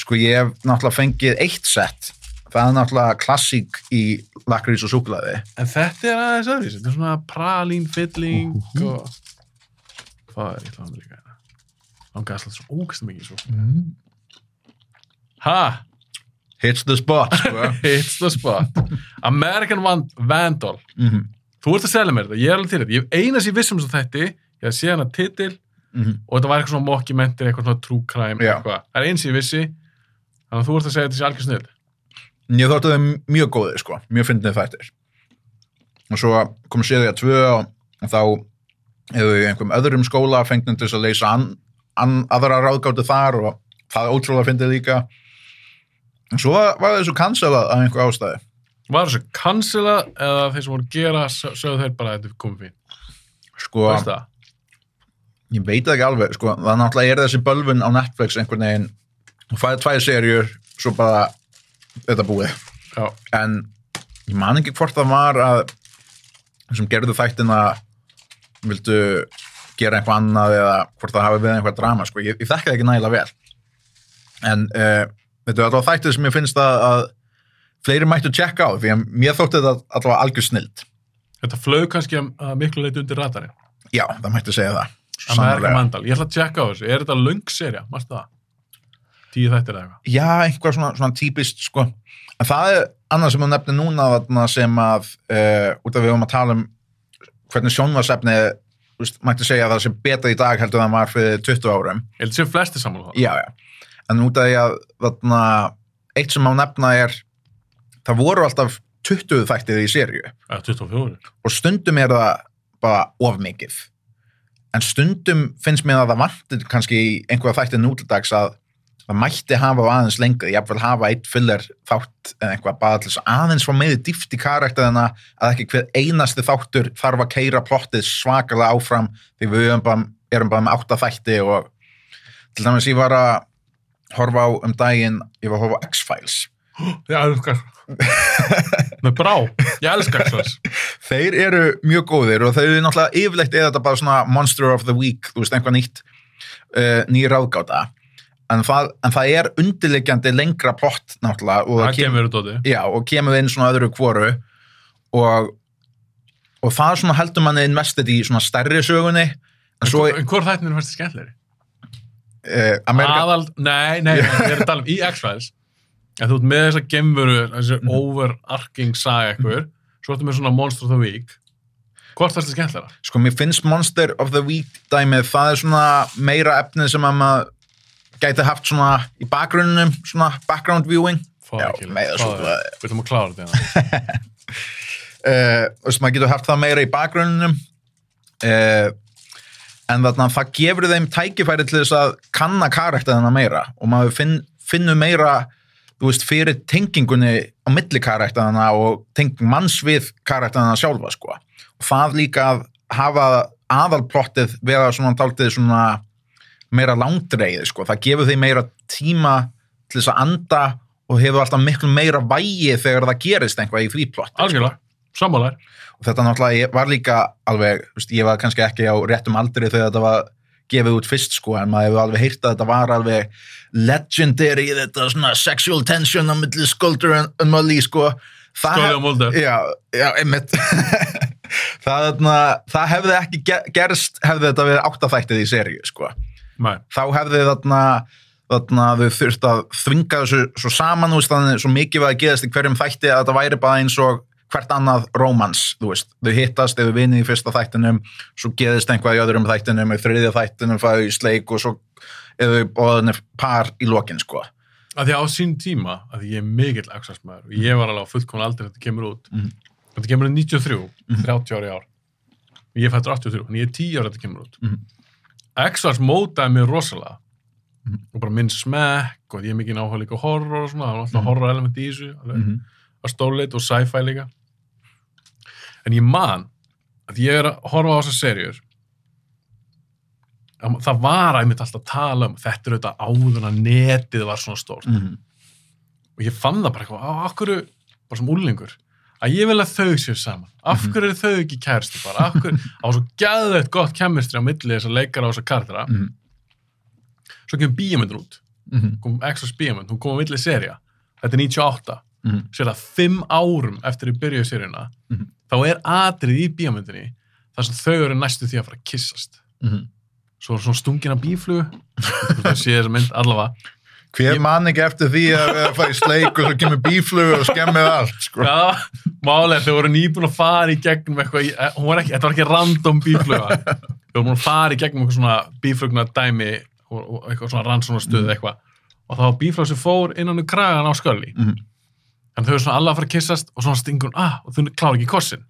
Sko ég hef náttúrulega fengið eitt sett. Það er náttúrulega klassík í lakrís og súkulaði. En þetta er aðeins öðruvísi, þetta er svona pralín, fylling og hvað er, ég ætla að hann líka hérna. Langaði alltaf svo ógæst mikið svo. Ha? Hits the spot, sko. It's the spot. American Van Vandal. Mhm. Þú ert að selja mér þetta, ég er alveg til þetta. Ég hef eina sem ég vissum svo þætti, ég hef séð hana titil Mhm. og þetta var eitthvað svona mockumentary, eitthvað svona true crime, eitthvað. Það er eins sem ég vissi, þannig að þú ert að segja þetta sé algjör snill. Ég þóttu þeim mjög góðir, sko. Mjög fyndið þættir. Og svo kom sér ég að tvö og þá við í einhverjum öðrum skóla fengnum til að leysa an, an, aðra ráðgáttu þar og það ótrúlega fyndið líka. En svo var var þessu cancelað af einhver ástæði. Var þessu cancela eða þeir sem voru að gera, sö- sögðu þeir bara að þetta komið fín. Sko, ég veit ekki alveg, sko. Það náttúrulega er þessi bölvun á Netflix einhvern veginn. Þú fæði tvær serjur, svo bara þetta búið. Já. en ég man ekki hvort það var að sem gerðu þættina vildu gera eitthvað annað eða hvort það hafi við eitthvað drama sko. ég, ég þekki það ekki nægilega vel en uh, þetta er alltaf þættið sem ég finnst að, að fleiri mættu tjekka á því að mér þótti þetta alltaf algjör snild Þetta flög kannski að, miklu leiti undir radarinn. já, það mættu segja það Sannarlega. Vandal. Ég ætla að tjekka á þessu. Er þetta löng serja? Mástu það? Tíu þættir eða eitthvað. Já, einhvað svona, svona típist sko. en það er annað sem þú nefnir núna sem að uh, út af við höfum að tala um hvernig sjónvarsefni veist, mætti segja að það sem betra í dag heldur það var fyrir 20 árum Ég held að séu flesti sammála um já, já. en út af því að þarna, eitt sem má nefna er það voru alltaf 20 þættir í 24. og stundum er það bara of mikið en stundum finnst mér að það vantir kannski einhverja þættir nútildags að það mætti hafa aðeins lengur, ég vil hafa eitt fyllir þátt en eitthvað bara til þess að aðeins fá meði dýft í karakterina að ekki hver einasti þáttur þarf að keira plottið svakalega áfram því við erum bara, erum bara með átta þætti og til dæmis ég var að horfa á um daginn, ég var að horfa á X-Files Ég elskar. Með brá. Ég elskar þess. þeir eru mjög góðir og þeir eru náttúrulega yfirleitt er þetta bara svona Monster of the Week, þú veist, einhvað nýtt uh, ný ráðgáta en það, en það er undirliggjandi lengra plott náttúrulega og Það kemur því. já, og kemur inn svona öðru kvoru og og það svona heldur manni investið í svona stærri sögunni en svo En hvort þættin er fyrst skemmtlegri? uh, Amerika, Aðal, nei, nei, nei, ég er að tala um í X-Files. En þú ert með þessa gemveru, þessi Mhm. overarching saga ekkur, svo ertu með svona Monster of the Week. Hvort þarst það skemmtlegra? sko mér finnst Monster of the Week dæmið, það er svona meira efnið sem að maður gæti haft svona í bakgrunnum svona background viewing Fá Já, ekki. með fá svo það. það- Við ætlum að klára þetta. hérna. uh, veist, maður getur haft það meira í bakgrunnum uh, en þarna það gefur þeim tækifæri til þess að kanna karakterina meira og maður finn, finnur meira þú veist, fyrir tengingunni á milli karakterina og tenging manns við karakterina sjálfa sko. og það líka að hafa aðalplottið vera svona táltið svona meira langdreið sko. það gefur þeim meira tíma til þess að anda og hefur alltaf miklu meira vægi þegar það gerist einhvað í því plott Algjörlega. Sammálar. og þetta náttúrulega var líka alveg, veist, ég var kannski ekki á réttum aldri þegar þetta var gefið út fyrst sko, en maður hefur alveg heyrt að þetta var alveg legendary þetta svona sexual tension á milli Skuldur en Mully sko hef- og Mulder. Já, já, einmitt það, það hefði ekki ge- gerst hefði þetta verið áttaþættið í seríu sko Nei. þá hefði þarna þarna þau þurft að þvinga þessu svo saman, veist, þannig svo mikið var að geðast í hverjum þætti að þetta væri bara eins og hvert annað rómans, þú veist, þau hittast eða vinni í fyrsta þættinum, svo geðist einhvað í öðrum þættinum, í þriðja þættinum fæðu í sleik og svo eða bóðinni par í lokin, sko. að því á sín tíma, að því ég er mikill axarsmaður og ég var alveg á fullkomna aldrei þetta kemur út Mhm. þetta kemur út 93, 30 ári ár og ég fættur 83, en ég er 10 ári þetta kemur út Mhm. X-Files mótaði mér rosalega. Og bara minn smekk og ég er mikið áhuga líka horror og svona, það var alltaf horror element í þessu alveg, Mhm. að stóleit og sci-fi líka. En ég man að ég er að horfa á þessar serjur Að það var einmitt alltaf að tala um þetta er auðvitað áður að netið var svona stórt. Mhm. og ég fann það bara eitthvað, á okkur bara sem úlingur, að ég vil að þau séu saman af hverju eru þau ekki kærstu bara, af hverju, á svo gæðveitt gott kemistri á milli þess að leikara á þess að kartara Mhm. svo kemur bíamöndin út Mhm. kom Exos bíamönd, hún kom á milli serja þetta er 98 Mhm. sér að fimm árum eftir að byrja seríuna Mhm. þá er atrið í bíamöndinni þar sem þau eru næstu því að fara að kissast Mhm. svo er svona stungin af bíflugu það sé þessa mynd allavega Hver man ekki eftir því að vera að fara í sleik og svo kemur bíflugur og skemmið allt, sko. Já, málega þau voru nýbúin að fara í gegnum eitthvað, eh, þetta var ekki random bífluga, þau voru búin að fara í gegnum eitthvað svona bíflugna dæmi og, eitthvað svona rannsónastöð eitthvað. Og það var bíflug sem fór innan um kragan á skölli Mhm. en þau eru svona alveg að fara að kissast og svona stingur hún, ah, og þau klára ekki kossin.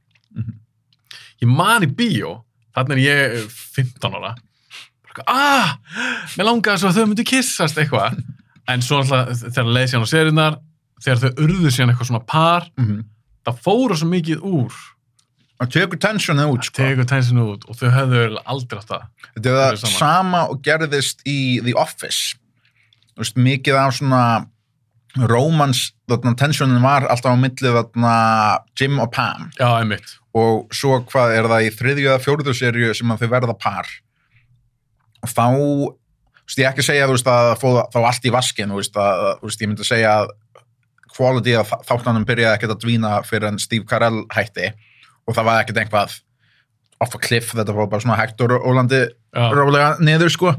Ég man í bíó þarna er ég eh, 15 ára ah, mér langaði svo að þau myndu kissast eitthvað en svo alltaf þegar leið síðan á seriunar þegar þau urðu síðan eitthvað svona par Mhm. það fóru svo mikið úr Það tekur tensionið út, sko. tegur tensinu út og þau hefðu aldrei átt það Þetta er það er sama. og gerðist í The Office. Þú veist, mikið af svona romans, þarna tensionin var alltaf á milli þarna Jim og Pam já, einmitt og svo hvað er það í þriðju eða fjórðu serju sem að þau verða par og þá þú veist, ég ekki að segja veist að fóða þá allt í vaskin þú veist, að, veist, ég myndi að segja að quality af þáttanum byrjaði ekkert að dvína fyrir en Steve Carell hætti og það var ekkert einhvað off a cliff, þetta var bara svona hægt og rólandi Já. rólega niður sko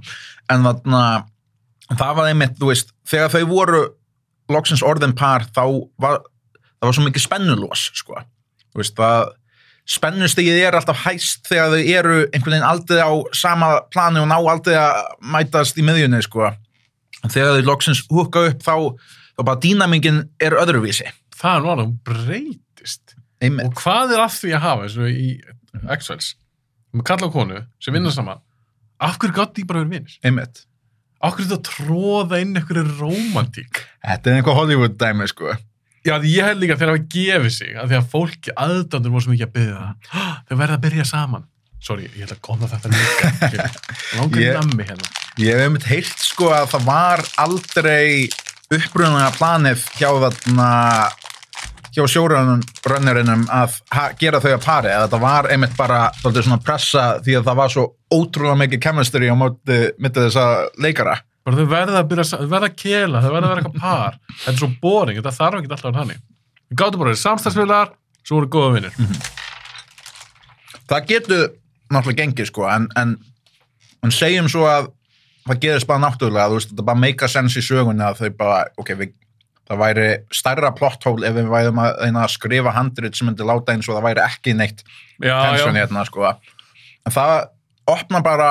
en þarna það var einmitt, þú veist, þegar þau voru loksins orðin par þá var það var svo mikið spennulós sko, þú veist, það spennustigið er alltaf hæst þegar þau eru einhvern veginn aldrei á sama plani og ná aldrei að mætast í miðjunni sko, þegar þau loksins húka upp þá, þá bara dýnamingin er öðruvísi, það er náttúrulega, breytist. Einmitt. Og hvað er að því að hafa eins og í X-Files? Með kalla og konu sem vinna saman. Af hverju gátt því bara verið vinnir einmitt, af hverju þetta tróða inn einhverju romantík þetta er einhver Hollywood dæmi sko, Já, því ég held líka þegar það gefið sig að því að fólki, aðdandur voru svo mikið að byggja það þau verða að byrja saman Sorry, ég ætla að góða þetta líka. Langar nammi hérna Ég hef einmitt heilt sko að það var aldrei uppbrunlega planið hjá þarna hjá sjórunurinnum að gera þau að pari, að þetta var einmitt bara pressa því að það var svo ótrúlega mikið chemistry á móti mitt þessa leikara. Bara þau verða að byrja, þau verða að kela þau verða að vera eitthvað par. Þetta er svo boring, þetta þarf ekki alltaf að hannig við gáttum bara að vera samstagsfélagar svo voru góða vinnir Það getur náttúrulega gengið sko en, en, en segjum svo að það gerist bara náttúrulega, þú veist, þetta bara make a sense í sögunni að þau bara, ok, við, það væri stærra plot hole ef við værum að, að skrifa handrit sem myndi láta eins og það væri ekki neitt já, já, hérna sko. En það opna bara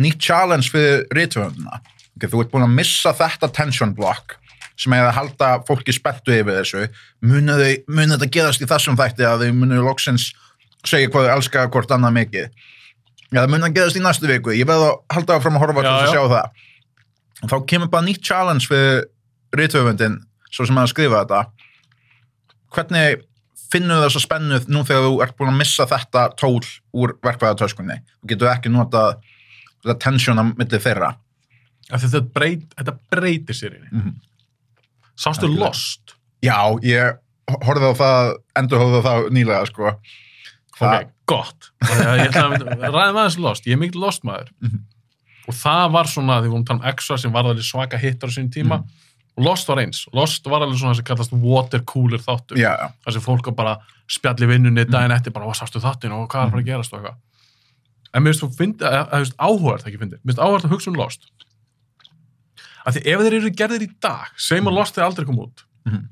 nýtt challenge fyrir rithöfundina. Okay, þú ert búin að missa þetta tension block sem er að halda fólki spettu yfir þessu. Munu þetta gerast í þessum þætti að þau munu loksins segja hvað þau elska hvort annað mikið? Já það munu að gerast í næstu viku. Ég veð að halda áfram að horfa til þess að já. sjá það. Og þá kemur bara nýtt challenge fyrir rithöfundin svo sem að skrifa þetta. Hvernig finnur þessa spennuð nú þegar þú ert búin að missa þetta tól úr verkvæðartöskunni þú getur ekki notað þetta tension á milli þeirra. Þetta, breyt, þetta breytir sér inni Mhm. sástu Algjörlega. Lost? Já, ég horfði á það endur horfði á það nýlega sko. Það, ok, gott. Ræða aðeins Lost, ég er mikill Lost maður. Mhm. og það var svona, því við vorum að tala um Extra sem var alveg svaka hittar á sín tíma. Mhm. og Lost var eins, Lost var alveg svona sem kallast water cooler þáttur. Já, já, þar sem fólk bara spjalli vinnunni daginn eftir, bara, hvað sástu þáttinn? Og hvað er að fara að gerast? og eitthvað en mér finnst að, að, að, það ekki fyndi, mér finnst áhugað að hugsa um Lost. Af því ef þeir eru gerðir í dag segjum að Lost þeir aldrei kom út. Mhm.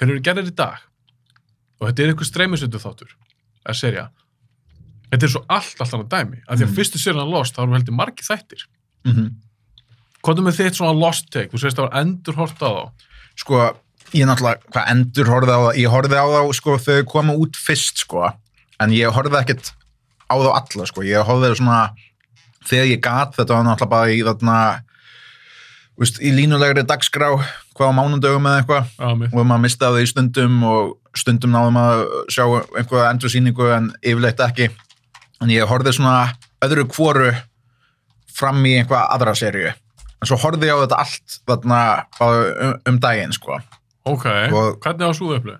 þeir eru gerðir í dag. Og þetta er eitthvað streymisöndu þáttur að serja þetta er svo allt, allt annað dæmi. Af því að Mhm. fyrstu serjan Lost, þá erum heldur margir þættir. Mm hvað er með þitt svona Lost take, þú sést það var endur hort á þá. Sko ég náttúrulega, hvað endur horfði á það ég horfði á þá, sko, þau komu út fyrst sko, en ég horfði ekkert á þá alla, sko, ég horfði svona þegar ég gat, þetta var náttúrulega bara í þarna veist, í línulegri dagskrá, hvað á mánundögum eða eitthvað. Og maður mistaði í stundum og stundum náðum að sjá einhverja endursýningu en yfirleitt ekki. En ég horfði svona öðru kvoru fram í einhverja aðra seríu. En svo horfði ég á þetta allt þarna um, um daginn sko. Ok, Og- hvernig á svo upplið?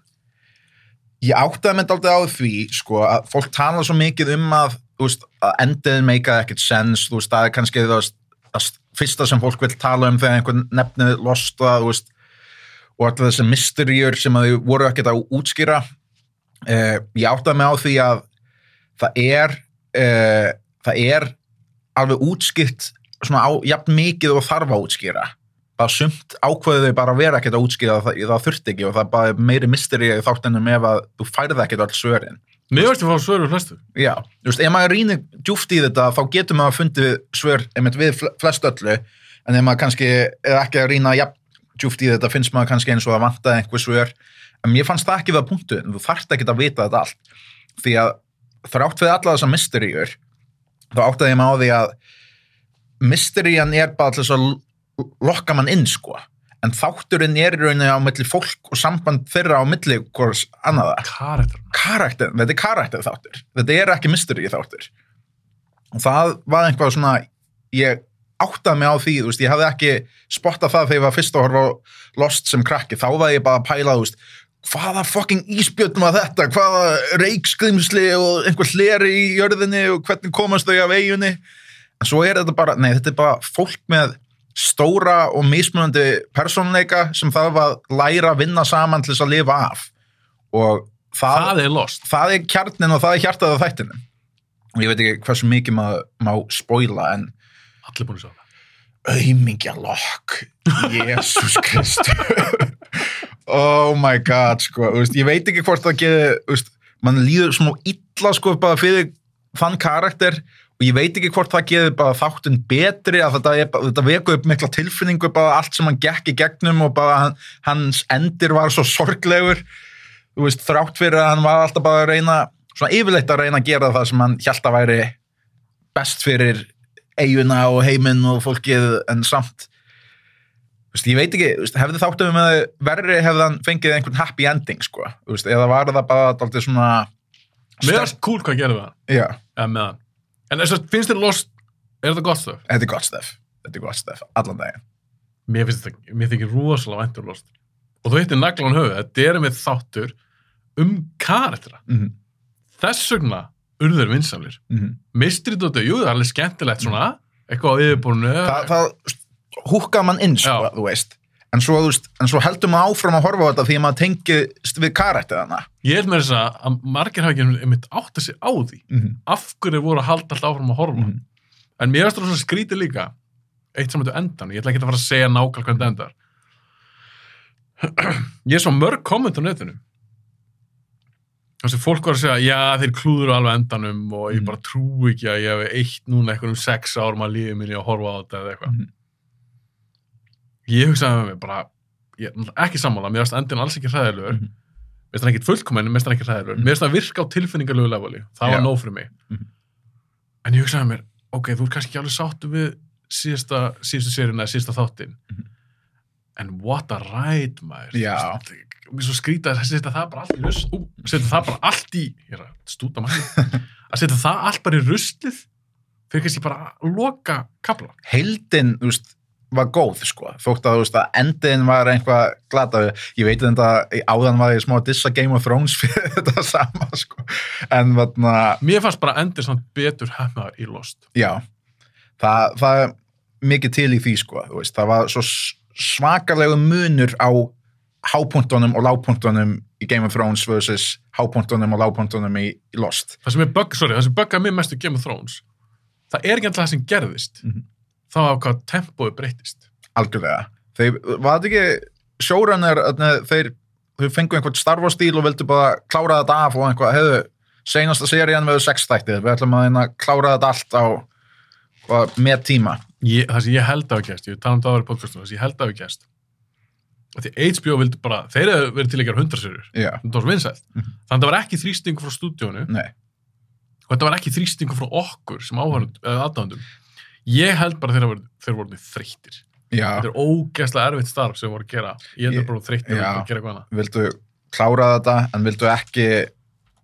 Ég áttaði mig dálítið á því sko, að fólk tala svo mikið um að, veist, að endið meikaði ekkert sens, þú veist, það er kannski það, það fyrsta sem fólk vil tala um þegar einhvern nefnið lost það, þú veist, og alltaf þessi mysteríur sem þau voru ekkert að útskýra. Eh, ég áttaði mig á því að það er eh, það er alveg útskýrt svona á, jafn mikið og þarf að útskýra bara sumt ákveðu þau bara að vera ekkert að útskýra það, það þurfti ekki og það er bara meiri misteri í þáttunum ef að þú færði ekkert öll svörin. Mér veist að fá svör við flestu. já, þú veist, ef maður rýnir djúft í þetta þá getur maður fundið svör einmitt við fl- flest öllu. En ef maður kannski er ekki að rýna jafn djúft í þetta finnst maður kannski eins og að vanta einhver svör. En mér fannst það ekki það punktu þú þarft ekki að vita þetta allt. Því að þrátt við alla þessar mysteríur þá áttaði ég mig á því að mysterían er bara að l- lokka mann inn sko. En þátturinn er í rauninni á milli fólk og samband þeirra á milli hvers annaða Karakter. karakter, þetta er karakter þáttur. Þetta er ekki mystery þáttur. Og það var einhvað svona ég áttaði mig á því veist, ég hafði ekki spottað það þegar ég var fyrst að horfa Lost sem krakki, þá var ég bara að pæla þú veist, hvaða fucking íspjöldn var þetta, hvaða reikskrimsli og einhver hleri í jörðinni og hvernig komast þau af eiginni en svo er þetta bara, nei þetta er bara fólk með stóra og mismunandi persónleika sem þarf að læra að vinna saman til þess að lifa af og það, Það er lost. það er kjarnin og það er hjartað af þættinu og ég veit ekki hversu mikið maður má spoila en Allir búin að sjá það. auðmingja lokk Jésús Kristu oh my god sko, veist, ég veit ekki hvort það geði mann líður smá illa sko bara fyrir þann karakter og ég veit ekki hvort það geði bara þáttun betri að þetta, þetta veku upp mikla tilfinningu bara allt sem hann gekk í gegnum og bara hans endir var svo sorglegur veist, þrátt fyrir að hann var alltaf bara að reyna svona yfirleitt að reyna að gera það sem hann hjælt að væri best fyrir eiguna og heiminn og fólkið en samt veist, ég veit ekki, veist, hefði þáttum með verri hefði hann fengið einhvern happy ending sko, eða var það bara alltaf svona finnst cool hvað gerði það. með hann. En þess að finnst þér lost, er þetta gott stöf? þetta er gott stef þetta er gott stef, allan daginn Mér finnst þetta, mér þykir rosalega væntur lost. Og þú hittir naglan höfuð, þetta er með þáttur um karaktera. mm Þess vegna urður vinsamlir. -hmm. Mystery Dóttu, jú, það er alveg skemmtilegt svona, eitthvað á yfirbúrunu. það, það húkka mann inn sko, Já. þú veist en svo, veist, en svo heldur maður áfram að horfa á þetta því að maður tengist við karakterana Ég held með þess að að margir hafa ekki einmitt átt að sig á því. mm -hmm. Af hverju voru að halda alltaf áfram að horfa. Mhm. En mér finnst það skrítið líka, eitt sem þetta endan, ég ætla ekki að fara að segja nákvæmlega hvernig þetta endar. Ég svo mörg komment á netinu. Þessi fólk var að segja, já þeir klúður alveg endanum og ég Mhm. bara trú ekki að ég hef eitt núna eitthvað um sex árum að lífið minni að horfa á þetta eða eitthvað. Ég hugsaði með mig bara, ég ekki sammála, mér finnst endin alls ekki hræðilegur, Mhm. mér finnst hann ekkit fullkomin, mér finnst hann ekki hræðilegur, Mhm. mér finnst hann virka á tilfinningarlegu leveli, það var Já. nóg fyrir mig. Mhm. En ég hugsaði með mér, ok, þú er kannski ekki alveg sáttu við síðasta, síðustu sérina eða síðasta þáttin, Mhm. en what a ride, maður. Mér svo skrítið að setja það bara allt í rust, ú, setja það bara allt í, stúta maður, að setja það allt bara í rustlið, fyrir kannski bara að loka kapla. heildin, þú veist, var góð sko, þótt að, þú veist, að endin var einhvað glata, ég veit þetta áðan var ég smá að dissa Game of Thrones fyrir þetta sama, sko. En þarna, Mér fannst bara endur samt betur hefnaðar í Lost. já. Það, það er mikið til í því, sko þú veist, það var svo s- svakalegu munur á hápunktunum og lágpunktunum í Game of Thrones versus hápunktunum og lágpunktunum í, í Lost. Það sem er bugg, sorry, það sem buggaði mig mest í Game of Thrones, það er ekki alltaf það sem gerðist, Mhm. Það var hvað tempóið breytist. algjörlega þeir, var þetta ekki þarna, þeir, þeir fengu einhvern Star Wars stíl og vildu bara klára þetta af og einhvað, hefðu, senasta serían við sex þættið, við ætlum að hérna klára þetta allt á hvað, með tíma Ég, það sem ég held að hafa gæst, ég tala um það áður í podcastum, það sem ég held að hafa gæst, því HBO vildi bara, þeir hefðu verið til að gera hundrasörjur, já, þetta var svo vinsælt, Mhm. þannig að það var ekki þrýstingu frá stúdíónu, og þetta var ekki þrýstingu frá okkur sem áhörund, eða aðdáðundum. Ég held bara þeir voru, þeir voru þreyttir. Þetta er ógeðslega erfitt starf sem voru að gera, ég held að bara þreyttir já. að gera eitthvað annað. vildu klára þetta en vildu ekki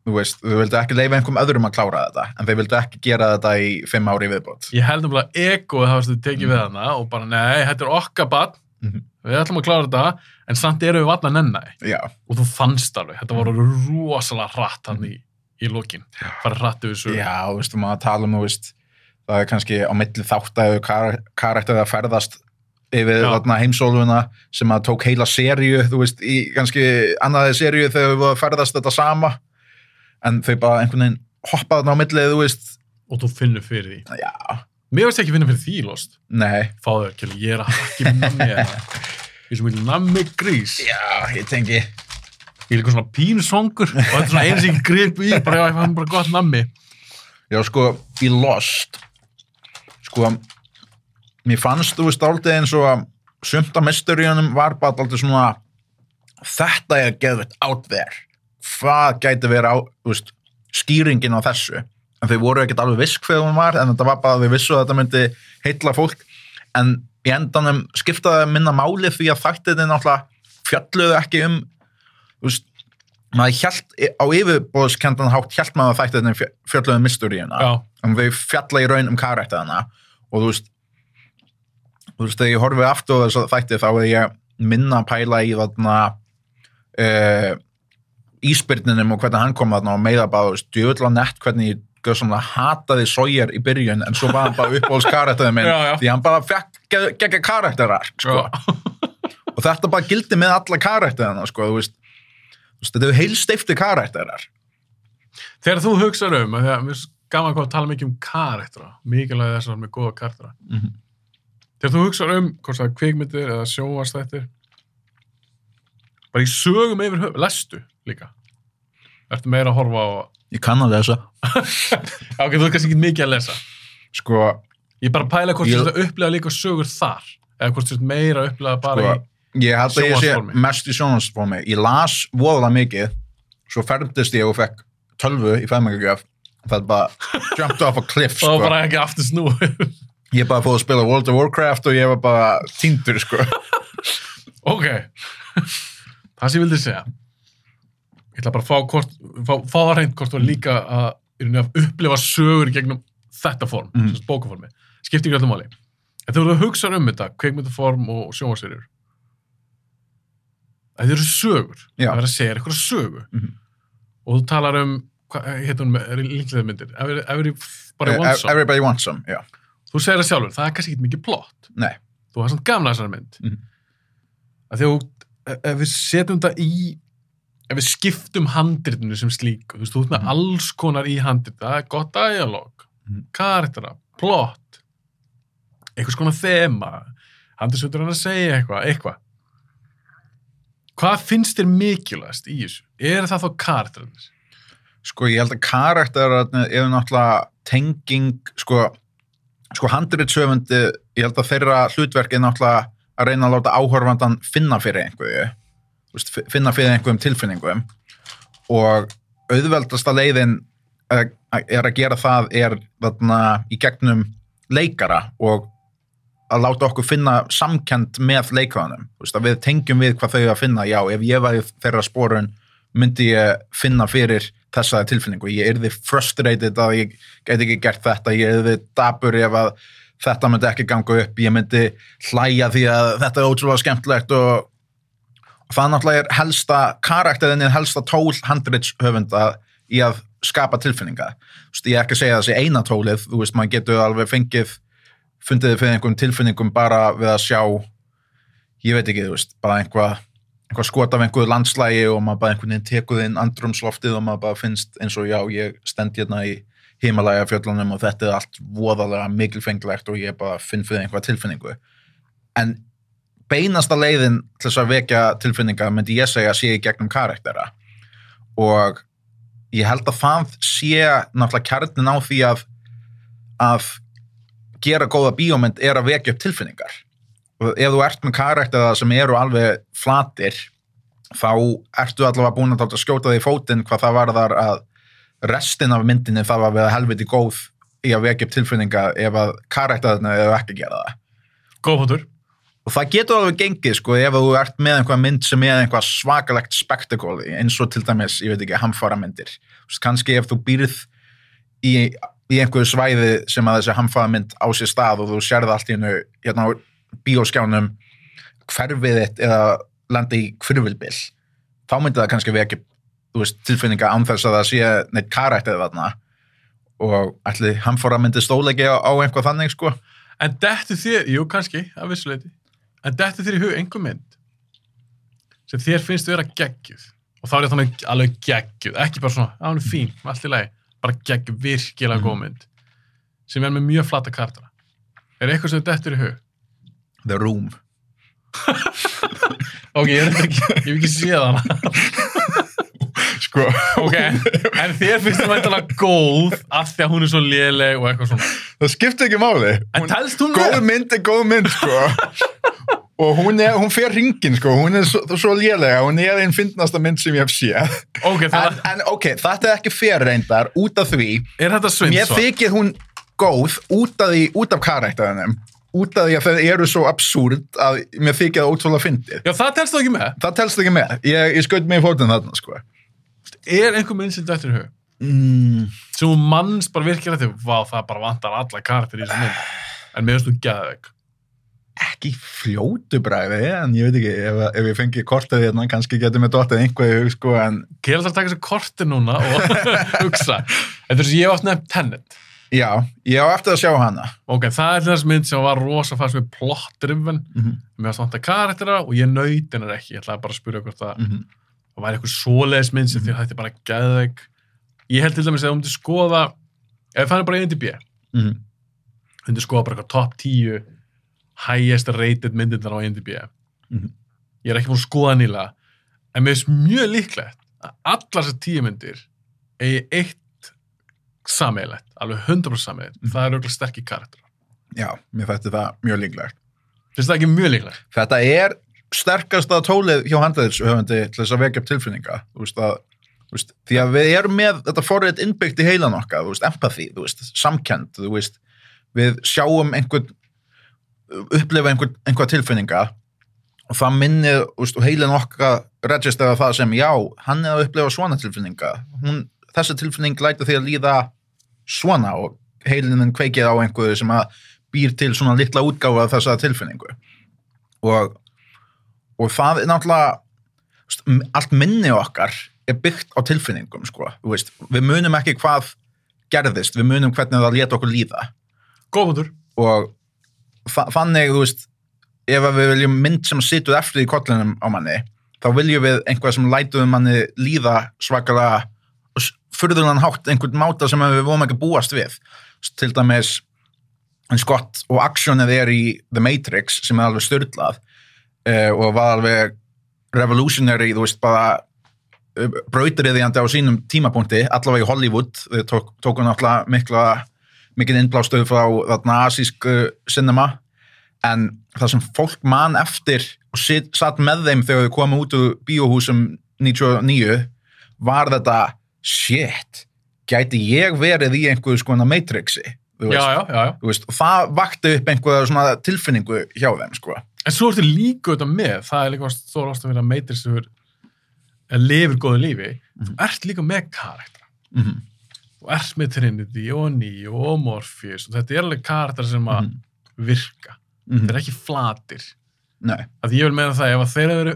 þú veist, þú vildu ekki leifa einhverjum öðrum að klára þetta en þeir vildu ekki gera þetta í fimm ári viðbót Ég held um að egoð hafa stuð tekið við hana og bara, nei, þetta er okkar bann, Mhm. við ætlum að klára þetta, en samt erum við valla nenni. já, Og þú fannst alveg, þetta var rosalega hratt hann í, í lokin. Farið hratt yfir svo. já, þú veist, þú maður tala um þú veist, það er kannski á milli þáttæðu kar karakterið að ferðast yfir heimsólfuna sem að tók heila seríu, þú veist, í kannski annaði seríu þegar við vorum að ferðast þetta sama en þau bara einhvern veginn hoppaði þarna á milli, þú veist, Og þú finnur fyrir því. já, Mér veist ekki finna fyrir því, Lost. nei, Fáðu ekki, ég er að hakki nammi hérna. Ég er sem vil nammi grís. já, ég tengi, Ég er líka svona pínusongur og þetta er svona eins og ég grip í, bara, ég fann bara gott nammi. Já, sko, í Lost sko, mér fannst, þú veist, aldrei eins og að sumt af mysteríunum var bara aldrei svona þetta er geðvitt out there. Hvað gæti verið á, veist skýringin á þessu? En þau voru ekkert alveg visk þegar hún var en þetta var bara að þau vissu að þetta myndi heitla fólk. En í endanum skiptaði minna máli því að þættinni náttúrulega fjalluðu ekki um veist maður hjælt, á yfirbóðskendan hátt hjælt maður að þættinni fjalluðu um mysteríuna Já, en þau fjalla í raun um karakterina og þú veist þú veist, þegar ég horfið aftur á þess að þætti þá er ég minna að pæla í þarna uh, íspyrninum og hvernig hann kom þarna og meða bara, þú veist, djöðla nett hvernig ég svona hataði Sawyer í byrjun en svo var hann bara uppáhalds karakterið minn Já, já. því hann bara fekk gegga karakterar sko. og þetta bara gildi með alla karakterina sko, þú veist, þetta er heilstifti karakterar Þegar þú hugsaður um, að því að gaman hvað að tala mikið um karaktera, mikilvæg þess að með góða karaktera. Mhm. Þegar þú hugsaður um, hvort það er kvikmyndir eða sjóastættir, bara í sögum yfir höf, lestu líka. Ertu meira að horfa á, ég kann að lesa ok, þú er kannski ekki mikið að lesa. sko, Ég er bara pæla hvort Ég- þú ert að upplega líka sögur þar, eða hvort þú ert meira að upplega bara sko, í, ég held að ég sé mest í sjónvarsformi ég las voðalega mikið svo fermdist ég og fekk tölvu í fæðmækjagjöf það bara jumped off a cliff og sko. bara ekki aftur snú. ég bara fóð að spila World of Warcraft og ég var bara týndur sko. ok, það sem ég vildi segja, ég ætla bara að fá, hvort, fá, fá það reynd hvort er líka að, að upplifa sögur gegnum þetta form, mm. Þessi bókaformi skiptir ekki öllum máli en þegar þú hugsar um þetta, kveikmyndaform og sjónvarsverjur það eru sögur Já. það er að segja eitthvað sögu Mhm. og þú talar um heitir hún með líklega myndir every, every, Eh, one song Everybody Wants Some já. þú segir það sjálfur, það er kannski ekki mikið plott Nei. þú har samt gamla þessari mynd Mhm. að því að þú- ef við setjum þetta í ef við skiptum handritinu sem slík þú veist, þú ert með Mhm. alls konar í handrit það er gott dialog, Mhm. karaktera plott einhvers konar þema handrisvöldur hann að segja eitthvað, eitthvað hvað finnst þér mikilvægast í þessu? Er það þá karakterarnir? Sko ég held að karakterarnir eru náttúrulega tenging sko, sko handritsöfundi ég held að þeirra hlutverk er náttúrulega að reyna að láta áhorfandan finna fyrir einhverju finna fyrir einhverjum tilfinningum. Og auðveldasta leiðin er, er að gera það er þarna í gegnum leikara og að láta okkur finna samkend með að við tengjum við hvað þau að finna, já, ef ég væri þeirra spórun myndi ég finna fyrir þessa tilfinningu, ég yrði frustrated að ég get ekki gert þetta. Ég yrði dabur ef að þetta myndi ekki ganga upp, ég myndi hlæja því að þetta er ótrúlega skemmtilegt og, það náttúrulega er helsta karakterin er helsta tól handritshöfunda í að skapa tilfinninga. Þú veist, ég er ekki að segja þessi eina tólið. Þú veist, maður getur alveg fengið fundið fyrir einhverjum tilfinningum bara við að sjá ég veit ekki, þú veist, bara einhvað einhvað skot af einhverju landslægi og maður bara einhvern veginn tekur inn andrumsloftið og maður bara finnst eins og já, ég stend hérna í himalæja fjöllunum og þetta er allt voðalega mikilfenglegt og ég bara finn fyrir einhvað tilfinningu. En beinasta leiðin til þess að vekja tilfinninga myndi ég segja sé í gegnum karaktera og ég held að það sé náttúrulega kjarnin á því að að gera góða bíómynd er að vekja upp tilfinningar ef þú ert með karaktera sem eru alveg flatir þá ertu allavega búin að láta skjóta því í fótinn hvað það varðar að restin af myndinni þarf að vera helviti góð í að vekja upp tilfinningar ef að karakterina eru ekki að gera það Góð hóttur. og það getur alveg gengið sko ef þú ert með einhvað mynd sem er einhvað svakalegt spektakóli eins og til dæmis, ég veit ekki, hamfara myndir kannski ef þú býrð í, í einhverju svæði sem að þessi hamfara mynd á sér stað og þú sérði allt í hennu hérna bíóskjánum hverfið þitt eða landi í hverfilbill þá myndi það kannski vekja tilfinninga án þess að það sé neitt karættið þarna. Og ætli hamfara myndi stóleiki á, á einhvað þannig sko. En dettu þér, jú kannski, að vissuleiti, en dettu þér í hug einhver mynd sem þér finnst vera geggjuð. Og þá er þannig alveg geggjuð, ekki bara svona, að hún er fín, allt í lagi, bara geggjuð, virkilega góð mynd sem er með mjög flata kartara. Er eitthvað sem dettur í hug? The Room. Ok, ég er ekki, hef ekki séð hana. sko. Ok, en þér finnst það mæntalega góð af því að hún er svo léleg og eitthvað svona. það skiptir ekki máli. Hún góð mynd er góð mynd sko. Og hún, er, hún fer ringin sko. Hún er svo, svo lélega, hún er einn fyndnasta mynd sem ég hef séð. Ok, en, en ok, þetta er ekki fer reyndar út af því, er þetta mér þykir hún góð út af því, út af karæktaðinum út af því að þau eru svo absúrt að mér þykir það ótrúlega fyndið. Já, það telst þú ekki með. það telst ekki með, ég, ég skaut mig í fótinn þarna sko. Er einhver mynd sem dettur í hug? mm, sem manns bara til vá, það bara vantar alla karakter í þessu mynd. En mér finnst þú geðveik. Ekki fljótu bræði en ég veit ekki, ef, ef ég fengi kortið hérna, kannski getur mér dottið einhvað í hug sko, en Kjell þarf að taka þessu korti núna og hugsa. Þetta er þess að ég hef átt nefnt Tenet já, ég á eftir að sjá hana ok, það er þess mynd sem var rosa fast með plot-driven Mhm. mér finnst vantar karaktera og ég nöyt hennar ekki ég ætlaði bara að spyrja hvort það Mhm. það væri eitthvað svoleiðis mynd sem þér hætti bara geðveik ég held til dæmis að þú myndir skoða ef það er bara IMDb Mhm. þú myndir skoða bara eitthvað top 10 highest rated myndindar á IMDb Mhm. ég er ekki búin að skoða nýlega en mér finnst mjög líklegt að allar þessar tíu myndir eigi eitt sameigilegt, alveg 100% sameigilegt Mhm. það er auðvitað sterkir karakter já, mér fætti það mjög líklegt. Finnst það ekki mjög líklegt? þetta er sterkasta tólið hjá handæðishöfundi til þess að vekja upp tilfinninga. Veist að veist, því að við erum með þetta forrið innbyggt í heilan okkar, veist, samkend, við sjáum einhvern upplifa einhver, einhver tilfinninga og það minnir, veist, og heilin okkar registera það sem, já, hann er að upplifa svona tilfinninga, hún þessi tilfinning lætur því að líða svona og heilinin kveikið á einhverju sem að býr til svona litla útgáfa af þessa tilfinningu. Og, og það er náttúrulega allt minni okkar er byggt á tilfinningum sko. Veist, við munum ekki hvað gerðist, við munum hvernig það leta okkur líða. Góðbundur og þa þannig, þú veist ef við viljum mynd sem situr eftir í kollinum á manni, þá viljum við einhvað sem lætuðum manni líða svakalega fyrðunan hátt einhvern máta sem við vorum ekki búast við. Til dæmis en skott og aksjónið er í The Matrix sem er alveg styrlað uh, og var alveg revolutionary, þú veist, bara uh, brautriðjandi á sínum tímapunkti allavega í Hollywood, þau tók, tóku náttúrulega mikla, mikið innblástöð frá þarna asísk uh, cinema. En það sem fólk man eftir og sit, satt með þeim þegar þau komu út úr bíóhúsum 99 var þetta shit, gæti ég verið í einhverju skona Matrixi? Þú veist, já, já, já. þú veist, það vakti upp einhverja tilfinningu hjá þeim sko. en svo ertu líka auðvitað með það er líka er ástæðan að meitir sem er lifir góðu lífi. Þú ert líka með karakter. Mm -hmm. þú ert með Trinity og Neo og Morpheus og þetta er alveg karakter sem að virka. Þeir eru ekki flatir. Nei, að ég vil meina það ef að þeir eru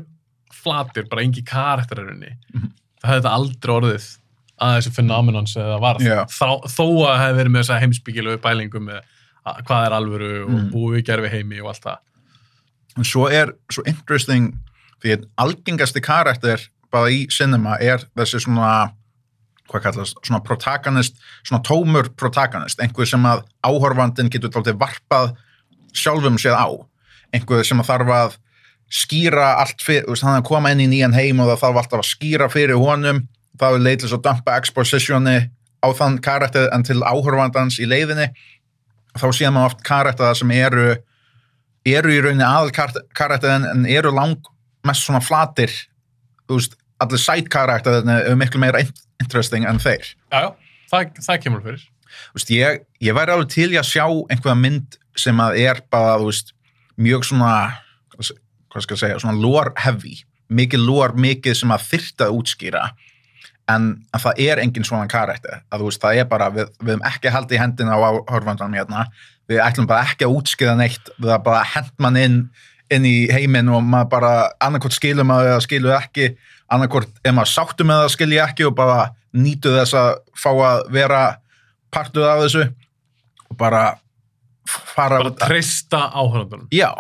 flatir, bara engi karakterarunni Mhm. það hefði þetta aldrei orðið að þessu fenómenon sem það var Já. Þó, þó að það hefði verið með þessa heimsbyggilegu bælingu með að, hvað er alvöru og búið í gerfi heimi og allt það. En svo er svo interesting því að algengasti karakter bara í cinema er þessi svona hvað kallast, svona protagonist svona tómur protagonist. Einhver sem að áhorfandin getur tóltið varpað sjálfum sér á. Einhver sem að þarf að skýra allt fyrir, er að koma inn í nýjan heim og það þarf alltaf að skýra fyrir honum það er leiðlis að dumpa expositioni á þann karakter en til áhorfandans í leiðinni. Þá séum maður oft karakter sem eru eru í rauninni aðal karakterin en eru lang mest svona flatir. Þú veist, allir side karakterin eru miklu meira in- interesting en þeir. Já, já, það, það kemur fyrir. Þú veist, ég, ég væri alveg til að sjá einhverja mynd sem að er bara, þú veist, mjög svona hvað skal ég segja, svona lore heavy mikið lore, mikið sem að þyrta útskýra en að það er engin svona karakter. Að þú veist, það er bara, við, við höfum ekki haldið í hendina á horfandanum hérna. Við ætlum bara ekki að útskýra neitt. Við að bara hend mann inn inn í heiminn og maður bara annarkort skilur maður eða skilur ekki. Annarkort er maður sáttu með það skilji ekki og bara nýtu þess að fá að vera partur af þessu og bara fara bara treysta áhörðandunum já,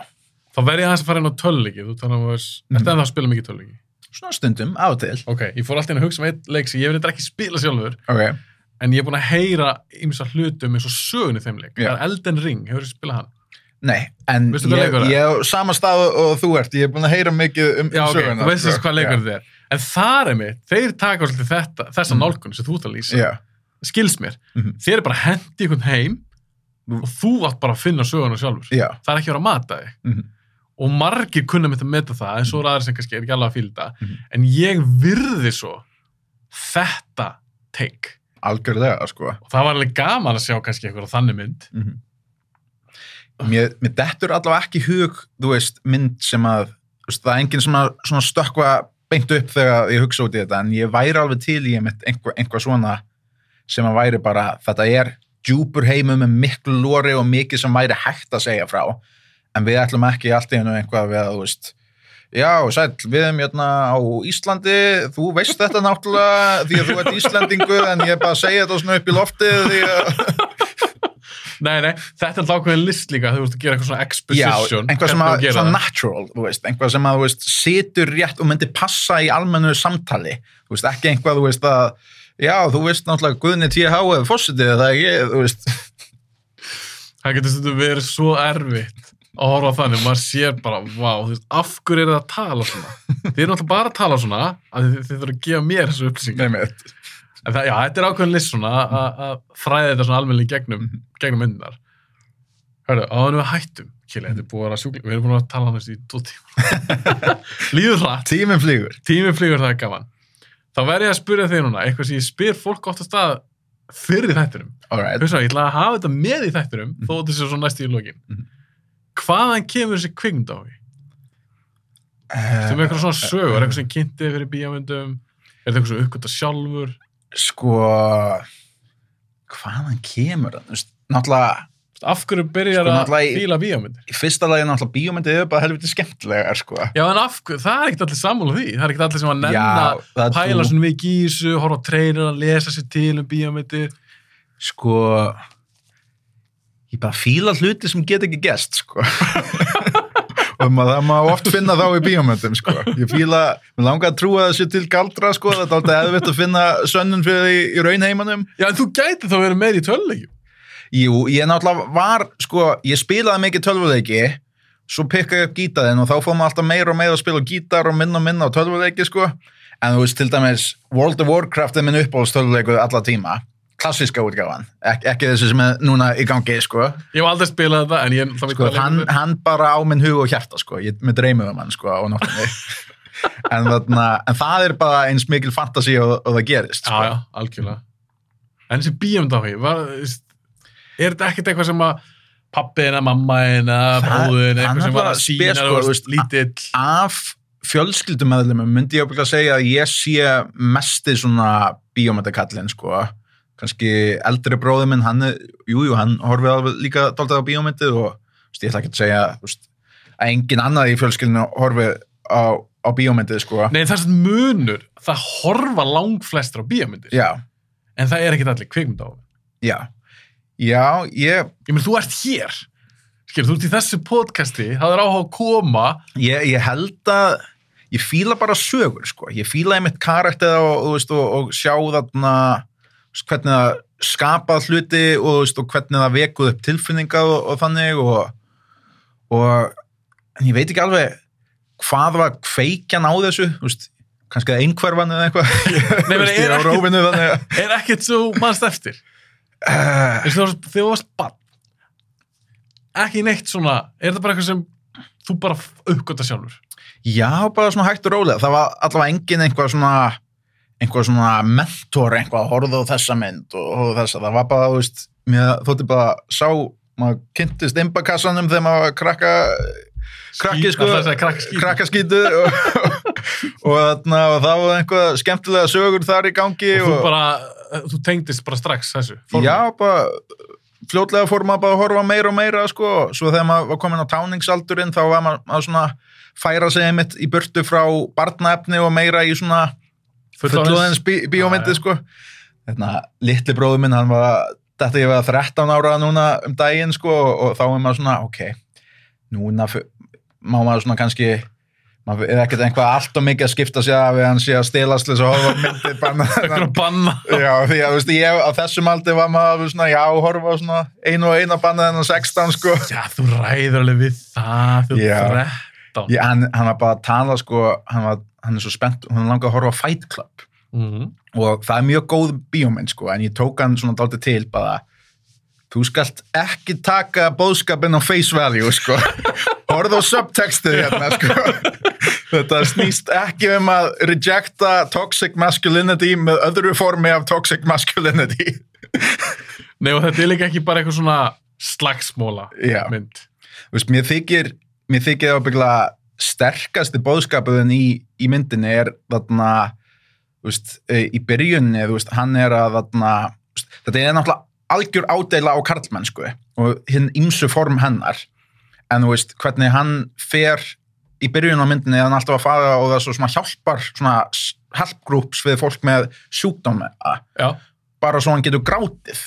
þá verð ég aðeins að fara inn á töllleiki þú þannig að mm. þetta er það að spila mikið töllleiki svona stundum, á og til ok, ég fór alltaf inn að hugsa um eitt leik sem ég verið ekki spila sjálfur ok, en ég er búin að heyra ymsa hlutum eins og sögun í þeim leik Já. það er Elden Ring, hefur þið spilað hann nei, en Veistu hvað ég, leikur það er? ég á sama stað og þú ert, ég er búin að heyra mikið um, já um ok, söguna þú veist sko. þess hvað leikur Já. þetta er en það er mitt, þeir taka svolítið þetta, þessa Mm. nálgun sem þú ert að lýsa já, skils mér, Mhm. þeir eru bara hendi einhvern heim og þú átt bara að finna söguna sjálfur já, það er ekki að vera að mata þig Mhm. Og margir kunna mitt að meta það en svo er aðeins sem kannski er ekki alveg að fíla það Mhm. en ég virði svo þetta take. Algjörlega sko. Og það var alveg gaman að sjá kannski eitthvað þannig mynd. Mhm. mér, mér dettur allavega ekki hug þú veist, mynd sem að veist, það er enginn að svona stökkva beint upp þegar ég hugsa út í þetta en ég væri alveg til í einmitt einhver, svona sem að væri bara þetta er djúpur heimur með miklu lóri og mikið sem væri hægt að segja frá en við ætlum ekki allt í hennu einhvað við að þú veist Já, sæll, við erum hérna á Íslandi, þú veist þetta náttúrulega því að þú ert Íslandingu en ég er bara að segja þetta svona upp í loftið því að nei, nei, þetta er ákveðin list líka þú veist að gera eitthvað svona Já, exposition einhvað sem að, svona natural, þú veist, einhvað sem að, þú veist, situr rétt og myndi passa í almennu samtali, þú veist, ekki einhvað, þú veist, að, já, þú veist, náttúrulega Guðni T.H. eða fósitið, það er ég, þú veist, það getur verið svo erfitt að horfa þannig, maður sér bara vá, þú veist, af hverju er það að tala svona þið eru náttúrulega bara að tala svona að þið, þið þurfum að gefa mér þessu upplýsingar nefnir, En það, já, þetta er ákveðin list svona að- að fræða þetta svona almennilega gegnum, gegnum myndinar. Hörru, áður við hættum, Kili, þetta er búið að vera sjúkling, við erum búin að tala hann þessu í tvo tíma. Líður hratt, tíminn flýgur. tíminn flýgur það er gaman. Þá verð ég að spyrja þig núna, eitthvað sem ég spyr fólk oft að stað fyrir þættinum. All right. Hugsa, ég ætla að hafa þetta með í þættinum, þó þetta sé svo næst í lokin. Mhm. Hvaðan kemur þessi kvikmynd á því? Þú með eitthvað svona sögur, eitthvað sem kynntið fyrir bíamöndum, er þetta eitthvað sem uppgötta sjálfur? Sko, hvaðan kemur það, þú veist, náttúrulega, Af hverju byrjar Sko, að fíla bíómyndir? í fyrsta lagi náttúrulega bíómyndið er bara helviti skemmtilegar, sko. Já, en af hverju, það er ekkert allir sammála því. Það er ekkert allir sem að er pæla svona við gísu, horfa á treyrir, lesa sér til um bíómyndir. Sko, ég bara fíla hluti sem get ekki gest, sko. og maður, má oft finna þá í bíómyndum, sko. Ég fíla, mér langar að trúa þessu til galdra, sko, það er alltaf eðvitt að finna sönnun fyrir því í raunheimanum. Já, en þú gæti þá verið meir í tölulegjum. Jú, ég náttúrulega var, sko, ég spilaði mikið tölvuleiki, svo pikkaði ég upp gítarinn og þá fór maður alltaf meira og meira að spila gítar og minna og minna á tölvuleiki, sko. En þú veist, til dæmis, World of Warcraft er minn uppáhalds tölvuleikur alla tíma. Klassíska útgáfan, Ek ekki þessi sem er núna í gangi, sko. Ég hef aldrei spilað þetta, en ég... sko hann, hann bara á minn hug og hjarta, sko. Ég með dreymið um hann, sko, á nóttunni. en, þarna, en það er bara eins mikil fantasi og, og það gerist, Já, sko. já, algjörlega. En þessi var, veist, er þetta ekkert eitthvað sem að pappiðin eða mammaðin eða bróðin, eitthvað sem var að sína veist, veist, lítill? af fjölskyldumæðlumum myndi ég að segja að ég sé mesti svona bíómyndakallin sko, kannski eldri bróður minn, hann er, jú, hann horfið alveg líka dálítið á bíómyndið og veist, ég ætla ekki að segja veist, að engin annað í fjölskyldinu horfið á, á bíómyndið sko. Nei, það er svona munur, það horfa langflestur á bíómyndir, Já, en það er ekkert allir kvikmynd á því. já, já, ég, Ég meina, þú ert hér. Skil, þú ert í þessu podcasti, það er áhuga að koma. ég, ég held að ég fíla bara sögur sko. ég fíla einmitt karakter og, og, og, og sjá þarna hvernig það skapað hluti og, veist, og hvernig það vekuð upp tilfinningar og, og þannig og, og en ég veit ekki alveg hvað var kveikjan á þessu veist, kannski að einhverfan eða eitthvað er að Er ekkert svo mannst eftir? uh, þú varst- bann. Ekki neitt svona, er það bara eitthvað sem þú bara uppgöta sjálfur? Já, bara svona hægt og rólega. Það var allavega engin einhvað svona einhvað svona mentor, einhvað að horfa á þessa mynd og horfa á þessa. Það var bara, þú veist, mér þótti bara sá, maður kynntist imbakassanum þegar maður krakka krakki sko, krakkaskítur og, og, og það var einhvað skemmtilega sögur þar í gangi og þú bara, þú tengdist bara strax þessu forminu. já, bara fljótlega fór maður bara að horfa meira og meira sko, svo þegar maður var komin á táningsaldurinn þá var maður að svona færa sig einmitt í burtu frá barnaefni og meira í svona fullóðins bí, bíómyndi Já, já. sko Þarna, litli bróður minn, hann var þetta ég var 13 ára núna um daginn sko og þá er maður svona, ok núna má maður svona kannski maður er ekkert einhvað allt og mikið að skipta sér af við hann sé að stelast þess að horfa Eitthvað að banna Já, því að, veist, ég, á þessum aldi var maður svona, já, horfa svona einu og eina bannað en á 16, sko. Já, þú ræður alveg við það þú Já. Er 13 Ég, hann, hann var bara að tala, sko, hann, var, hann er svo spennt, hann langaði að horfa á Fight Club Mhm. og það er mjög góð bíómynd, sko, en ég tók hann svona dálítið til bara, þú skalt ekki taka bóðskapin á face value, sko. Horfðu á subtextið hérna, sko. Þetta snýst ekki um að rejecta toxic masculinity með öðru formi af toxic masculinity. Nei, og þetta er líka ekki bara eitthvað svona slagsmóla mynd Þú veist, mér þykir mér þykir ábyggla sterkasti bóðskapuðin í, í myndinni er þarna veist, e, í byrjunni veist, hann er að þarna þetta er náttúrulega algjör ádeila á karlmennsku og hinn ymsu form hennar. En þú veist, hvernig hann fer í byrjun á myndinni er hann alltaf að fara og það svo svona hjálpar svona help groups við fólk með sjúkdómi bara svo hann getur grátið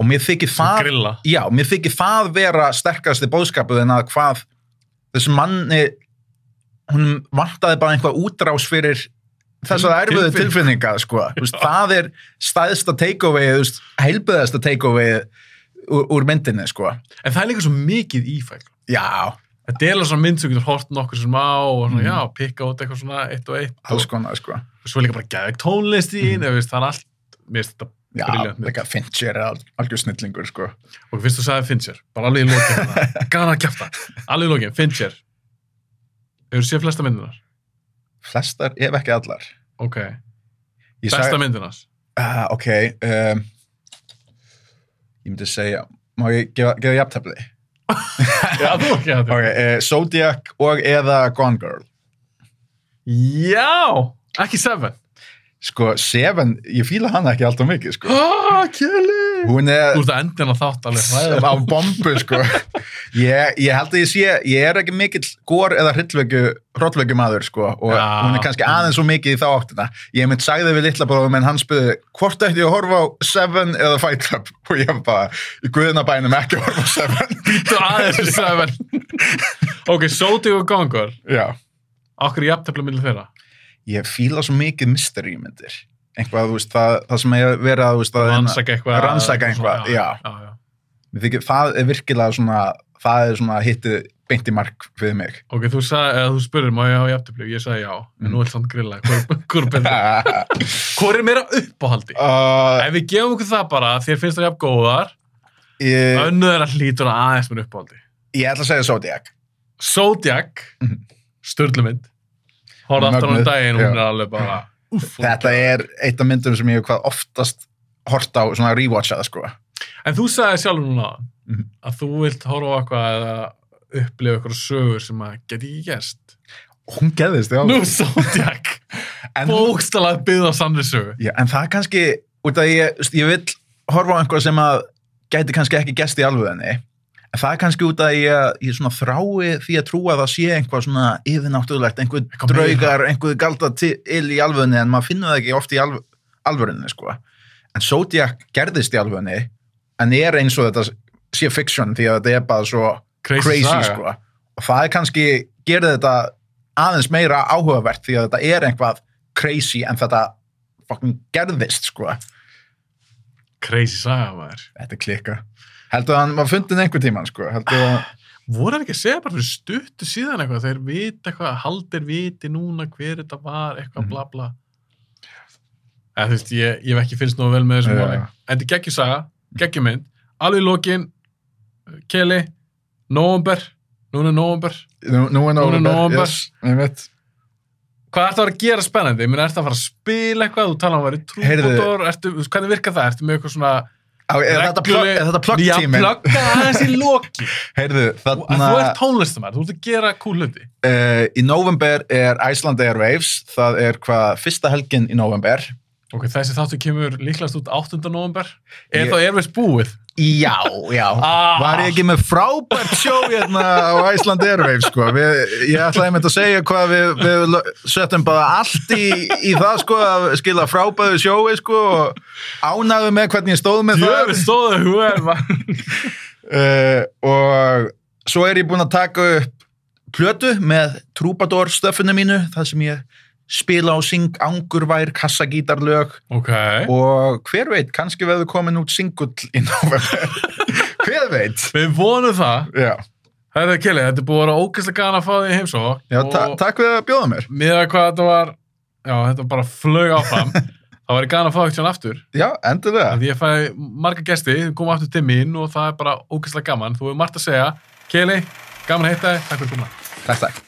og mér þykir það já, mér þykir það vera sterkasti bóðskapuð en að hvað þessu manni hún vantaði bara einhvað útrás fyrir þessar erfiðu Tilfinning. tilfinninga sko. Veist, það er stæðsta takeaway heilböðasta takeaway úr, úr myndinni sko. En það er líka svo mikið ífæl já, Þetta er alveg svona mynd sem getur hort nokkur sem á og svona, Mhm. já, pikka út eitthvað svona eitt og eitt alls og konar sko. svo er líka bara geðvegt tónlist í mm. veist, það er allt, mér finnst þetta já, líka Fincher er al- algjör snillingur sko. og fyrst þú sagði Fincher, bara alveg í lokin gana að kæfta, alveg í lokin, Fincher. Hefur séð flesta myndinar? flestar, ef ekki allar. Ok, Ég besta sag- myndinas Ah, ok um, ég myndi segja má ég gefa, gefa jafntefli? Já, þú ekki að uh, Zodiac og eða Gone Girl. Já, ekki Seven sko, Seven, ég fíla hana ekki alltaf mikið sko. Ah, Kelly hún er Þú ert að endina þátt alveg hræðilega. á bombu sko. ég, ég held að ég sé ég er ekki mikill gór eða hrollvekju maður sko, og Já. hún er kannski aðeins svo mikið í þá áttina ég mynd sagði við litla bróðum en hann spurði hvort ætti ég að horfa á Seven eða Fight Club og ég var bara í guðnabænum ekki að horfa á Seven Býttu aðeins fyrir Seven Ok, Zodiac og Gone já Okkur í jafntefla millir þeirra ég fíla svo mikið mystery myndir. Einhvað, þú veist, það, það sem er verið að, veist, að Rannsaka eitthvað rannsaka svona, já. já, já. Mér þykir, það er virkilega svona það er svona hittið beint í mark fyrir mig. Ok, þú, þú spurður má ég hafa jafntefli? Ég sagði já, en nú er það grilla. Hvor, er er meira uppáhaldi? uh, Ef við gefum okkur það bara þér finnst það jafn góðar ég, önnuð er að hlýtur að aðeins mér uppáhaldi. Ég ætla að segja Zodiac. Zodiac Mhm. Sturlumynd Hóra aftur á Mögnuð, daginn, hún já. er alveg bara hún þetta er eitt af myndunum sem ég hef hvað oftast hort á, svona rewatchað sko En þú sagði sjálfur núna Mhm. að þú vilt horfa á eitthvað eða upplifa eitthvað sögur sem að geti ekki gerst. hún geðist, já Nú, Zodiac, en, bókstalað byggð á sannri sögu. já, en það er kannski út af ég, ég vil horfa á einhvað sem að gæti kannski ekki gest í alvöðinni það er kannski út af ég, ég svona þrái því að trúa að það sé einhvað svona yfirnáttúrulegt, einhver Eitthvað draugar einhver galda til í alvöðinni en maður finnur það ekki oft í alv alvörinni sko. en Zodiac gerðist í alvörinni en er eins og þetta sé fiction því að þetta er bara svo Crazy, crazy, sko. og það er kannski gerir þetta aðeins meira áhugavert því að þetta er einhvað crazy en þetta fucking gerðist sko. Crazy saga, maður. þetta klika heldur að hann var fundin einhver tíman sko. heldur að Voru hann ekki að segja bara fyrir stuttu síðan eitthvað, þeir vita eitthvað, haldir viti núna hver þetta var, eitthvað Mhm. bla bla. Eða þú veist, ég, ég hef ekki fylgst nú vel með þessum máli. En þetta er geggjur saga, geggjur mynd, alveg í lokin, Kelly, Nóvember, núna er Nóvember, nú, nú er Nú er nóvember. yes, ég veit Hvað ertu að fara að gera spennandi? Ég meina, ertu að fara að spila eitthvað? Þú tala um að vera trúbótor? Ertu, hvernig virkar það? Ertu með eitthvað svona er þetta plug Já, plugga aðeins í loki. Heyrðu, þarna þú ert tónlistamæður, þú ert að gera cool hluti. uh, í november er Iceland Airwaves það er hvað fyrsta helgin í november Ok, þessi þáttu kemur líklegast út 8. november. Er Ég- þá Airways búið? Já, já, Ah. var ég ekki með frábært sjó hérna á Iceland Airwaves sko, við, ég ætlaði með að segja hvað við, við settum bara allt í, í það sko að skila frábæðu sjói sko og ánægðu með hvernig ég stóð með það Jöfnir stóðu húer, mann. uh, og svo er ég búinn að taka upp plötu með Troubadour stöffinu mínu, það sem ég spila og syng angurvær kassagítarlög Ok. og hver veit, kannski verður komin út singull í november hver veit Við vonum það. já, Herðu, Kelly, þetta er búið að vera ógeðslega gana að fá því heimsó. já ta takk fyrir að bjóða mér Miða hvað þetta var, já, þetta bara flög áfram. Það var gana að fá ekkert svona aftur. já, endilega Því ég fæ marga gesti, þau koma aftur til mín og það er bara ógeðslega gaman. Þú hefur margt að segja. Kelly, gaman að heita þig. Takk fyrir